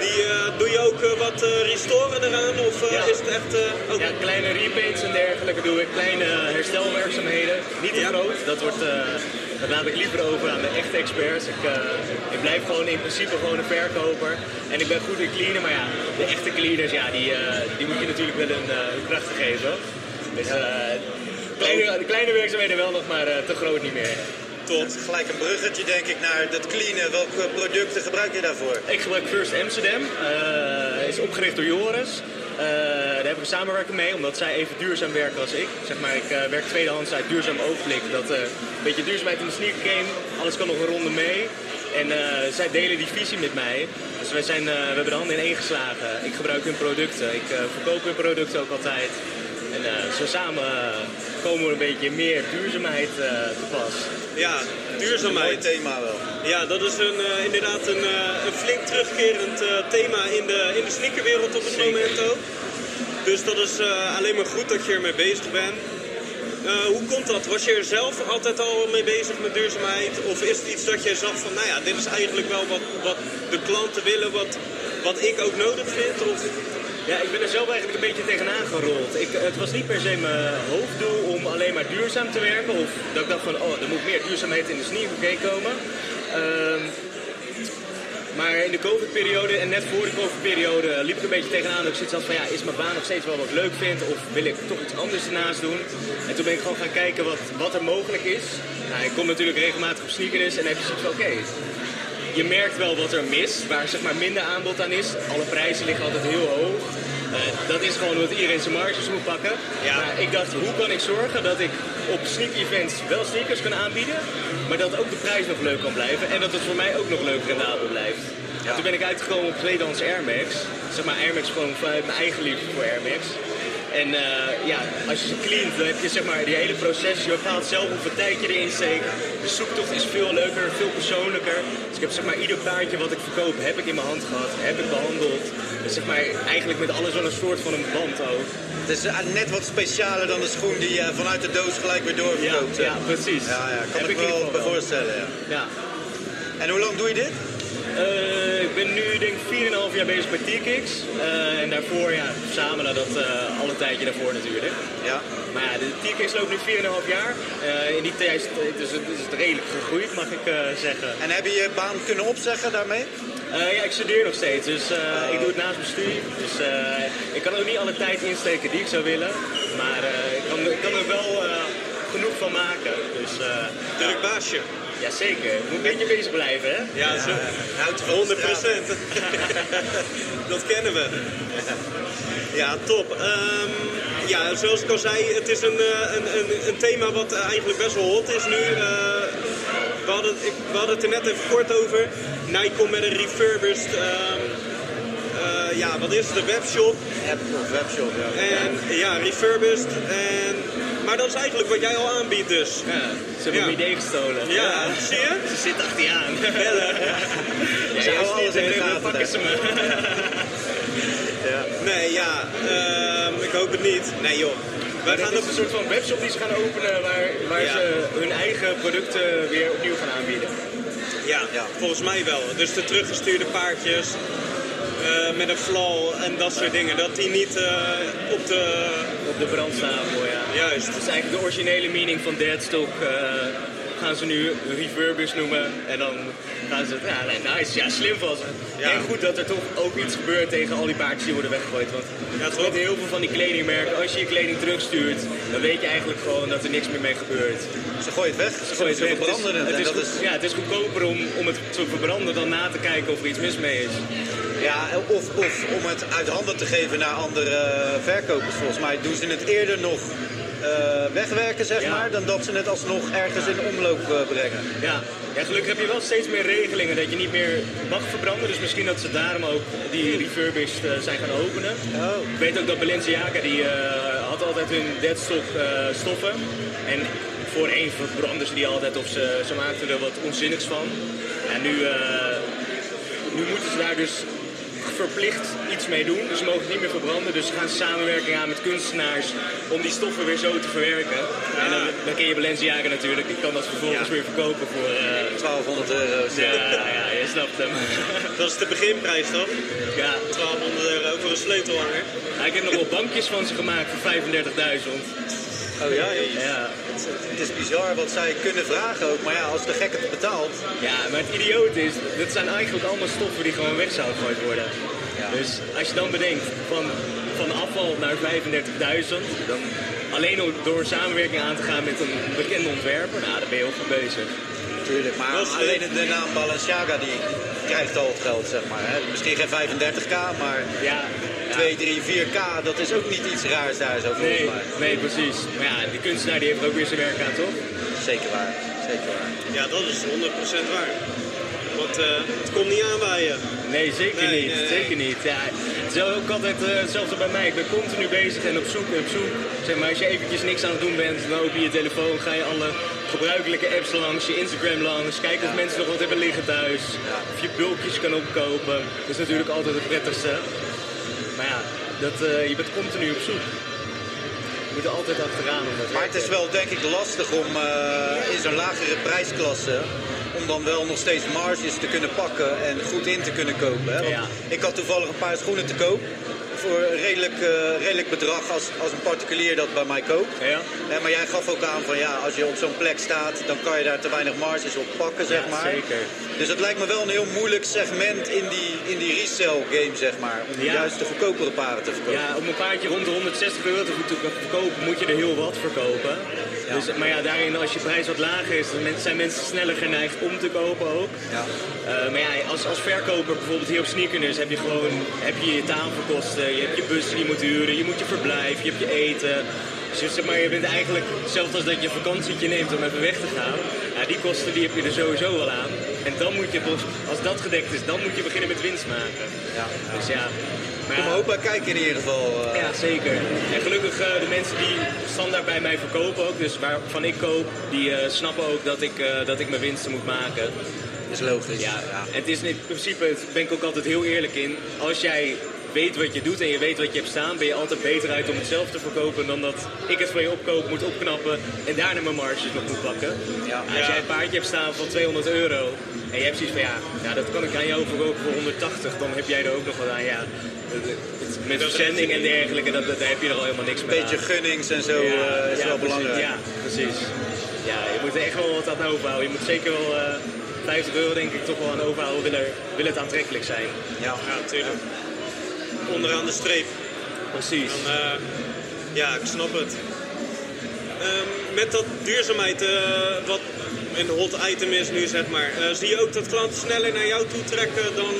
Speaker 2: Die eh, doe je ook eh, wat eh, restoren eraan? Of
Speaker 4: Ja.
Speaker 2: is het echt... ook-
Speaker 4: Ja, kleine repaints en dergelijke doe ik. Kleine herstelwerkzaamheden. Niet te
Speaker 2: Ja.
Speaker 4: groot. Dat, wordt, dat laat ik liever over aan de echte experts. Ik, ik blijf gewoon in principe gewoon een verkoper. En ik ben goed in cleanen. Maar ja, de echte cleaners, ja, die, die moet je natuurlijk wel een, een krachten geven. Dus kleine, de kleine werkzaamheden wel nog, maar te groot niet meer.
Speaker 3: Is gelijk een bruggetje, denk ik, naar dat cleanen. Welke producten gebruik je daarvoor?
Speaker 4: Ik gebruik First Amsterdam. Eh is opgericht door Joris. Eh, daar hebben we samenwerking mee, omdat zij even duurzaam werken als ik. Zeg maar, ik eh, werk tweedehands uit duurzaam oogblik. Dat eh, een beetje duurzaamheid in de sneaker game, alles kan nog een ronde mee. En eh, zij delen die visie met mij. Dus wij zijn, eh, we hebben de handen in één geslagen. Ik gebruik hun producten. Ik eh, verkoop hun producten ook altijd. En eh, zo samen eh, komen we een beetje meer duurzaamheid eh, te pas.
Speaker 2: Ja,
Speaker 3: Mooi
Speaker 2: duurzaamheid.
Speaker 3: thema wel.
Speaker 2: Ja, dat is een, eh, inderdaad een, eh, een flink terugkerend eh, thema in de, in de sneakerwereld op het
Speaker 4: Zeker.
Speaker 2: moment ook. Dus dat is alleen maar goed dat je ermee bezig bent. Hoe komt dat? Was je er zelf altijd al mee bezig met duurzaamheid? Of is het iets dat je zag van, nou ja, dit is eigenlijk wel wat, wat de klanten willen, wat, wat ik ook nodig vind? Of,
Speaker 4: Ja, ik ben er zelf eigenlijk een beetje tegenaan gerold. Ik, het was niet per se mijn hoofddoel om alleen maar duurzaam te werken. Of dat ik dacht van, oh, er moet meer duurzaamheid in de sneaker game komen. Ehm, maar in de COVID-periode en net voor de COVID-periode liep ik een beetje tegenaan. Dat ik zoiets had van, ja, is mijn baan nog steeds wel wat ik leuk vind? Of wil ik toch iets anders ernaast doen? En toen ben ik gewoon gaan kijken wat, wat er mogelijk is. Nou, ik kom natuurlijk regelmatig op sneakers en heb je zoiets van, oké, je merkt wel wat er mis, waar zeg maar minder aanbod aan is. Alle prijzen liggen altijd heel hoog. Eh, dat is gewoon omdat iedereen zijn marges moet pakken.
Speaker 2: Ja.
Speaker 4: Maar ik dacht, hoe kan ik zorgen dat ik op sneak events wel sneakers kan aanbieden, maar dat ook de prijs nog leuk kan blijven en dat het voor mij ook nog leuk rendabel blijft. En toen ben ik uitgekomen op tweedehands Air Max. Zeg maar Air Max gewoon vanuit mijn eigen liefde voor Air Max. En eh, ja, als je ze cleant, dan heb je zeg maar die hele proces. Je bepaalt zelf hoeveel tijd je erin steekt. De zoektocht is veel leuker, veel persoonlijker. Dus ik heb zeg maar ieder paardje wat ik verkoop, heb ik in mijn hand gehad, heb ik behandeld. Dus zeg maar eigenlijk met alles wel een soort van een band ook.
Speaker 3: Het is eh, net wat specialer dan de schoen die je vanuit de doos gelijk weer doorverkoopt.
Speaker 4: ja precies.
Speaker 3: ja, ja, kan
Speaker 4: Heb
Speaker 3: ik
Speaker 4: ieder
Speaker 3: wel me voorstellen. Ja.
Speaker 4: Ja.
Speaker 3: En hoe lang doe je dit?
Speaker 4: Eh, ik ben nu denk ik 4,5 jaar bezig met T-Kicks. Eh, en daarvoor, ja, samen dat eh al een tijdje daarvoor natuurlijk.
Speaker 3: Ja.
Speaker 4: Maar ja, de T-Kicks loopt nu 4,5 jaar. In die tijd is het, is, het, is het redelijk gegroeid, mag ik zeggen.
Speaker 3: En heb je je baan kunnen opzeggen daarmee?
Speaker 4: Ja, ik studeer nog steeds, dus eh, ik doe het naast mijn studie. Dus ik kan ook niet alle tijd insteken die ik zou willen. Maar ik, kan, ik kan er wel genoeg van maken. Dus
Speaker 2: druk baasje.
Speaker 4: ja, zeker. Ik moet een beetje bezig blijven, hè?
Speaker 2: Ja, zo,
Speaker 3: Houdt van
Speaker 2: 100
Speaker 3: de straat.
Speaker 2: dat kennen we. Ja, top. Ehm, ja, zoals ik al zei, het is een, eh, een, een, een thema wat eigenlijk best wel hot is nu. Eh, we, hadden, ik, we hadden het er net even kort over. Nike komt met een refurbished, ehm, eh, ja, wat is het, een webshop.
Speaker 3: App of webshop, ja.
Speaker 2: En ja, refurbished. En, maar dat is eigenlijk wat jij al aanbiedt dus.
Speaker 4: Ja, ze hebben
Speaker 2: Ja.
Speaker 4: mijn idee gestolen.
Speaker 2: Ja, zie je?
Speaker 4: Ze zit achter je aan. Ja,
Speaker 3: Ze houden alles in de gaten,
Speaker 4: pakken ze me.
Speaker 2: Nee, ja, ehm, ik hoop het niet. Nee joh. Wij gaan op
Speaker 4: is een soort van webshop die ze gaan openen waar, waar
Speaker 2: Ja.
Speaker 4: ze hun eigen producten weer opnieuw gaan aanbieden.
Speaker 2: Ja,
Speaker 3: Ja.
Speaker 2: volgens mij wel. Dus de teruggestuurde paardjes eh, met een flal en dat soort dingen, dat die niet eh, op de...
Speaker 4: Op de brandstapel, ja.
Speaker 2: Juist.
Speaker 4: Dat is eigenlijk de originele meaning van deadstock. Eh gaan ze nu refurbished noemen. En dan gaan ze, ja, nee, nice, ja, slim van ze.
Speaker 2: Ja.
Speaker 4: En goed dat er toch ook iets gebeurt tegen al die paardjes die worden weggegooid. Want
Speaker 2: Ja,
Speaker 4: het met heel veel van die kledingmerken, als je je kleding terugstuurt, dan weet je eigenlijk gewoon dat er niks meer mee gebeurt.
Speaker 3: Ze gooien het weg, ze,
Speaker 4: Gooi het weg.
Speaker 3: verbranden het.
Speaker 4: het is,
Speaker 3: dat
Speaker 4: goed-
Speaker 3: is,
Speaker 4: ja, het is goedkoper om, om het te verbranden dan na te kijken of er iets mis mee is.
Speaker 3: ja, of, of om het uit handen te geven naar andere verkopers. Volgens mij doen ze het eerder nog eh, wegwerken, zeg
Speaker 4: Ja.
Speaker 3: maar, dan dat ze het alsnog ergens in omloop eh, brengen.
Speaker 4: Ja. ja, gelukkig heb je wel steeds meer regelingen dat je niet meer mag verbranden. Dus misschien dat ze daarom ook die refurbished eh, zijn gaan openen.
Speaker 3: Oh.
Speaker 4: Ik weet ook dat Balenciaga, die eh, had altijd hun deadstock eh, stoffen. En voorheen verbranden ze die altijd of ze, ze maakten er wat onzinnigs van. En nu, eh, nu moeten ze daar dus verplicht iets mee doen. Dus ze mogen het niet meer verbranden. Dus ze gaan samenwerking aan met kunstenaars om die stoffen weer zo te verwerken. En dan, dan ken je Balenciaga natuurlijk. Die kan dat vervolgens weer verkopen voor... eh,
Speaker 3: 1200 euro.
Speaker 4: ja, ja, je snapt hem.
Speaker 2: Dat is de beginprijs toch?
Speaker 4: ja.
Speaker 2: 1200 euro voor een sleutelhanger.
Speaker 4: Ja, ik heb nog wel bankjes van ze gemaakt voor 35.000.
Speaker 3: Oh ja,
Speaker 4: Ja.
Speaker 3: het is bizar wat zij kunnen vragen ook. Maar ja, als de gek het betaalt,
Speaker 4: ja, maar het idioot is, dit zijn eigenlijk allemaal stoffen die gewoon weg zouden gegooid worden.
Speaker 3: Ja.
Speaker 4: Dus als je dan bedenkt van, van afval naar 35.000, dan alleen al door samenwerking aan te gaan met een bekende ontwerper, nou, dan ben je heel goed bezig.
Speaker 3: natuurlijk. Maar
Speaker 2: Dat
Speaker 3: alleen de naam Balenciaga die krijgt al het geld, zeg maar. Hè. Misschien geen 35k, maar
Speaker 4: Ja,
Speaker 3: 2, 3, 4k, dat is ook niet iets raars daar zo volgens
Speaker 4: nee,
Speaker 3: mij.
Speaker 4: nee, precies. Maar ja, die kunstenaar die heeft er ook weer zijn werk aan, toch?
Speaker 3: Zeker waar, zeker waar.
Speaker 2: Ja, dat is 100% waar. Want eh, het komt niet aanwaaien.
Speaker 4: Nee, zeker
Speaker 2: Nee,
Speaker 4: niet.
Speaker 2: nee, nee.
Speaker 4: Zeker niet. Ja, het is ook altijd eh, hetzelfde bij mij. Ik ben continu bezig en op zoek en op zoek. Zeg maar, als je eventjes niks aan het doen bent, dan open je je telefoon, ga je alle gebruikelijke apps langs, je Instagram langs, kijken of mensen nog wat hebben liggen thuis. Of je bulkjes kan opkopen. Dat is natuurlijk altijd het prettigste. Maar ja, dat, eh, je bent continu op zoek. Je moet er altijd achteraan. Om dat
Speaker 3: Maar het is wel denk ik lastig om eh, in zo'n lagere prijsklasse om dan wel nog steeds marges te kunnen pakken en goed in te kunnen kopen. Hè? Want
Speaker 4: Ja.
Speaker 3: Ik had toevallig een paar schoenen te koop voor een redelijk, eh, redelijk bedrag als, als een particulier dat bij mij koopt.
Speaker 4: Ja?
Speaker 3: Hè, maar jij gaf ook aan van ja, als je op zo'n plek staat, dan kan je daar te weinig marges op pakken, zeg
Speaker 4: Ja,
Speaker 3: maar.
Speaker 4: zeker.
Speaker 3: Dus het lijkt me wel een heel moeilijk segment in die, in die resell game, zeg maar. Om
Speaker 4: Ja.
Speaker 3: juist de goedkopere paren te verkopen.
Speaker 4: Ja, om een paardje rond de 160 euro te verkopen, moet je er heel wat verkopen. Dus, maar ja, daarin, als je prijs wat lager is, dan zijn mensen sneller geneigd om te kopen ook.
Speaker 3: Ja.
Speaker 4: Eh, maar ja, als, als verkoper bijvoorbeeld hier op Sneakers heb je gewoon heb je, je tafelkosten, je hebt je bus die je moet huren, je moet je verblijf, je hebt je eten. Dus zeg maar, je bent eigenlijk, hetzelfde als dat je een vakantietje neemt om even weg te gaan, ja, die kosten die heb je er sowieso wel aan. En dan moet je, als dat gedekt is, dan moet je beginnen met winst maken.
Speaker 3: Ja.
Speaker 4: Dus ja, maar
Speaker 3: Kom
Speaker 4: ja,
Speaker 3: hoop bij kijken in ieder geval. eh.
Speaker 4: ja, zeker. En gelukkig eh, de mensen die standaard bij mij verkopen ook, dus waarvan ik koop, die eh, snappen ook dat ik, dat ik mijn winsten moet maken.
Speaker 3: is logisch.
Speaker 4: Ja, en het is in principe, daar ben ik ook altijd heel eerlijk in. Als jij weet wat je doet en je weet wat je hebt staan, ben je altijd beter uit om het zelf te verkopen dan dat ik het van je opkoop, moet opknappen en daarna mijn marges nog moet pakken.
Speaker 3: Ja.
Speaker 4: Als jij een paardje hebt staan van 200 euro en je hebt zoiets van ja, ja, dat kan ik aan jou verkopen voor 180, dan heb jij er ook nog wat aan. Ja, het- met verzending en dergelijke, dat, dat, daar heb je er al helemaal niks
Speaker 3: Een
Speaker 4: mee
Speaker 3: beetje
Speaker 4: aan.
Speaker 3: gunnings en zo
Speaker 4: Ja,
Speaker 3: eh, is
Speaker 4: ja,
Speaker 3: wel
Speaker 4: precies.
Speaker 3: belangrijk.
Speaker 4: Ja, precies. Ja, je moet er echt wel wat aan overhouden. Je moet zeker wel eh 50 euro denk ik toch wel aan overhouden, wil, er, wil het aantrekkelijk zijn.
Speaker 3: Ja.
Speaker 2: Ja, natuurlijk. Onderaan de streep.
Speaker 4: Precies.
Speaker 2: Dan, eh, ja, ik snap het. Ehm, met dat duurzaamheid, eh, wat een hot item is nu, zeg maar. eh, zie je ook dat klanten sneller naar jou toe trekken dan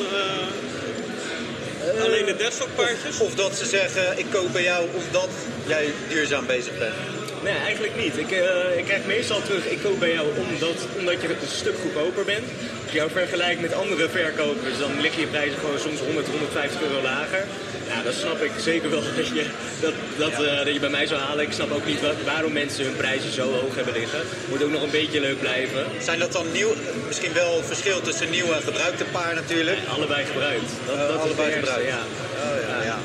Speaker 2: alleen de desktoppaardjes?
Speaker 3: Of dat ze zeggen, ik koop bij jou omdat jij duurzaam bezig bent.
Speaker 4: Nee, eigenlijk niet. Ik, eh, ik krijg meestal terug, ik koop bij jou omdat, omdat je een stuk goedkoper bent. Als je jou vergelijkt met andere verkopers, dan liggen je prijzen gewoon soms 100, 150 euro lager. Ja, dat snap ik zeker wel dat je, dat, dat, eh, dat je bij mij zou halen. Ik snap ook niet wat, waarom mensen hun prijzen zo hoog hebben liggen. Moet ook nog een beetje leuk blijven.
Speaker 3: Zijn dat dan nieuw, misschien wel verschil tussen nieuw en gebruikte paar natuurlijk?
Speaker 4: Allebei gebruikt. Dat,
Speaker 3: Eh,
Speaker 4: dat
Speaker 3: allebei gebruikt.
Speaker 4: Ja.
Speaker 3: Oh, ja, ja.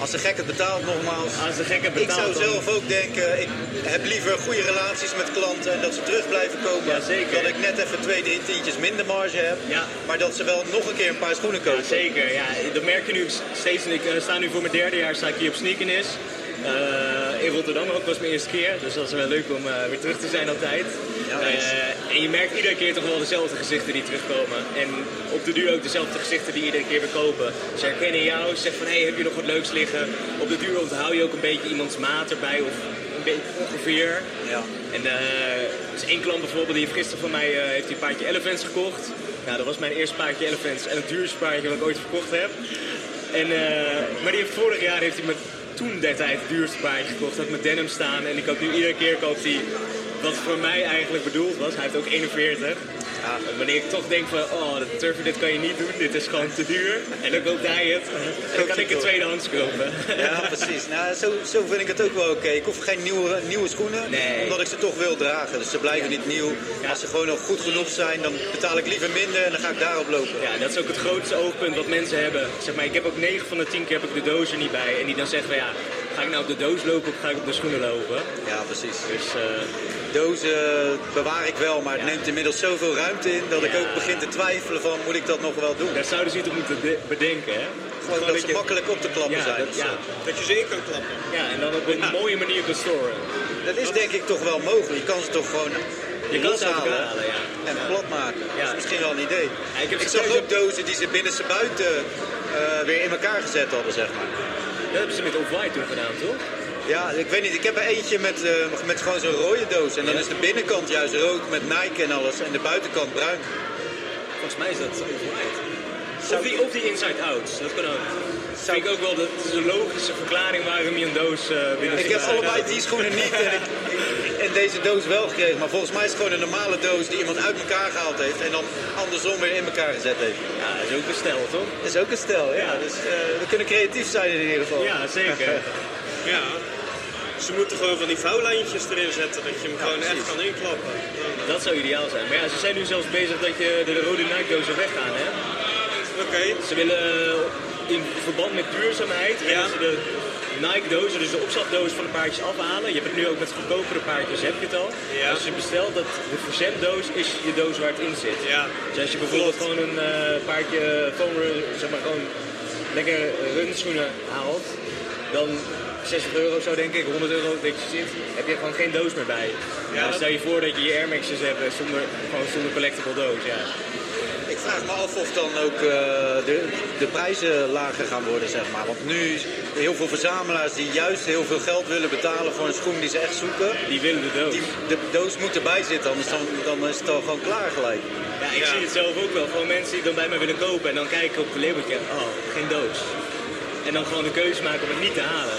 Speaker 3: Als de gek het betaalt nogmaals.
Speaker 4: Als de gekke
Speaker 3: Ik
Speaker 4: betaalt
Speaker 3: zou
Speaker 4: dan-
Speaker 3: zelf ook denken, ik heb liever goede relaties met klanten en dat ze terug blijven komen.
Speaker 4: Ja, zeker.
Speaker 3: Dat ik net even twee, drie tientjes minder marge heb.
Speaker 4: Ja.
Speaker 3: Maar dat ze wel nog een keer een paar schoenen
Speaker 4: Ja,
Speaker 3: kopen.
Speaker 4: zeker. Ja, dat merk je nu steeds. Ik eh, sta nu voor mijn derde jaar sta ik hier op Sneakenis. Eh in Rotterdam ook was mijn eerste keer. Dus dat is wel leuk om eh, weer terug te zijn altijd. Eh, en je merkt iedere keer toch wel dezelfde gezichten die terugkomen. En op de duur ook dezelfde gezichten die iedere keer weer kopen. Ze herkennen jou, ze zeggen van hé, hey, heb je nog wat leuks liggen? Op de duur onthoud je ook een beetje iemands maat erbij of een beetje ongeveer.
Speaker 3: Ja.
Speaker 4: En er is één klant bijvoorbeeld, die heeft gisteren van mij eh, heeft hij een paardje Elephants gekocht. Nou, dat was mijn eerste paardje Elephants en het duurste paardje wat ik ooit verkocht heb. En, maar die heeft vorig jaar heeft hij me toen der tijd het duurste paardje gekocht. Had met denim staan en ik koop nu iedere keer koopt hij wat voor mij eigenlijk bedoeld was. Hij heeft ook 41. En wanneer ik toch denk van, oh, dat turfje, dit kan je niet doen, dit is gewoon te duur. En dan koopt hij het. En dan kan ik het tweedehands kopen.
Speaker 3: Ja, precies. Nou, zo, zo vind ik het ook wel oké. Ik hoef geen nieuwe, nieuwe schoenen,
Speaker 4: Nee.
Speaker 3: omdat ik ze toch wil dragen. Dus ze blijven niet nieuw.
Speaker 4: Ja.
Speaker 3: Als ze gewoon nog goed genoeg zijn, dan betaal ik liever minder en dan ga ik daarop lopen.
Speaker 4: Ja, dat is ook het grootste oogpunt wat mensen hebben. Zeg maar, ik heb ook 9 van de 10 keer heb ik de doos er niet bij. En die dan zeggen van ja, ga ik nou op de doos lopen of ga ik op de schoenen lopen?
Speaker 3: Ja, precies.
Speaker 4: Dus eh,
Speaker 3: Dozen bewaar ik wel, maar het
Speaker 4: Ja.
Speaker 3: neemt inmiddels zoveel ruimte in dat ik ook begin te twijfelen van moet ik dat nog wel doen.
Speaker 4: daar zouden ze iets op moeten de- bedenken, hè?
Speaker 3: Gewoon dat
Speaker 4: dat
Speaker 3: ze
Speaker 4: je-
Speaker 3: makkelijk op te klappen
Speaker 4: Ja,
Speaker 3: zijn.
Speaker 4: dat,
Speaker 2: Dat je ze in kan klappen.
Speaker 4: ja, en dan op een mooie manier te storen.
Speaker 3: Dat is denk ik toch wel mogelijk. Je kan ze toch gewoon
Speaker 4: Je kan ze halen, ja.
Speaker 3: en plat maken.
Speaker 4: Ja.
Speaker 3: Dat is misschien wel een idee.
Speaker 4: Ja, ik heb
Speaker 3: ik zag ook dozen die ze binnen ze buiten eh, weer in elkaar gezet hadden, zeg maar.
Speaker 4: Dat hebben ze met Off-White toen gedaan, toch?
Speaker 3: Ja, ik weet niet. Ik heb er eentje met, eh, met gewoon zo'n rode doos. En dan
Speaker 4: Ja.
Speaker 3: is de binnenkant juist rood met Nike en alles. En de buitenkant bruin.
Speaker 4: Volgens mij is dat Off-White. Of die, of die Inside Out, dat kan ook. Vind ik ook wel, dat is een logische verklaring waarom je een doos eh binnen
Speaker 3: Ik heb allebei die schoenen niet en, ik, en deze doos wel gekregen. Maar volgens mij is het gewoon een normale doos die iemand uit elkaar gehaald heeft. En dan andersom weer in elkaar gezet heeft.
Speaker 4: Ja, dat is ook een stijl, toch?
Speaker 3: Dat is ook een stijl, ja.
Speaker 4: Ja.
Speaker 3: Dus eh, we kunnen creatief zijn in ieder geval.
Speaker 4: Ja, zeker.
Speaker 2: Ja. Ze moeten gewoon van die vouwlijntjes erin zetten, dat je hem gewoon echt kan inklappen.
Speaker 4: Dat zou ideaal zijn. Maar ja, ze zijn nu zelfs bezig dat je de rode Nike-dozen weggaan, hè?
Speaker 2: Oké.
Speaker 4: Ze willen in verband met duurzaamheid willen ze de Nike-dozen, dus de opslagdoos van de paardjes afhalen. Je hebt het nu ook met goedkopere paardjes, heb je het al.
Speaker 2: Ja.
Speaker 4: Als je bestelt, dat de verzenddoos is je doos waar het in zit.
Speaker 2: Ja.
Speaker 4: Dus als je bijvoorbeeld gewoon een eh, paardje foam run, zeg maar gewoon lekker runschoenen haalt, dan 60 euro zo denk ik, 100 euro dat je zit, heb je gewoon geen doos meer bij. Ja, stel je voor dat je je Air Max'jes hebt eh, zonder, gewoon zonder collectible doos, ja.
Speaker 3: Ik vraag me af of dan ook eh, de, de prijzen lager gaan worden, zeg maar. Want nu heel veel verzamelaars die juist heel veel geld willen betalen voor een schoen die ze echt zoeken.
Speaker 4: Die willen de doos.
Speaker 3: Die, de doos moet erbij zitten, anders dan, dan is het al gewoon klaar gelijk.
Speaker 4: Ja, ik
Speaker 2: Ja.
Speaker 4: zie het zelf ook wel. Gewoon mensen die dan bij mij willen kopen en dan kijken op de labeltje. Oh, geen doos. En dan gewoon de keuze maken om het niet te halen.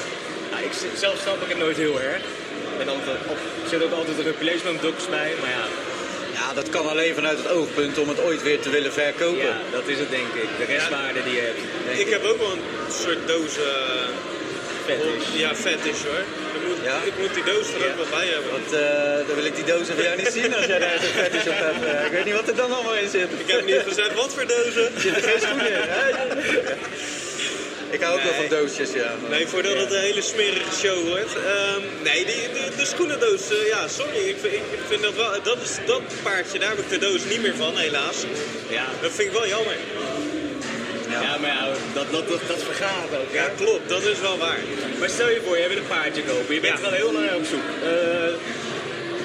Speaker 4: Ja, ik, zelf snap ik het nooit heel erg. En dan op, er zit ook altijd een replacement box bij. Maar ja,
Speaker 3: Ja, dat kan alleen vanuit het oogpunt om het ooit weer te willen verkopen.
Speaker 4: ja, dat is het denk ik. De restwaarde die je hebt. Denk
Speaker 2: Ik heb ook wel een soort doos. eh,
Speaker 4: vet is.
Speaker 2: Ja, vet is hoor. Ik moet,
Speaker 3: Ja?
Speaker 2: ik moet die doos er ook wel bij hebben.
Speaker 3: Want eh, dan wil ik die dozen van jou niet zien als jij daar zo'n fetish op hebt. Eh, ik weet niet wat er dan allemaal in zit.
Speaker 2: Ik heb niet gezegd wat voor dozen.
Speaker 3: Zitten geen schoenen in, hè? Ik hou ook wel
Speaker 2: Nee.
Speaker 3: van doosjes, ja.
Speaker 2: Nee, voordat het een hele smerige show wordt. Ehm, nee, die, de, de schoenendoos, eh, ja, sorry. Ik, vind- ik vind dat wel, dat, is, dat paardje, daar heb ik de doos niet meer van, helaas.
Speaker 4: Ja.
Speaker 2: Dat vind ik wel jammer.
Speaker 4: Ja, maar ja, dat, dat, dat, dat vergaat ook.
Speaker 2: Ja,
Speaker 4: Ja.
Speaker 2: klopt, dat is wel waar.
Speaker 4: Maar stel je voor, je wil een paardje kopen. Je bent
Speaker 2: Ja.
Speaker 4: er al heel lang op zoek. Eh,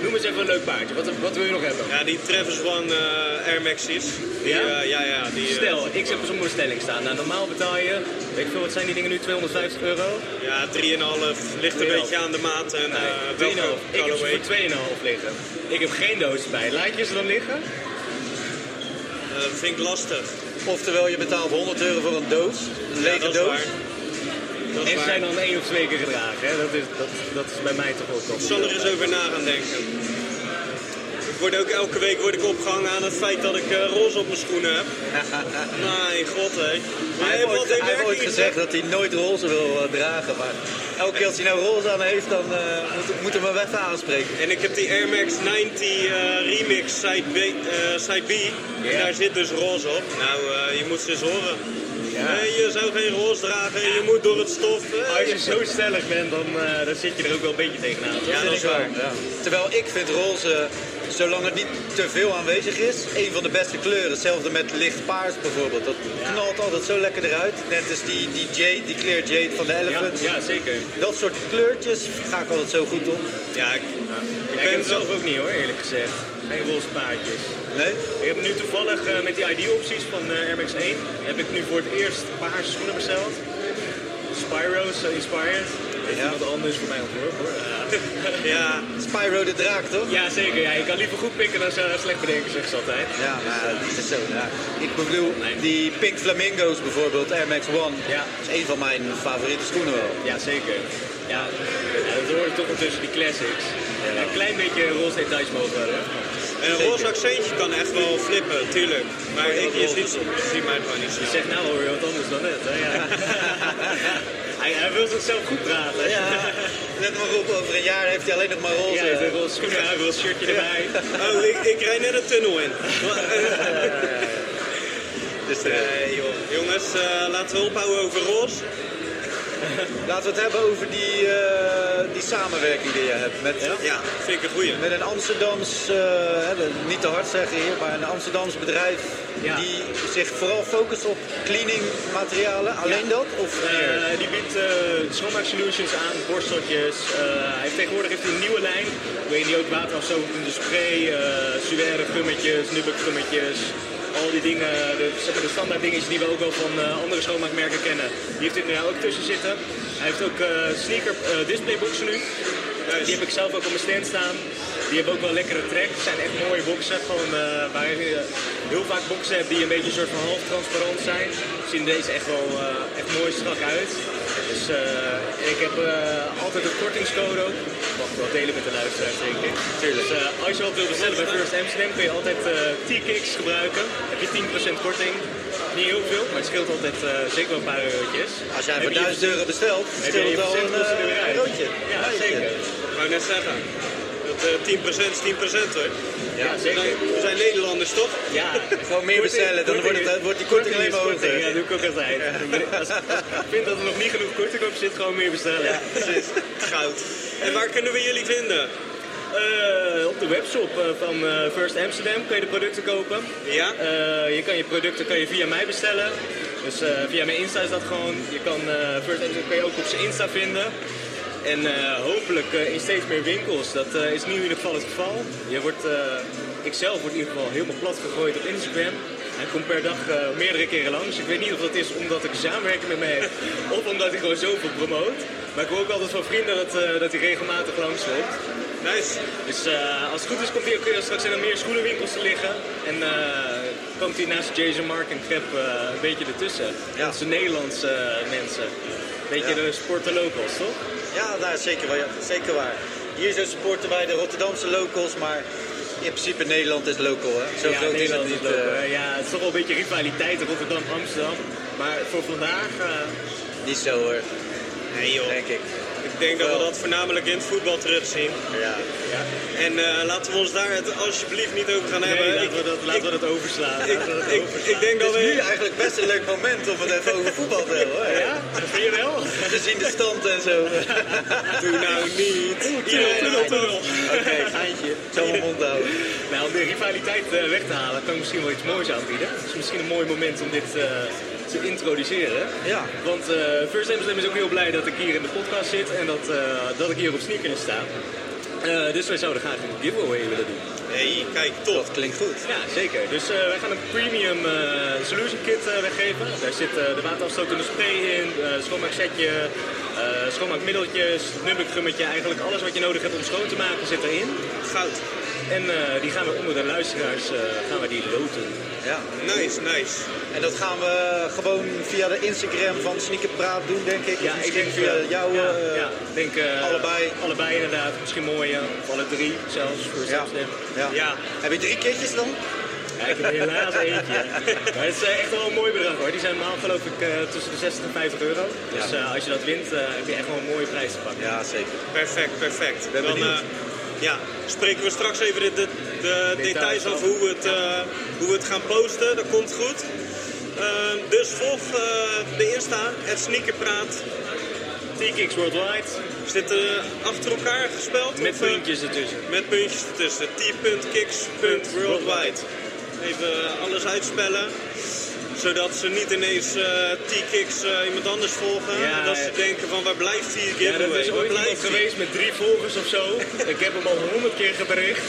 Speaker 4: noem eens even een leuk paardje. Wat, wat wil je nog hebben?
Speaker 2: Ja, die Travis One eh, Air Max's. Die,
Speaker 4: Ja?
Speaker 2: eh, ja, ja. Die, eh,
Speaker 4: Stel, ik op een stelling staan. Nou, normaal betaal je, weet ik veel, wat zijn die dingen nu, 250 euro?
Speaker 2: Ja, 3,5. Ligt een
Speaker 4: 3,5.
Speaker 2: beetje aan de maat en
Speaker 4: Nee,
Speaker 2: eh
Speaker 4: 2,5.
Speaker 2: welke
Speaker 4: Ik heb ze
Speaker 2: colorway.
Speaker 4: voor 2,5 liggen. Ik heb geen doos bij. Laat je ze dan liggen?
Speaker 2: Dat vind ik lastig.
Speaker 3: Oftewel, je betaalt 100 euro voor een doos, een lege
Speaker 2: is
Speaker 3: doos.
Speaker 2: waar.
Speaker 4: En
Speaker 2: waar.
Speaker 4: zijn dan één of twee keer gedragen. Hè? Dat, is, dat, dat is bij mij toch ook nog.
Speaker 2: Ik zal er eens over na gaan denken. Ik word ook elke week word ik opgehangen aan het feit dat ik eh, roze op mijn schoenen heb. Mijn god, hé.
Speaker 3: Hij heeft ooit,
Speaker 2: in
Speaker 3: hij heeft ooit gezegd dat hij nooit roze wil eh, dragen. Maar elke keer als hij nou roze aan heeft, dan eh, moet, moet hem wel even aanspreken.
Speaker 2: En ik heb die Air Max 90 eh, Remix Side B, Side B. En daar zit dus roze op. Nou, je moet ze eens horen. Nee, je zou geen roze dragen, je moet door het stof. eh,
Speaker 4: Als je zo stellig bent, dan, eh, dan zit je er ook wel een beetje tegenaan. toch?
Speaker 2: Ja, dat is waar.
Speaker 3: Ja. Terwijl ik vind roze zolang het niet te veel aanwezig is, een van de beste kleuren. Hetzelfde met licht paars bijvoorbeeld. Dat knalt altijd zo lekker eruit. Net als die, die jade, die clear jade van de
Speaker 4: Ja,
Speaker 3: Elephants.
Speaker 4: ja, zeker.
Speaker 3: Dat soort kleurtjes ga ik altijd zo goed op.
Speaker 2: Ja, ik,
Speaker 4: Ik ben het zelf ook niet hoor, eerlijk gezegd. Geen roze paardjes.
Speaker 3: Nee?
Speaker 4: Ik heb nu toevallig eh, met die ID-opties van eh, Air Max 1 heb ik nu voor het eerst paarse schoenen besteld. Spyro's uh, Inspired. Heeft
Speaker 3: Ja.
Speaker 4: iemand anders voor mij ontworpen hoor. Ja.
Speaker 2: ja,
Speaker 3: Spyro de draak, toch?
Speaker 4: ja, zeker. Ja. Je kan liever goed pikken dan slecht bedenken, zeg ze altijd.
Speaker 3: Ja, maar dat is zo. Ja. Ik bedoel, die Pink Flamingo's bijvoorbeeld, Air Max One,
Speaker 4: Ja.
Speaker 3: is een van mijn favoriete schoenen wel.
Speaker 4: Ja, zeker. Ja, ja dat hoort toch wel tussen die classics. Een klein beetje roze details mogen wel, hè?
Speaker 2: En een roze accentje kan echt wel flippen, tuurlijk. Maar ik, je ziet, je ziet mij gewoon niet
Speaker 4: Je
Speaker 2: zo.
Speaker 4: zegt nou hoor je wat anders dan net, hè? Ja. hij, hij wil zichzelf goed praten.
Speaker 3: Ja, let maar op, over een jaar heeft hij alleen nog maar roze.
Speaker 4: Ja, een roze schoenen, een roze shirtje erbij.
Speaker 2: Oh, ik, ik rijd net een tunnel in.
Speaker 3: Dus, eh,
Speaker 2: joh. Jongens, eh, laten we ophouden over roze.
Speaker 3: laten we het hebben over die, eh, die samenwerking die je hebt met,
Speaker 2: Ja, vind ik een goeie.
Speaker 3: met een Amsterdams, eh, niet te hard zeggen hier, maar een Amsterdams bedrijf
Speaker 4: Ja.
Speaker 3: die zich vooral focust op cleaning materialen. Alleen dat? Of?
Speaker 4: Eh, die biedt schoonmaak solutions aan, borsteltjes. Hij heeft tegenwoordig heeft hij een nieuwe lijn. Waarin hij ook waterafstoot in de spray, uh, suère gummetjes, nubbek gummetjes. Al die dingen, de, zeg maar de standaard dingetjes die we ook wel van eh, andere schoonmaakmerken kennen. Die heeft er nu ook tussen zitten. Hij heeft ook eh, sneaker eh, displayboxen nu. Die heb ik zelf ook op mijn stand staan. Die hebben ook wel lekkere trek. Het zijn echt mooie boxen. Gewoon, eh, waar je eh, heel vaak boxen hebt die een beetje een soort van half transparant zijn. Zien deze echt wel eh, echt mooi strak uit. Dus eh, ik heb eh, altijd een kortingscode ook. Mag ik wel delen met de luisteraars denk ik. Dus eh, als je wat wil bestellen bij First Amsterdam kun je altijd eh T-Kicks gebruiken. heb je 10% korting. Niet heel veel, maar het scheelt altijd eh, zeker wel een paar eurotjes.
Speaker 3: Als jij voor
Speaker 4: je
Speaker 3: 1000 euro bestelt,
Speaker 4: heb je
Speaker 3: scheelt
Speaker 4: je
Speaker 3: het al een, een roodje.
Speaker 4: Ja, zeker.
Speaker 2: Ik wou net zeggen. Dat eh 10% is 10% hoor.
Speaker 4: Ja,
Speaker 2: We
Speaker 4: zeker.
Speaker 2: zijn, we zijn Nederlanders toch?
Speaker 4: Ja,
Speaker 3: Gewoon meer bestellen, dan wordt, het, wordt die korting alleen maar hoger.
Speaker 4: Ja, doe ik ook altijd. Als, als ik vind dat er nog niet genoeg korting op zit, gewoon meer bestellen.
Speaker 2: Ja, precies. Goud. En waar kunnen we jullie vinden?
Speaker 4: Eh, op de webshop eh, van eh, First Amsterdam kun je de producten kopen.
Speaker 2: Ja?
Speaker 4: Eh, je kan je producten kan je via mij bestellen. Dus eh, via mijn Insta is dat gewoon. Je kan eh, First Amsterdam kun je ook op zijn Insta vinden. En eh, hopelijk eh, in steeds meer winkels. Dat eh, is nu in ieder geval het geval. Je wordt, eh, ik zelf word in ieder geval helemaal plat gegooid op Instagram. Hij komt per dag meerdere keren langs. Ik weet niet of dat is omdat ik samenwerking met me heb of omdat ik gewoon zoveel promoot. Maar ik hoor ook altijd van vrienden dat, eh, dat hij regelmatig langs loopt.
Speaker 2: Nice.
Speaker 4: Dus als het goed is komt hij ook straks in er meer schoenenwinkels te liggen. En komt hij naast Jason Mark en Crep een beetje ertussen.
Speaker 3: Ja.
Speaker 4: Dat zijn Nederlandse mensen. Een beetje
Speaker 3: Ja.
Speaker 4: de sporten locals, toch?
Speaker 3: Ja, daar zeker, waar, zeker waar. Hier zo supporten wij de Rotterdamse locals, maar in principe Nederland is local. Hè? Zo
Speaker 4: ja,
Speaker 3: groot is het niet.
Speaker 4: is local.
Speaker 3: eh,
Speaker 4: Eh, ja, het is toch wel een beetje rivaliteit Rotterdam-Amsterdam. Maar voor vandaag, eh,
Speaker 3: niet zo hoor,
Speaker 2: Nee joh.
Speaker 3: denk ik.
Speaker 2: Ik denk dat we dat voornamelijk in het voetbal terugzien.
Speaker 3: Ja.
Speaker 2: En eh, laten we ons daar het alsjeblieft niet over gaan
Speaker 4: nee,
Speaker 2: hebben.
Speaker 4: laten,
Speaker 2: Ik-
Speaker 4: we dat, laten we dat overslaan.
Speaker 2: Ik,
Speaker 4: Laten we dat
Speaker 2: ik,
Speaker 4: overslaan.
Speaker 2: ik denk dat
Speaker 3: Het is nu
Speaker 2: we...
Speaker 3: eigenlijk best een leuk moment om het even over voetbal te hebben. Hoor.
Speaker 4: Ja, dat vind je wel?
Speaker 3: Gezien de stand en zo.
Speaker 2: Doe nou niet.
Speaker 4: tunnel, tunnel, tunnel.
Speaker 3: Oké. Ik zal mijn mond houden.
Speaker 4: Nou, om de rivaliteit eh, weg te halen, kan ik misschien wel iets moois aanbieden. Het is misschien een mooi moment om dit eh, te introduceren.
Speaker 3: Ja.
Speaker 4: Want eh First Amsterdam is ook heel blij dat ik hier in de podcast zit en dat, eh, dat ik hier op sneakers sta. Eh, dus wij zouden graag een giveaway willen doen.
Speaker 2: Hey, kijk, top.
Speaker 3: Dat klinkt goed.
Speaker 4: Ja, zeker. Dus wij gaan een premium solution kit weggeven. Daar zit de waterafstotende spray in, schoonmaaksetje, schoonmaakmiddeltjes, nubbekgummetje. Eigenlijk alles wat je nodig hebt om schoon te maken zit erin.
Speaker 2: Goud.
Speaker 4: En die gaan we onder de luisteraars gaan we die loten.
Speaker 3: Ja.
Speaker 2: Nice, nice.
Speaker 3: En dat gaan we gewoon via de Instagram van Sneakerpraat doen, denk ik. Of
Speaker 4: Ja, ik
Speaker 3: misschien
Speaker 4: denk
Speaker 3: via
Speaker 4: eh,
Speaker 3: jou.
Speaker 4: Ja,
Speaker 3: eh,
Speaker 4: ja, ik denk eh,
Speaker 3: allebei.
Speaker 4: Allebei inderdaad. Misschien mooie, of alle drie zelfs. Voor
Speaker 3: Ja. Ja.
Speaker 2: Ja.
Speaker 3: Heb je drie kitjes dan?
Speaker 4: Ja, ik heb helaas eentje. Maar het is eh, echt wel een mooi bedrag hoor. Die zijn normaal geloof ik eh, tussen de 60 en 50 euro. Dus
Speaker 3: Ja.
Speaker 4: eh, als je dat wint, eh, heb je echt wel een mooie prijs te pakken.
Speaker 3: Ja, zeker.
Speaker 2: Perfect, perfect.
Speaker 3: Ben
Speaker 2: Dan eh, ja, spreken we straks even de, de, de details over hoe we, het, eh, hoe we het gaan posten. Dat komt goed. Eh, dus volg eh, de Insta, het Sneakerpraat.
Speaker 6: T-Kicks Worldwide.
Speaker 2: Is dit eh, achter elkaar gespeld?
Speaker 6: Met
Speaker 2: of, eh,
Speaker 6: puntjes ertussen.
Speaker 2: Met puntjes ertussen. T.kicks.worldwide. Even alles uitspellen. Zodat ze niet ineens T-Kicks iemand anders volgen.
Speaker 6: Ja,
Speaker 2: en dat ze
Speaker 6: ja.
Speaker 2: denken van waar blijft die
Speaker 6: Ja,
Speaker 2: giveaway?
Speaker 6: dat is ooit iemand geweest met drie volgers of zo. Ik heb hem al honderd keer gebericht.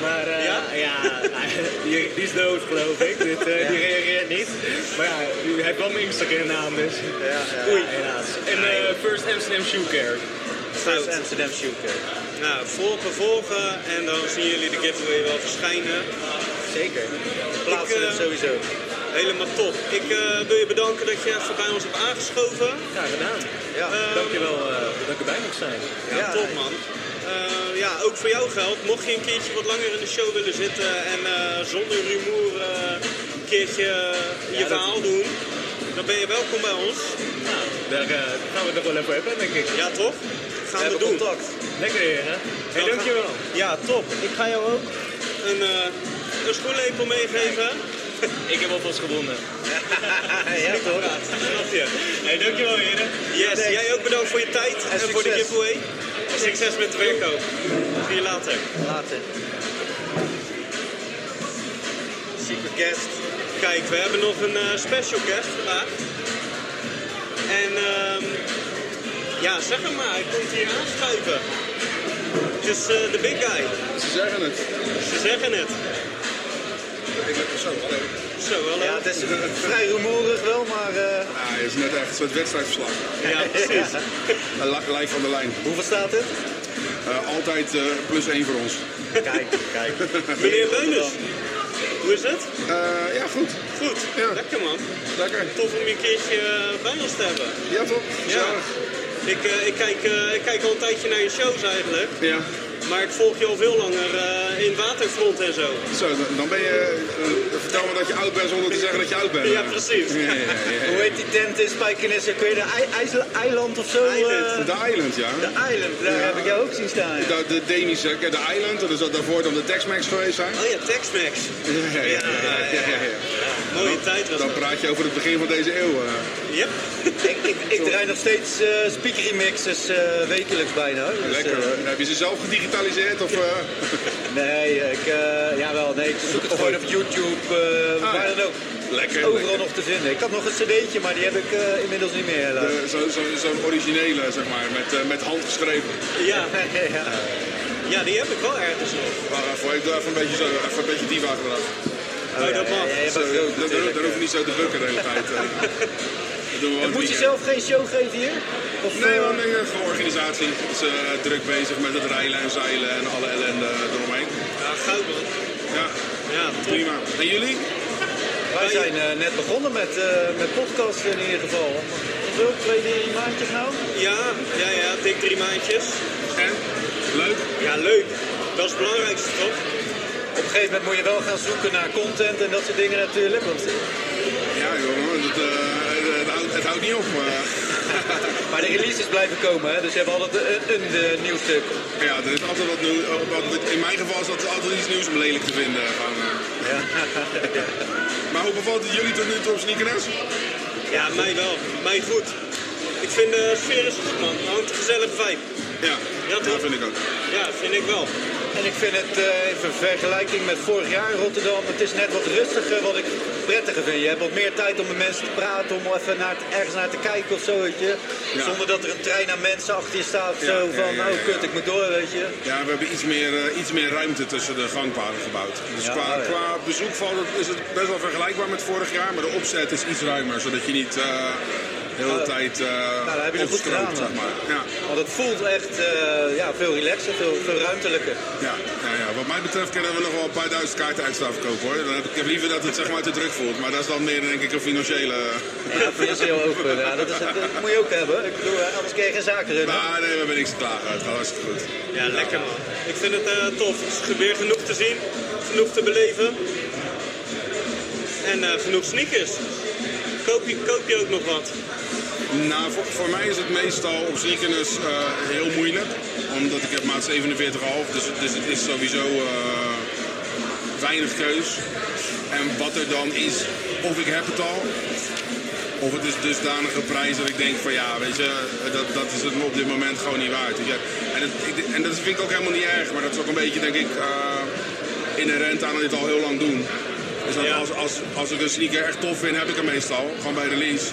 Speaker 6: Maar eh,
Speaker 2: Ja?
Speaker 6: ja, die, die is dood geloof ik. Dit, eh, Die reageert niet. Maar ja, hij mijn Instagram naam dus.
Speaker 3: Ja, ja.
Speaker 6: Oei, helaas. En eh, First Amsterdam Shoe Care.
Speaker 3: First Amsterdam Shooter.
Speaker 2: Nou, volgen, volgen en dan zien jullie de giveaway wel verschijnen.
Speaker 3: Zeker. Plaatsen
Speaker 2: Ik,
Speaker 3: sowieso.
Speaker 2: Helemaal top. Ik wil je bedanken dat je even bij ons hebt aangeschoven.
Speaker 6: Ja, gedaan.
Speaker 3: Ja.
Speaker 2: Eh,
Speaker 6: Dankjewel uh, dat ik erbij mocht zijn.
Speaker 2: Ja,
Speaker 3: Ja,
Speaker 2: top man. Eh, ja, ook voor jou geldt, mocht je een keertje wat langer in de show willen zitten en eh, zonder rumoer eh, een keertje je
Speaker 3: dat-
Speaker 2: verhaal doen, dan ben je welkom bij ons.
Speaker 6: Nou, daar eh, gaan we het nog wel even hebben, denk ik.
Speaker 2: Ja, toch?
Speaker 3: We
Speaker 2: Gaan we,
Speaker 3: hebben
Speaker 2: doen.
Speaker 3: contact.
Speaker 6: Lekker heren. Hey,
Speaker 2: Dan
Speaker 6: dankjewel.
Speaker 2: gaan- Ja, top. Ik ga jou ook een, eh een schoenlepel meegeven.
Speaker 6: Ik heb alvast gewonnen.
Speaker 3: ja, toch?
Speaker 2: Snap je?
Speaker 6: Hey, dankjewel heren.
Speaker 2: Yes, jij ook bedankt voor je tijd en,
Speaker 3: En
Speaker 2: voor de giveaway. En succes met de verkoop. Zie je later.
Speaker 3: Later. Super guest.
Speaker 2: Kijk, we hebben nog een eh, special guest vandaag. En ehm, ja, zeg hem maar, hij komt hier aanschuiven. Het is eh, de big guy.
Speaker 5: Ze zeggen het.
Speaker 2: Ze zeggen het.
Speaker 5: Ik zo, hallo.
Speaker 2: Zo, hallo.
Speaker 3: Ja, het is vrij rumoerig wel, maar eh,
Speaker 5: Ja, het is net echt een soort wedstrijdverslag.
Speaker 2: Ja, precies.
Speaker 5: Een li- Live van de lijn.
Speaker 3: hoeveel staat het?
Speaker 5: Eh, altijd eh, plus één voor ons.
Speaker 3: Kijk, kijk.
Speaker 2: Meneer Beunus, hoe is het?
Speaker 5: Eh, ja, goed.
Speaker 2: Goed,
Speaker 5: Ja.
Speaker 2: lekker man.
Speaker 5: Lekker.
Speaker 2: Tof om je een keertje bij ons te hebben.
Speaker 5: Ja, toch?
Speaker 2: Ja.
Speaker 5: Gezellig.
Speaker 2: Ik, eh, ik, kijk, eh, ik kijk al een tijdje naar je shows eigenlijk.
Speaker 5: Ja.
Speaker 2: Maar ik volg je al veel langer eh, in waterfront en zo.
Speaker 5: Zo, dan- ben je... eh, vertel me dat je oud bent zonder te zeggen dat je oud bent.
Speaker 2: Ja, precies.
Speaker 5: Ja, ja, ja, ja.
Speaker 3: Hoe heet die tent in Spijkenisse? Kun je de eiland of zo?
Speaker 2: Island.
Speaker 3: eh,
Speaker 5: De Island, ja.
Speaker 3: de Island, daar
Speaker 5: Ja.
Speaker 3: heb ik jou ook zien staan. ja.
Speaker 5: De, de Dänische, eh, de Island, dat is dat daarvoor dan de Tex-Mex geweest zijn.
Speaker 2: Oh ja, Tex-Mex.
Speaker 5: Ja, ja, ja. ja,
Speaker 2: Mooie tijd was
Speaker 5: Dan praat je over het begin van deze eeuw. eh.
Speaker 2: Yep.
Speaker 3: Ik, ik, ik draai nog steeds eh speaker remixes eh, wekelijks bijna. Dus,
Speaker 5: Lekker
Speaker 3: eh,
Speaker 5: hoor. Heb je ze zelf gedigitaliseerd? Of, eh?
Speaker 3: nee, ik, eh, jawel, nee, ik zoek het gewoon op YouTube, eh
Speaker 5: Ah,
Speaker 3: waar dan ook.
Speaker 5: Lekker.
Speaker 3: Overal
Speaker 5: lekker.
Speaker 3: nog te vinden. Ik had nog een cd'tje, maar die heb ik eh, inmiddels niet meer.
Speaker 5: Zo'n zo, zo'n originele, zeg maar, met, eh, met hand geschreven.
Speaker 2: Ja.
Speaker 3: ja.
Speaker 2: ja, die heb ik wel ergens nog.
Speaker 5: Even, ik doe even een beetje, zo, even een beetje diva gedrag.
Speaker 3: Ja,
Speaker 2: dat mag.
Speaker 5: dan hoef je niet zo te bukken de hele tijd. eh.
Speaker 3: Moet je zelf geen show geven hier? Of,
Speaker 5: Nee,
Speaker 3: eh,
Speaker 5: man, nee, eh, gewoon organisatie. Eh, druk bezig met het rijlen en zeilen en alle ellende eromheen.
Speaker 2: Ja, goud man.
Speaker 5: Ja,
Speaker 2: Ja,
Speaker 5: prima. En jullie?
Speaker 3: Wij zijn eh, net begonnen met, eh met podcasten in ieder geval. Hoeveel? Twee, drie maandjes nou?
Speaker 2: Ja, ja, ja, dik drie maandjes.
Speaker 5: En? Leuk?
Speaker 2: Ja, leuk. Dat is het belangrijkste toch?
Speaker 3: Op een gegeven moment moet je wel gaan zoeken naar content en dat soort dingen natuurlijk. Want,
Speaker 5: Ja, jongen, het, eh, het, het, houdt, het houdt niet op. Maar,
Speaker 3: maar de releases blijven komen, hè? dus je hebt altijd een, een, eh, nieuw stuk.
Speaker 5: ja, er is altijd wat nieuws. wat- In mijn geval is dat altijd iets nieuws om lelijk te vinden. Gewoon, eh. Maar hoe bevalt het jullie tot nu toe op sneakers?
Speaker 2: Ja, mij wel. Mij goed. Ik vind de sfeer is goed man. Er hangt een gezellige vibe.
Speaker 5: Ja,
Speaker 2: Ja,
Speaker 5: dat vind ik ook.
Speaker 2: Ja, vind ik wel.
Speaker 3: En ik vind het eh, in vergelijking met vorig jaar in Rotterdam, het is net wat rustiger wat ik prettiger vind. Je hebt wat meer tijd om met mensen te praten, om even naar, ergens naar te kijken of zo, weet je.
Speaker 5: Ja.
Speaker 3: Zonder dat er een trein aan mensen achter je staat,
Speaker 5: Ja,
Speaker 3: zo van, oh kut, ik moet door, weet je.
Speaker 5: Ja, we hebben iets meer, eh, iets meer ruimte tussen de gangpaden gebouwd. Dus qua,
Speaker 3: oh
Speaker 5: qua bezoek het, is het best wel vergelijkbaar met vorig jaar, maar de opzet is iets ruimer, zodat je niet eh, de hele tijd eh
Speaker 3: Nou, heb je goed gedaan,
Speaker 5: zeg maar. Ja,
Speaker 3: Want het voelt echt eh, ja, veel relaxer, veel, veel ruimtelijker.
Speaker 5: ja, ja, ja. Wat mij betreft kunnen we nog wel een paar duizend kaarten extra verkopen hoor. Dan heb ik, ik heb liever dat het zeg maar te druk voelt, maar dat is dan meer denk ik een financiële...
Speaker 3: Ja, financieel open, ja, dat, is, dat moet je ook hebben. Ik bedoel, anders kun je geen zaken runnen.
Speaker 5: Maar nee, we hebben niks te klagen. Het gaat hartstikke goed.
Speaker 2: Ja, lekker man. Ik vind het eh, tof. Er is weer genoeg te zien, genoeg te beleven. En eh, genoeg sneakers. Koop je, koop je ook nog wat?
Speaker 5: Nou, voor, voor mij is het meestal op sneakers eh, heel moeilijk. Omdat ik heb maat 47,5, dus, het- dus het is sowieso eh, weinig keus. En wat er dan is, of ik heb het al, Of het is dusdanige prijs dat ik denk van ja, weet je, dat, dat is het me op dit moment gewoon niet waard. Weet je. En, het, ik, en dat vind ik ook helemaal niet erg, maar dat is ook een beetje denk ik uh, inherent aan dit al heel lang doen. Dus dat
Speaker 2: Ja.
Speaker 5: als, als, als ik een sneaker echt tof vind, heb ik hem meestal. Gewoon bij release.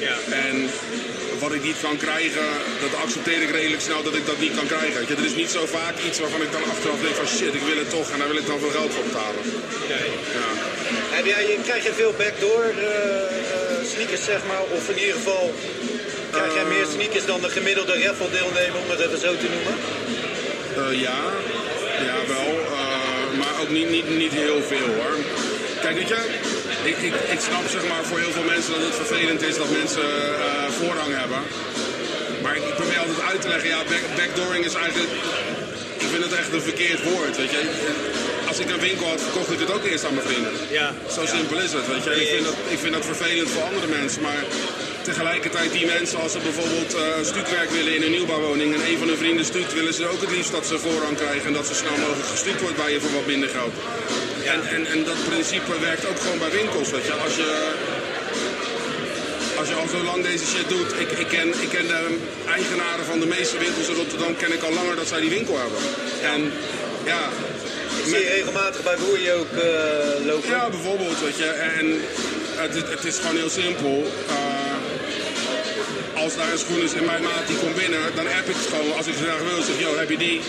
Speaker 2: Ja.
Speaker 5: En wat ik niet kan krijgen, dat accepteer ik redelijk snel dat ik dat niet kan krijgen. Weet je, Er is niet zo vaak iets waarvan ik dan achteraf denk van shit, ik wil het toch en daar wil ik dan veel geld voor betalen.
Speaker 2: Nee.
Speaker 5: Ja.
Speaker 3: Heb jij, krijg je veel backdoor eh, sneakers, zeg maar? Of in ieder geval, krijg jij meer sneakers dan de gemiddelde raffle deelnemer, om het even zo te noemen?
Speaker 5: Eh, ja, ja wel. maar ook niet, niet, niet heel veel hoor. Kijk, weet je, ik, ik, ik snap zeg maar voor heel veel mensen dat het vervelend is dat mensen eh, voorrang hebben. Maar ik probeer altijd uit te leggen, ja, back, backdooring is eigenlijk, ik vind het echt een verkeerd woord, weet je. Als ik een winkel had, verkocht ik het ook eerst aan mijn vrienden.
Speaker 2: Ja.
Speaker 5: Zo simpel is het, weet je. Ik vind, dat, ik vind dat vervelend voor andere mensen, maar tegelijkertijd die mensen, als ze bijvoorbeeld eh stukwerk willen in een nieuwbouwwoning en een van hun vrienden stukt, willen ze ook het liefst dat ze voorrang krijgen en dat ze snel mogelijk gestukt wordt bij je voor wat minder geld. En, en, en dat principe werkt ook gewoon bij winkels, weet je. Als je, als je al zo lang deze shit doet, ik, ik, ken, ik ken de eigenaren van de meeste winkels in Rotterdam, ken ik al langer dat zij die winkel hebben. En ja,
Speaker 3: Ik zie je regelmatig bij Boeien ook eh, lopen.
Speaker 5: ja, bijvoorbeeld, weet je. En het, is- het is gewoon heel simpel. Eh, als daar een schoen is in mijn maat die komt binnen, dan app ik het gewoon. Als ik graag wil, zeg yo, heb je die?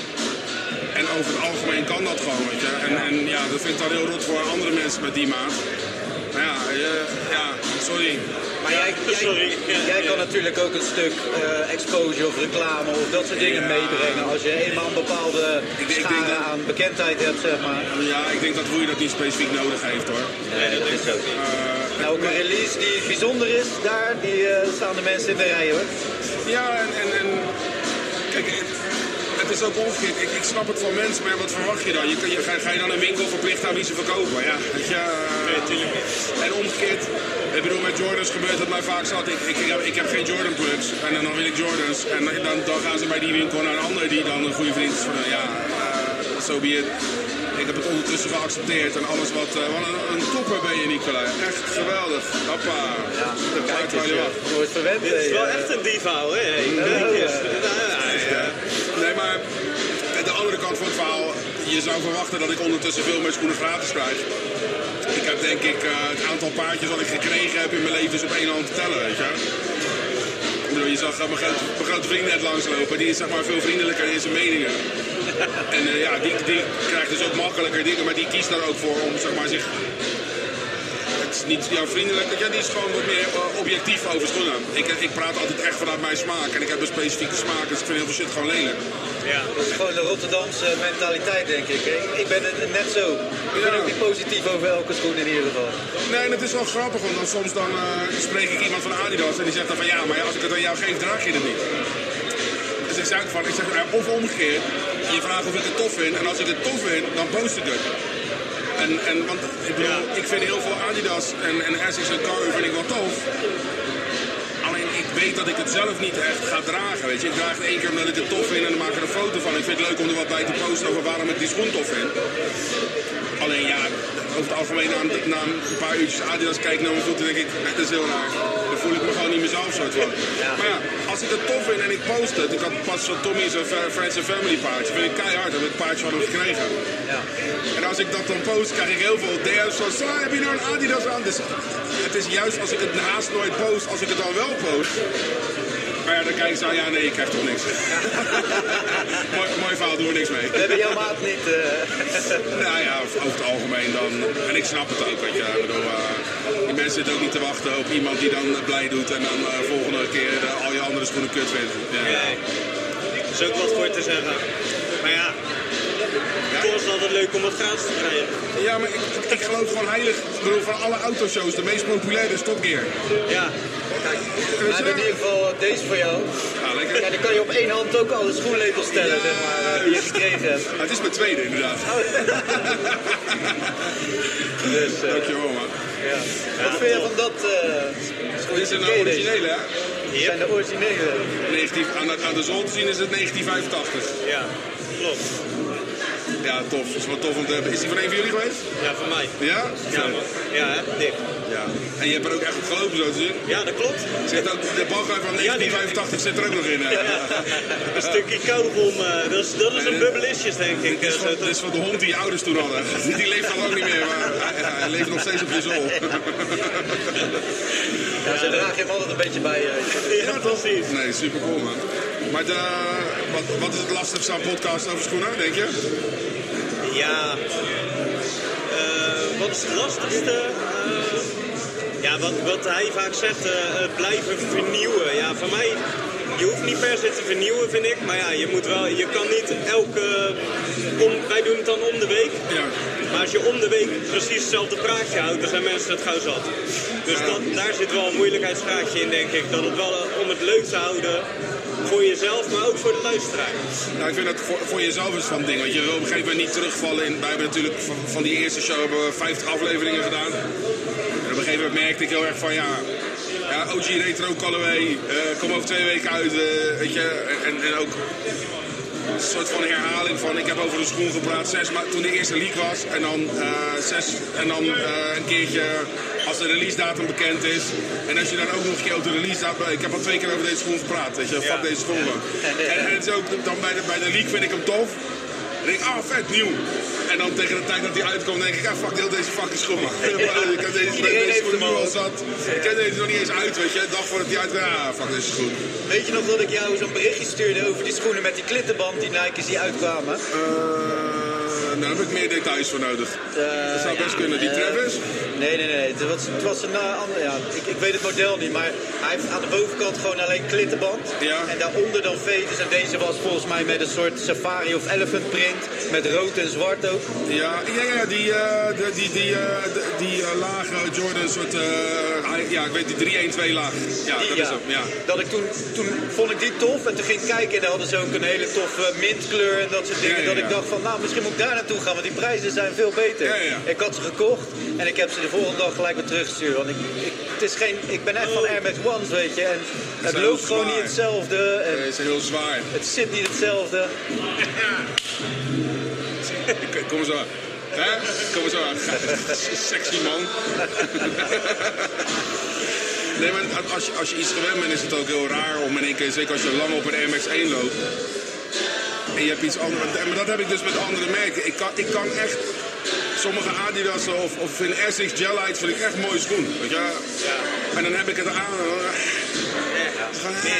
Speaker 5: En over het algemeen kan dat gewoon, weet je. En ja, en, ja dat vind ik dan heel rot voor andere mensen met die maat. Maar ja, je- ja, sorry.
Speaker 3: Maar jij, jij, jij
Speaker 2: ja.
Speaker 3: kan natuurlijk ook een stuk eh, exposure of reclame of dat soort dingen
Speaker 5: Ja.
Speaker 3: meebrengen. Als je eenmaal een bepaalde
Speaker 5: Ik denk- ik
Speaker 3: schare
Speaker 5: denk dat-
Speaker 3: aan bekendheid hebt, zeg maar.
Speaker 5: Ja, ik denk dat Roei dat niet specifiek nodig heeft hoor.
Speaker 3: Nee, dat is zo.
Speaker 5: Eh,
Speaker 3: Nou, ook een release die bijzonder is, daar die, eh, staan de mensen in de rij hoor.
Speaker 5: Ja, en, en, en kijk, het, is ook omgekeerd. Ik, ik snap het van mensen, maar wat verwacht je dan? Je, je, ga, ga je dan een winkel verplichten aan wie ze verkopen? Ja, weet je. eh, en omgekeerd, ik bedoel, met Jordans gebeurt het mij vaak zat. Ik, ik, ik, heb, ik heb geen Jordan plugs en dan wil ik Jordans. En dan, dan gaan ze bij die winkel naar een ander die dan een goede vriend is van hun. Ja, zo so be it. Ik heb het ondertussen geaccepteerd en alles wat... eh, wat een, een topper ben je, Nicolai. Echt geweldig. Hoppa.
Speaker 3: Ja,
Speaker 5: Kijk,
Speaker 3: eens, eh, wordt verwend.
Speaker 2: Dit is
Speaker 3: eh,
Speaker 2: wel
Speaker 3: eh.
Speaker 2: echt een diva hoor. Hey,
Speaker 3: Ja,
Speaker 5: maar de andere kant van het verhaal, je zou verwachten dat ik ondertussen veel meer schoenen gratis krijg. Ik heb denk ik eh, het aantal paardjes dat ik gekregen heb in mijn leven is op één hand te tellen, weet je. Je zag eh, mijn grote vriend net langslopen, die is zeg maar veel vriendelijker in zijn meningen. En eh, ja, die, die krijgt dus ook makkelijker dingen, maar die kiest daar ook voor om zeg maar zich is niet ja, vriendelijk. Ja, die is gewoon wat meer eh, objectief over schoenen. Ik, ik praat altijd echt vanuit mijn smaak. En ik heb een specifieke smaak, dus ik vind heel veel shit gewoon lelijk.
Speaker 2: Ja.
Speaker 3: Dat is gewoon de Rotterdamse mentaliteit, denk ik. Ik, ben het net zo. Ik ben
Speaker 5: Ja.
Speaker 3: ook niet positief over elke schoen in ieder geval.
Speaker 5: Nee, het is wel grappig, want dan soms dan, eh, spreek ik iemand van Adidas en die zegt dan van ja, maar als ik het aan jou geef, draag je het niet. Dus ik zeg van, ik zeg, eh, of omgekeerd, je vraagt of ik het tof vind en als ik het tof vind, dan post ik het. En, en want ik bedoel, ik vind heel veel Adidas en, en Essex en Curry vind ik wel tof. Alleen ik weet dat ik het zelf niet echt ga dragen. Weet je. Ik draag het één keer omdat ik het tof vind en dan maak ik er een foto van. Ik vind het leuk om er wat bij te posten over waarom ik die schoen tof vind. Alleen ja, over het algemeen na, een- na een paar uurtjes Adidas kijken naar mijn voeten denk ik, dat is heel raar. Dan voel ik me gewoon niet mezelf soort van. Maar ja, als ik het tof vind en ik post het. Ik had pas van Tommy zijn Friends and Family paardje. Vind ik keihard, heb ik het paardje van hem gekregen.
Speaker 3: Ja.
Speaker 5: En als ik dat dan post, krijg ik heel veel DM's van, "Sa, heb je nou een Adidas aan? Dus het is juist als ik het haast nooit post, als ik het dan wel post. Maar ja, dan kijk ik zo, ja nee, ik krijg toch niks. mooi, mooi verhaal, doen we niks mee.
Speaker 3: We hebben jouw maat niet. eh,
Speaker 5: Nou ja, over het algemeen dan. En ik snap het ook, weet je. Ik bedoel, eh, die mensen zitten ook niet te wachten op iemand die dan eh, blij doet en dan eh, volgende keer al je andere schoenen kut vindt. Ja.
Speaker 2: Nee. Er is ook wat voor te zeggen. Maar ja, toch is het altijd leuk om wat gratis te krijgen.
Speaker 5: Ja, maar ik, ik, ik geloof gewoon heilig. Ik bedoel, van alle autoshows, de meest populaire is Top Gear.
Speaker 2: Ja,
Speaker 3: Kijk, hebben in ieder geval deze voor jou.
Speaker 5: Ja, lekker.
Speaker 3: Ja, dan kan je op één hand ook alle schoenlepels tellen,
Speaker 5: Ja.
Speaker 3: zeg maar, eh, die je gekregen hebt.
Speaker 5: Het is mijn tweede, inderdaad.
Speaker 3: Dus, eh,
Speaker 5: Dankjewel, man.
Speaker 3: ja. Wat vind je van dat eh
Speaker 5: Dit
Speaker 3: je deze?
Speaker 5: originele, hè?
Speaker 3: Dit zijn de originele.
Speaker 5: 19, aan, de, aan de zon te zien is het 1985.
Speaker 2: ja, klopt.
Speaker 5: Ja, tof. Dat is wel tof om te hebben. Is die van een van jullie geweest?
Speaker 2: Ja, van mij.
Speaker 5: Ja?
Speaker 2: Ja, man. Ja, hè? dik.
Speaker 5: Ja. En je hebt er ook echt op gelopen zo te zien.
Speaker 2: Ja, dat klopt.
Speaker 5: Zit ook, de balguif van
Speaker 2: Ja, die-
Speaker 5: 1985 zit er ook nog in.
Speaker 2: Een stukje kauwgom, eh, dat is, dat is een bubbelistjes, denk ik.
Speaker 5: Dit is,
Speaker 2: eh,
Speaker 5: van,
Speaker 2: zo
Speaker 5: dit is van de hond die je ouders toen hadden. Die leeft al lang niet meer, maar hij, hij leeft nog steeds op je zool.
Speaker 3: Ja, ze dragen hem altijd een beetje bij. eh,
Speaker 2: Ja, precies.
Speaker 5: Nee, super cool man. Maar de, wat, wat is het lastigste aan podcast over schoenen, denk je?
Speaker 2: Ja. Eh, wat is het lastigste? Eh, ja, wat, wat hij vaak zegt, eh, het blijven vernieuwen. Ja, voor mij, je hoeft niet per se te vernieuwen, vind ik. Maar ja, je moet wel, je kan niet elke, om, wij doen het dan om de week.
Speaker 5: Ja.
Speaker 2: Maar als je om de week precies hetzelfde praatje houdt, dan zijn mensen het gauw zat. Dus dat, daar zit wel een moeilijkheidsgraadje in, denk ik. Dat het wel eh, om het leuk te houden voor jezelf, maar ook voor de luisteraar.
Speaker 5: Nou, ik vind dat voor, voor jezelf is van ding. Want je wil op een gegeven moment niet terugvallen in. Wij hebben natuurlijk van, van die eerste show hebben we 50 afleveringen gedaan. En op een gegeven moment merkte ik heel erg van ja. Ja, OG Retro Callaway, eh kom over twee weken uit, eh, weet je. En, en ook een soort van herhaling van ik heb over de schoen gepraat zes ma- toen de eerste leak was. En dan, eh, zes, en dan eh, een keertje als de release datum bekend is. En als je dan ook nog een keer over de release datum... Ik heb al twee keer over deze schoen gepraat, weet je. Fuck deze schoen. En, en het is ook dan bij de, bij de leak vind ik hem tof. En denk ik, ah vet, nieuw. En dan tegen de tijd dat hij uitkomt denk ik, ah fuck heel deze fucking schoen man. ik heb deze,
Speaker 3: Iedereen
Speaker 5: deze
Speaker 3: heeft
Speaker 5: schoen
Speaker 3: hem
Speaker 5: nu
Speaker 3: al.
Speaker 5: zat. Ik ken deze nog niet eens uit, weet je. Een dag voordat hij uitkomt, ah fuck deze schoen.
Speaker 3: Weet je nog dat ik jou zo'n berichtje stuurde over die schoenen met die klittenband, die Nike's die uitkwamen?
Speaker 5: Eh, daar heb ik meer details voor nodig.
Speaker 3: Eh,
Speaker 5: dat zou best kunnen. Die
Speaker 3: eh,
Speaker 5: Travis?
Speaker 3: Nee, nee, nee. Het was, het was een uh, ander. Ja, ik, ik weet het model niet, maar hij heeft aan de bovenkant gewoon alleen klittenband.
Speaker 5: Ja.
Speaker 3: En daaronder dan veters. En deze was volgens mij met een soort safari of elephant print. Met rood en zwart ook.
Speaker 5: Ja, ja, ja die, eh, die, die, eh, die eh, lage Jordan, soort, eh, ja, ik weet die 3-1-2 laag. Ja,
Speaker 3: Die,
Speaker 5: dat is hem, ja.
Speaker 3: Dat ik toen, toen vond ik die tof en toen ging ik kijken en dan hadden ze ook een hele toffe mintkleur en dat soort dingen. Dat ik dacht van nou misschien moet ik daar naartoe gaan, want die prijzen zijn veel beter.
Speaker 5: Ja, ja.
Speaker 3: Ik had ze gekocht en ik heb ze de volgende dag gelijk weer teruggestuurd. Want ik, ik, het is geen, ik ben echt van Air Max Ones, weet je. En het loopt gewoon niet hetzelfde. En
Speaker 5: Dat is heel zwaar.
Speaker 3: het zit niet hetzelfde.
Speaker 5: Kom zo aan. Hè? Kom zo aan. Sexy man. Nee, maar als je, als je iets gewend bent, is het ook heel raar om in één keer, zeker als je lang op een Air Max 1 loopt. En je hebt iets anders. Maar dat heb ik dus met andere merken. Ik kan, ik kan echt sommige Adidas of, of in Essex Gelites vind ik echt mooie schoen. Weet je? En dan heb ik het aan. En dan, eh,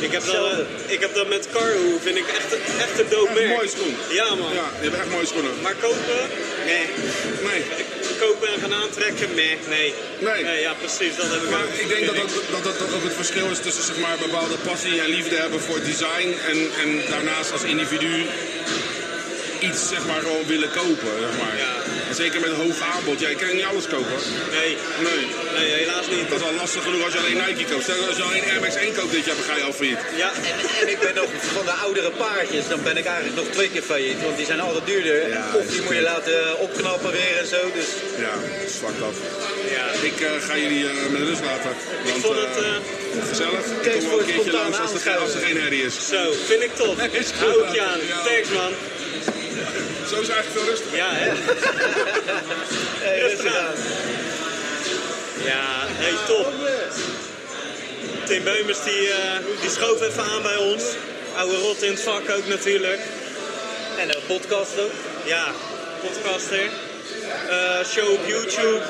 Speaker 2: Ik heb, dat, eh, ik heb dat met Carhu, vind ik echt, echt een dope
Speaker 5: Echt
Speaker 2: merk.
Speaker 5: mooie schoen.
Speaker 2: Ja man.
Speaker 5: Ja, je hebt echt mooie schoenen.
Speaker 2: Maar kopen? Nee.
Speaker 5: Nee.
Speaker 2: Kopen en gaan aantrekken? Nee. Nee.
Speaker 5: Nee.
Speaker 2: ja precies, dat heb ik
Speaker 5: Maar
Speaker 2: ook.
Speaker 5: ik denk dat dat, dat, dat dat ook het verschil is tussen zeg maar, bepaalde passie en liefde hebben voor design en, en daarnaast als individu iets zeg maar, gewoon willen kopen. Zeg maar.
Speaker 2: Ja.
Speaker 5: En zeker met een hoog aanbod. Ja, je kan niet alles kopen.
Speaker 2: Nee.
Speaker 5: Nee.
Speaker 2: Nee, helaas niet.
Speaker 5: Dat is al lastig genoeg als je alleen Nike koopt. Stel als je alleen Air Max 1 koopt dit jaar, dan ga je al failliet.
Speaker 2: Ja.
Speaker 3: En, en ik ben nog van de oudere paardjes, dan ben ik eigenlijk nog twee keer failliet. Want die zijn altijd duurder.
Speaker 5: Ja,
Speaker 3: of die moet je laten opknappen weer en zo. Dus
Speaker 5: Ja, fucked up.
Speaker 2: ja.
Speaker 5: Ik eh, ga jullie eh, met rust laten. Want,
Speaker 2: vond het,
Speaker 5: eh, gezellig. Ik kom wel
Speaker 3: voor
Speaker 5: een
Speaker 3: het
Speaker 5: keertje langs als er, geen- als er geen herrie is.
Speaker 2: Zo, vind ik top.
Speaker 5: Is goed,
Speaker 2: Hou het je aan. Thanks man.
Speaker 5: Zo is het eigenlijk veel rustiger.
Speaker 2: Ja, hè?
Speaker 3: hey,
Speaker 2: Rustig aan. Ja, hey, top. Tim Beumers die, eh, die schoof even aan bij ons. Oude rot in het vak ook natuurlijk.
Speaker 3: En een podcast ook.
Speaker 2: Ja, podcaster. Eh, show op YouTube.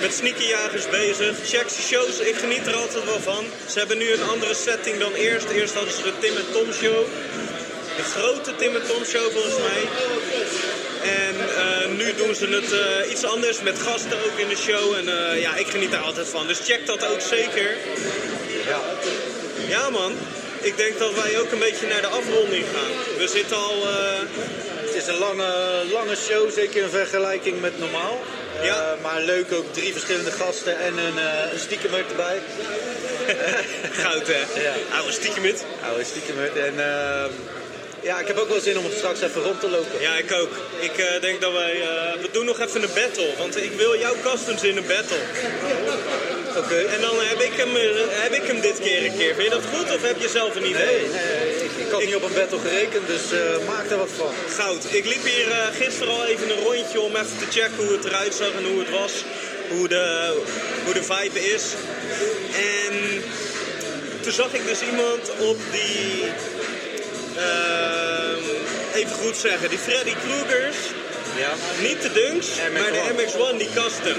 Speaker 2: Met sneakerjagers bezig. Check zijn shows, ik geniet er altijd wel van. Ze hebben nu een andere setting dan eerst. Eerst hadden ze de Tim en Tom show. De grote Tim en Tom show volgens mij. En eh, nu doen ze het eh, iets anders met gasten ook in de show. En eh, ja, ik geniet daar altijd van. Dus check dat ook zeker.
Speaker 3: Ja.
Speaker 2: Ja man, ik denk dat wij ook een beetje naar de afronding gaan. We zitten al...
Speaker 3: Het is een lange, lange show, zeker in vergelijking met normaal.
Speaker 2: Ja.
Speaker 3: maar leuk ook, drie verschillende gasten en een, een stiekemer erbij.
Speaker 2: goud hè?
Speaker 3: Ja.
Speaker 2: Oude stiekemit.
Speaker 3: Oude. En ehm, Ja, ik heb ook wel zin om straks even rond te lopen.
Speaker 2: Ja, ik ook. Ik eh, denk dat wij... eh, we doen nog even een battle. Want ik wil jouw customs in een battle.
Speaker 3: Oké.
Speaker 2: En dan heb ik, hem, eh, heb ik hem dit keer een keer. Vind je dat goed of heb je zelf een idee?
Speaker 3: Nee, nee, ik, ik had niet op een battle gerekend, dus maak er wat van.
Speaker 2: Goud. Ik liep hier gisteren al even een rondje om even te checken hoe het eruit zag en hoe het was. Hoe de, hoe de vibe is. En toen zag ik dus iemand op die... ehm, even goed zeggen, die Freddy Kruegers.
Speaker 3: Ja.
Speaker 2: Niet de Dunks,
Speaker 3: MX-1.
Speaker 2: maar de MX-1, die custom.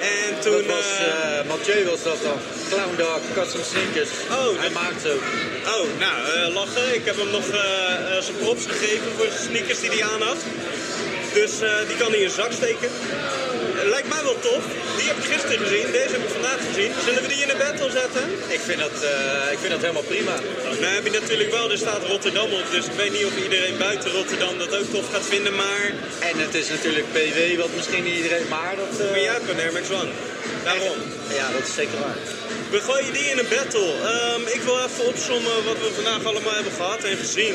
Speaker 2: En toen...
Speaker 3: Dat was,
Speaker 2: eh,
Speaker 3: eh Mathieu was dat dan. Clown Dog, Custom Sneakers.
Speaker 2: Oh,
Speaker 3: Hij
Speaker 2: dat-
Speaker 3: maakt ook.
Speaker 2: Oh, nou, eh, lachen. Ik heb hem nog zijn props gegeven voor zijn sneakers die hij aan had. Dus die kan hij in zijn zak steken. Lijkt mij wel tof. Die heb ik gisteren gezien. Deze heb ik vandaag gezien. Zullen we die in de battle zetten?
Speaker 3: Ik vind dat, eh, ik vind dat helemaal prima.
Speaker 2: Nou heb je natuurlijk wel, er staat Rotterdam op. Dus ik weet niet of iedereen buiten Rotterdam dat ook tof gaat vinden. Maar,
Speaker 3: En het is natuurlijk PW, wat misschien niet iedereen... Maar dat... eh,
Speaker 2: maar jij een Air Max One. Daarom.
Speaker 3: Ja, dat is zeker waar.
Speaker 2: We gooien die in een battle. Ehm, ik wil even opzommen wat we vandaag allemaal hebben gehad en gezien.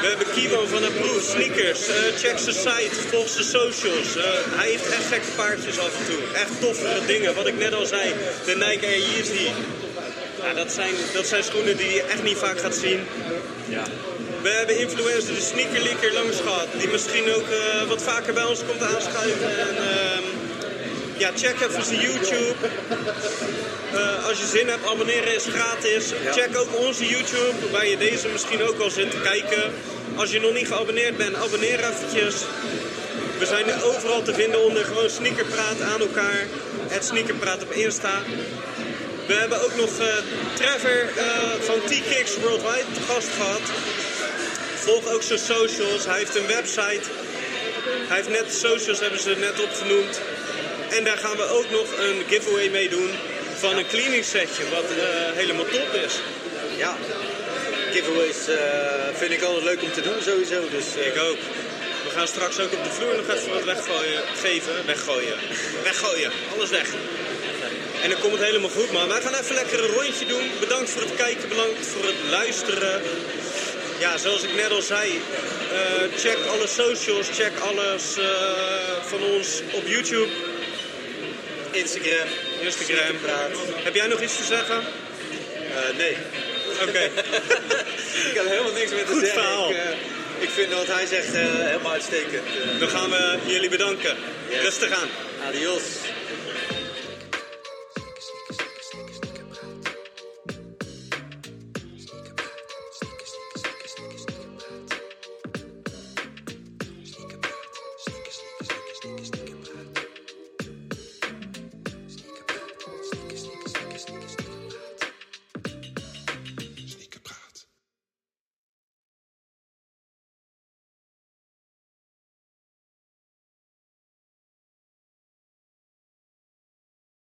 Speaker 2: We hebben Kimo van Approved Sneakers. Eh, check zijn site, volg zijn socials. Eh, hij heeft echt gekke paardjes af en toe. Echt toffere dingen. Wat ik net al zei, de Nike Air Yeezy. Ja, dat, zijn, dat zijn schoenen die je echt niet vaak gaat zien.
Speaker 3: Ja.
Speaker 2: We hebben influencer de Sneaker Leaker langs gehad. Die misschien ook eh, wat vaker bij ons komt aanschuiven. En, ehm, ja, check even zijn YouTube. Eh, als je zin hebt, abonneren is gratis. Check ook onze YouTube, waar je deze misschien ook al zit te kijken. Als je nog niet geabonneerd bent, abonneer eventjes. We zijn nu overal te vinden onder gewoon Sneakerpraat aan elkaar. Het Sneakerpraat op Insta. We hebben ook nog eh, Trevor eh, van T-Kicks Worldwide te gast gehad. Volg ook zijn socials. Hij heeft een website. Hij heeft net de socials hebben ze net opgenoemd. En daar gaan we ook nog een giveaway mee doen van een cleaning setje, wat eh, helemaal top is.
Speaker 3: Ja. Giveaways eh, vind ik altijd leuk om te doen sowieso. Dus, eh,
Speaker 2: Ik ook. We gaan straks ook op de vloer nog even wat weggooien, geven. Weggooien. Weggooien. Alles weg. En dan komt het helemaal goed, man. Wij gaan even lekker een rondje doen. Bedankt voor het kijken, bedankt voor het luisteren. Ja, zoals ik net al zei, check alle socials, check alles van ons op YouTube,
Speaker 3: Instagram,
Speaker 2: Instagram. Heb jij nog iets te zeggen?
Speaker 3: Eh, nee.
Speaker 2: Oké.
Speaker 3: ik heb helemaal niks meer te
Speaker 2: Goed
Speaker 3: zeggen.
Speaker 2: verhaal.
Speaker 3: Ik, eh, ik vind wat hij zegt eh, helemaal uitstekend.
Speaker 2: Dan gaan we jullie bedanken.
Speaker 3: Yes.
Speaker 2: Rustig aan.
Speaker 3: adios.